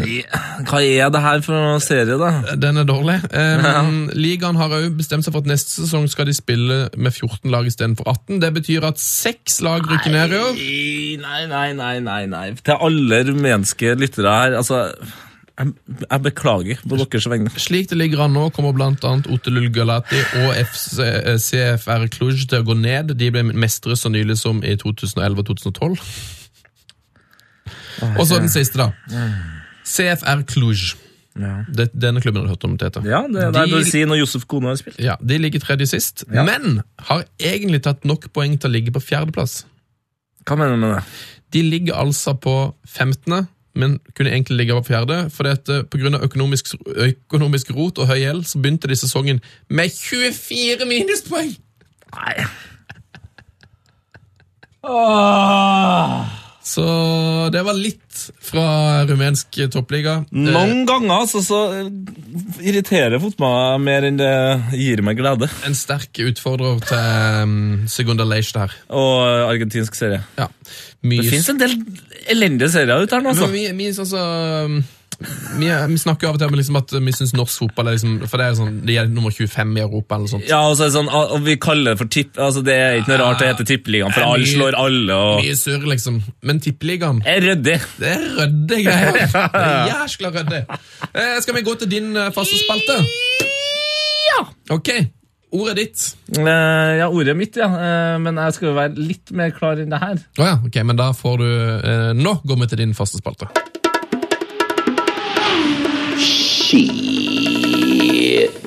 Hva er det her for noen serie, da? Den er dårlig. Um, Ligaen har òg bestemt seg for at neste sesong skal de spille med 14 lag istedenfor 18. Det betyr at seks lag rykker ned i år. Nei, nei, nei, nei, nei. Til alle rumenske lyttere her, altså Jeg, jeg beklager på deres vegne. Slik det ligger an nå, kommer bl.a. Otelul Galati og FC, eh, CFR Cluj til å gå ned. De ble mestere så nylig som i 2011 og 2012. Og så den siste, da. CFR Cluj. Ja, Det, denne klubben har du hørt om, Tete. ja det er det De- si når Josef Kone har spilt. Ja, De ligger tredje sist, Ja. men har egentlig tatt nok poeng til å ligge på fjerdeplass. Hva mener du med det? De ligger altså på 15., men kunne egentlig ligge på fjerde. For av økonomisk, økonomisk rot og høy gjeld, så begynte de sesongen med 24 minuspoeng! Nei. Så det var litt fra rumensk toppliga. Noen ganger altså, så irriterer fotball mer enn det gir meg glede. En sterk utfordrer til um, Segunda Leish der. Og argentinsk serie. Ja. Mye Det fins en del elendige serier ute her nå, altså. Men vi, vi, altså, vi, vi snakker av og til om liksom at vi syns norsk fotball er liksom For det er sånn, de er nummer 25 i Europa. eller sånt. Ja, og så det sånn, og og vi kaller det for tipp... Altså, Det er ikke noe rart det heter tippeligaen, for alle slår alle. og... Mye surr, liksom. Men tippeligaen Er ryddig. Det er rydde greier. Det er jæskla rydde. Eh, skal vi gå til din eh, faste spalte? Ja! Ok. Ordet ditt. Uh, ja, ordet mitt, ja. Uh, men jeg skal jo være litt mer klar enn det her. Oh, ja, ok, men da får du uh, Nå går vi til din faste spalte.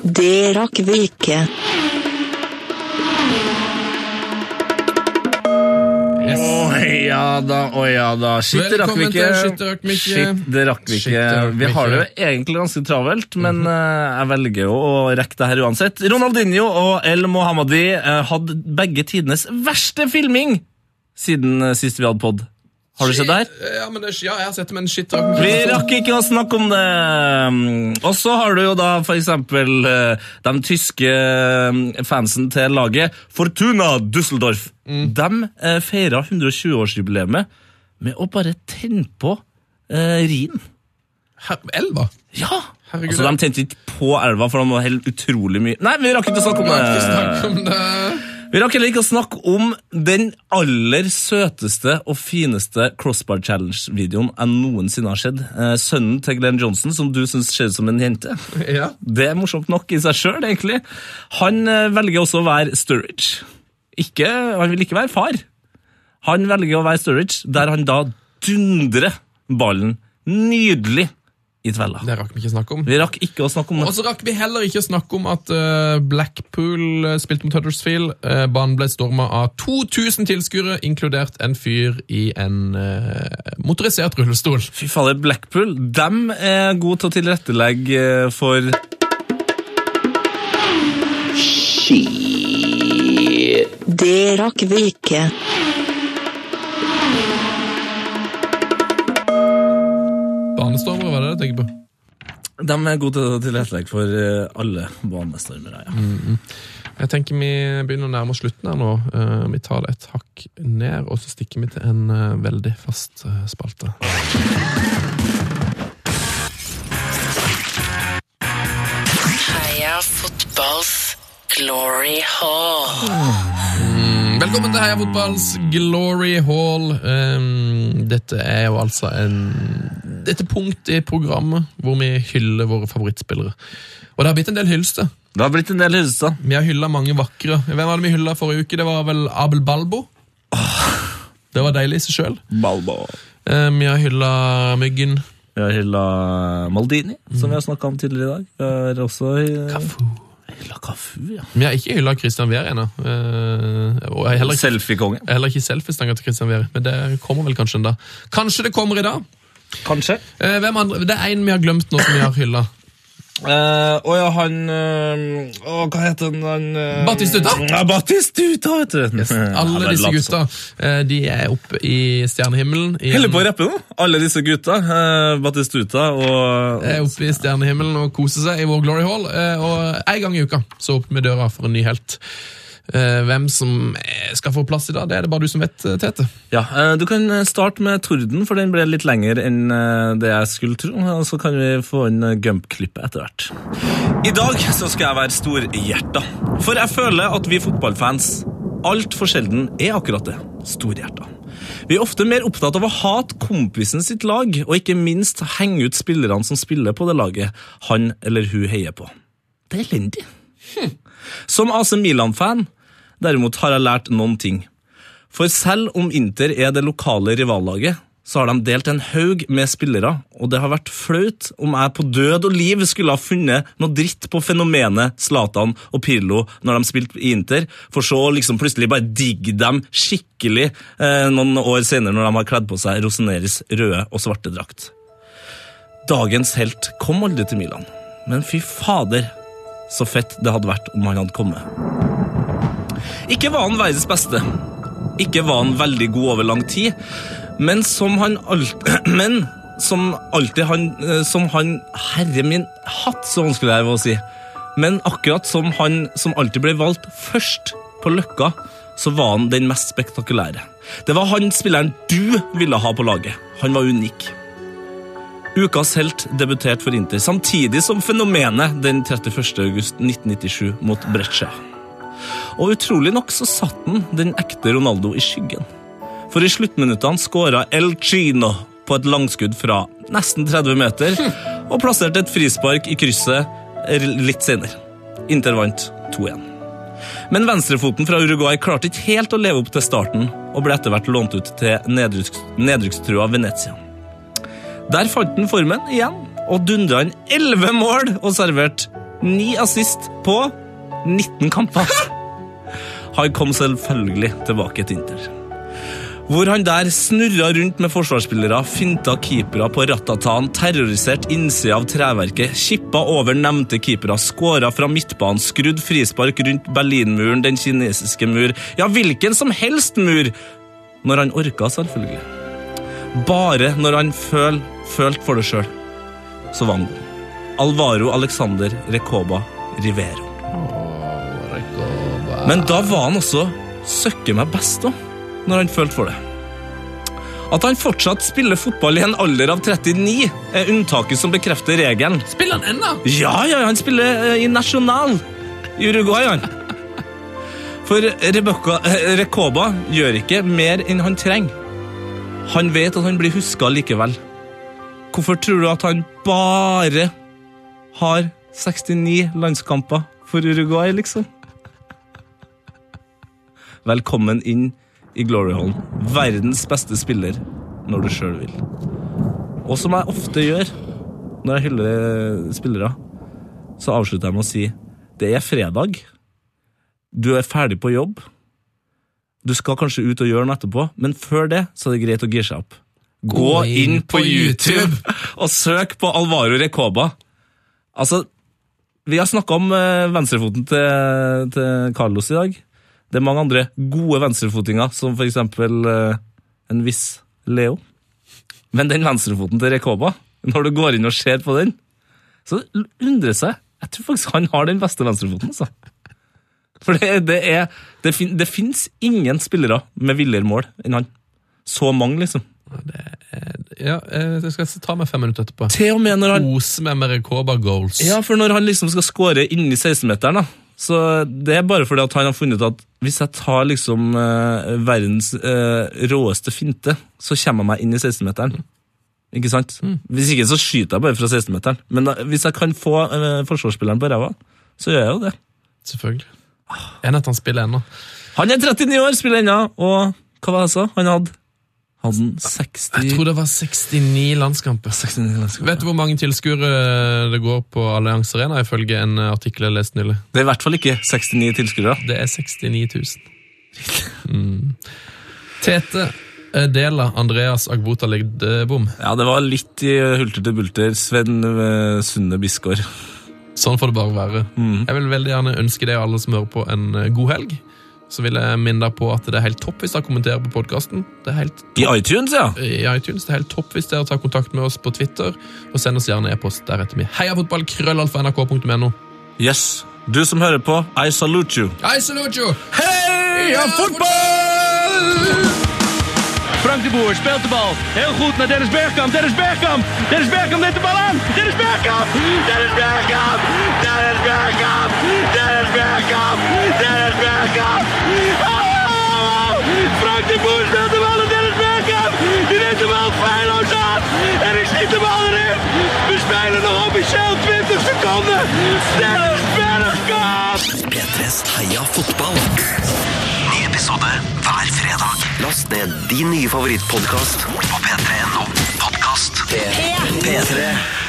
Det rakk vi ikke. Å ja da, å ja da. Shit, det rakk vi ikke. Shit, det rakk vi ikke. Vi har det jo. Mhm. egentlig ganske travelt, men eh, jeg velger jo å rekke det her uansett. Ronaldinho og El Mohammadi eh, hadde begge tidenes verste filming siden eh, sist vi hadde pod. Har du sett? Eh, Ja, men ja, jeg har sett det, men shit takk. vi rakk ikke å snakke om det. Og så har du jo da for eksempel eh, de tyske eh, fansen til laget Fortuna Düsseldorf. De eh, feira 120-årsjubileet med å bare tenne på eh, Rhin. Elva? Ja! Herregud, altså, De tente ikke på elva, for de var helt utrolig mye Nei, vi rakk ikke å snakke om det. Vi rakk heller ikke å snakke om den aller søteste og fineste Crossbar Challenge-videoen jeg noensinne har sett. Eh, sønnen til Glenn Johnson, som du syns ser ut som en jente. Ja. Det er morsomt nok i seg sjøl, egentlig. Han eh, velger også å være Sturridge. Ikke, han vil ikke være far. Han velger å være Sturridge, der han da dundrer ballen nydelig i tvella. Det rakk vi ikke snakke om. Vi rakk ikke å snakke om det. Og så rakk vi heller ikke å snakke om at eh, Blackpool eh, spilte mot Huddersfield. Uh, banen ble storma av 2000 tilskuere, inkludert en fyr i en eh, motorisert rullestol. Fy fader, Blackpool dem er gode til å tilrettelegge eh, for Det rakk vi ikke. Banestormere, var det det du tenker på? De er gode til å tilrettelegge for eh, alle banestormere. Ja. Jeg tenker Vi begynner å nærme oss slutten her nå. Eh, vi tar det et hakk ned, og så stikker vi til en eh, veldig fast spalte. Heia fotballs glory hall. Velkommen til Heia fotballs Glory Hall. Um, dette er jo altså en Dette punkt i programmet hvor vi hyller våre favorittspillere. Og det har blitt en del hyllester. Det har blitt en del hyllester. Vi har hylla mange vakre. Hvem var det vi hylla forrige uke? Det var vel Abel Balbo. Det var deilig i seg sjøl. Balbo. vi har hylla Myggen. Vi har hylla Maldini, som vi har snakka om tidligere i dag. Vi har også. Hylla Kafu, ja. Vi har ikke hylla Christian Wehr ennå. Eh, Selfiekongen. heller ikke selfiestanger til Christian Wehr. Men det kommer vel kanskje en dag. Kanskje det kommer i dag. Kanskje. Eh, hvem andre? Det er en vi har glemt nå som vi har hylla. Eh, og ja, han uh, oh, Hva heter han? han uh, Batistuta? Ja, Batistuta, vet du. Alle disse gutta uh, de er oppe i stjernehimmelen. i på å rappe nå. Alle disse gutta. Eh, Batistuta og er oppe i stjernehimmelen og koser seg i vår Glory Hall. eh, Og en gang i uka så åpner vi døra for en ny helt. Eh, Hvem som eh, skal få plass i dag, det er det bare du som vet, eh, Tete. Ja, Du kan starte med Torden, for den ble litt lengre enn det jeg skulle tro. Og så kan vi få inn Gump-klippet etter hvert. I dag så skal jeg være storhjerta. For jeg føler at vi fotballfans altfor sjelden er akkurat det. Storhjerta. Vi er ofte mer opptatt av å hate kompisen sitt lag, og ikke minst henge ut spillerne som spiller på det laget han eller hun heier på. Det er elendig. Som AC Milan-fan derimot har jeg lært noen ting. For selv om Inter er det lokale rivallaget, så har de delt en haug med spillere, og det har vært flaut om jeg på død og liv skulle ha funnet noe dritt på fenomenet Zlatan og Pirlo når de spilte i Inter, for så liksom plutselig bare digge dem skikkelig eh, noen år senere når de har kledd på seg Roseneris røde og svarte drakt. Dagens helt kom aldri til Milan, men fy fader, så fett det hadde vært om han hadde kommet. Ikke var han verdens beste. Ikke var han veldig god over lang tid, men som han alt, Men som alltid han eh, Som han Herre min hatt, så vanskelig det er å si. Men akkurat som han som alltid ble valgt først på Løkka, så var han den mest spektakulære. Det var han spilleren du ville ha på laget. Han var unik. Ukas helt debuterte for Inter, samtidig som fenomenet den 31. august 1997 mot Breccia. Og utrolig nok så satt den, den ekte Ronaldo i skyggen. For i sluttminuttene skåra El Chino på et langskudd fra nesten 30 meter og plasserte et frispark i krysset litt senere. Inter vant 2-1. Men venstrefoten fra Uruguay klarte ikke helt å leve opp til starten og ble etter hvert lånt ut til nedrykks, nedrykkstrua Venezia. Der fant han formen igjen og dundra inn 11 mål og serverte 9 assist på 19 kamper. Han kom selvfølgelig tilbake til Inter. Hvor han der snurra rundt med forsvarsspillere, finta keepere på ratatan, terroriserte innsida av treverket, kippa over nevnte keepere, skåra fra midtbanen, skrudd frispark rundt Berlinmuren, den kinesiske mur, ja, hvilken som helst mur, når han orka, selvfølgelig. Bare når han føl, følte for det sjøl, så var han god. Alvaro Alexander Recoba Rivero. Men da var han også søkke meg best, da, når han følte for det. At han fortsatt spiller fotball i en alder av 39, er unntaket som bekrefter regelen. Spiller han ennå? Ja, ja, han spiller eh, i National i Uruguay, han. For Rebecca, Rekoba gjør ikke mer enn han trenger. Han vet at han blir huska likevel. Hvorfor tror du at han bare har 69 landskamper for Uruguay, liksom? Velkommen inn i Glory Hall. Verdens beste spiller når du sjøl vil. Og som jeg ofte gjør når jeg hyller spillere, så avslutter jeg med å si det er fredag. Du er ferdig på jobb. Du skal kanskje ut og gjøre noe etterpå, men før det så er det greit å gire seg opp. Gå inn på YouTube og søk på Alvaro Recoba. Altså, vi har snakka om eh, venstrefoten til, til Carlos i dag. Det er mange andre gode venstrefotinger, som for eksempel eh, en viss Leo. Men den venstrefoten til Rekoba, når du går inn og ser på den, så undrer seg Jeg tror faktisk han har den beste venstrefoten, altså. For det, det er Det, fin, det fins ingen spillere med villere mål enn han. Så mange, liksom. Ja, eh, Jeg skal ta meg fem minutter etterpå. Til og med når han Kose meg med Rekoba goals. Ja, for når han liksom skal skåre inni 16-meteren, da, så det er bare fordi at han har funnet ut at hvis jeg tar liksom eh, verdens eh, råeste finte, så kommer jeg meg inn i 16-meteren. Ikke sant? Hvis ikke så skyter jeg bare fra 16-meteren. Men da, hvis jeg kan få eh, forsvarsspilleren på ræva, så gjør jeg jo det. Selvfølgelig. Enn at han spiller ennå. Han er 39 år, spiller ennå, og hva var det jeg sa? Han hadde hadde 60 Jeg tror det var 69 landskamper. 69 landskamper. Vet du hvor mange tilskuere det går på Allianz Arena, ifølge en artikkel jeg leste nylig? Det er i hvert fall ikke 69 tilskuere. Det er 69 000. Mm. Tete eh, Dela Andreas Agbota Legdebom. Ja, det var litt i hulter til bulter. Sven Sunne Bisgaard. Sånn får det bare være. Jeg vil veldig gjerne ønske deg alle som hører på, en eh, god helg. Så vil jeg minne deg på at det er helt topp hvis dere kommenterer på podkasten. Det er helt I iTunes, ja. i iTunes. Det er helt topp hvis dere tar kontakt med oss på Twitter, og send oss gjerne e-post deretter. med Heiafotball, krøllalfa, Yes. Du som hører på, I salute you. I salute you! Heia fotball! Frank de Boer speelt de bal. Heel goed naar Dennis Bergkamp. Dennis Bergkamp. Dennis Bergkamp neemt de bal aan. Dennis Bergkamp. Dennis Bergkamp. Dennis Bergkamp. Dennis Bergkamp. Dennis Bergkamp. Oh! Frank de Boer speelt de bal naar Dennis Bergkamp. Die neemt de bal feilloos aan. En die schiet de bal erin. We spelen nog officieel 20 seconden. Dennis Bergkamp. P3s Heia fotball. Ny episode hver fredag. Last ned din nye favorittpodkast på p3.no podkast. P3.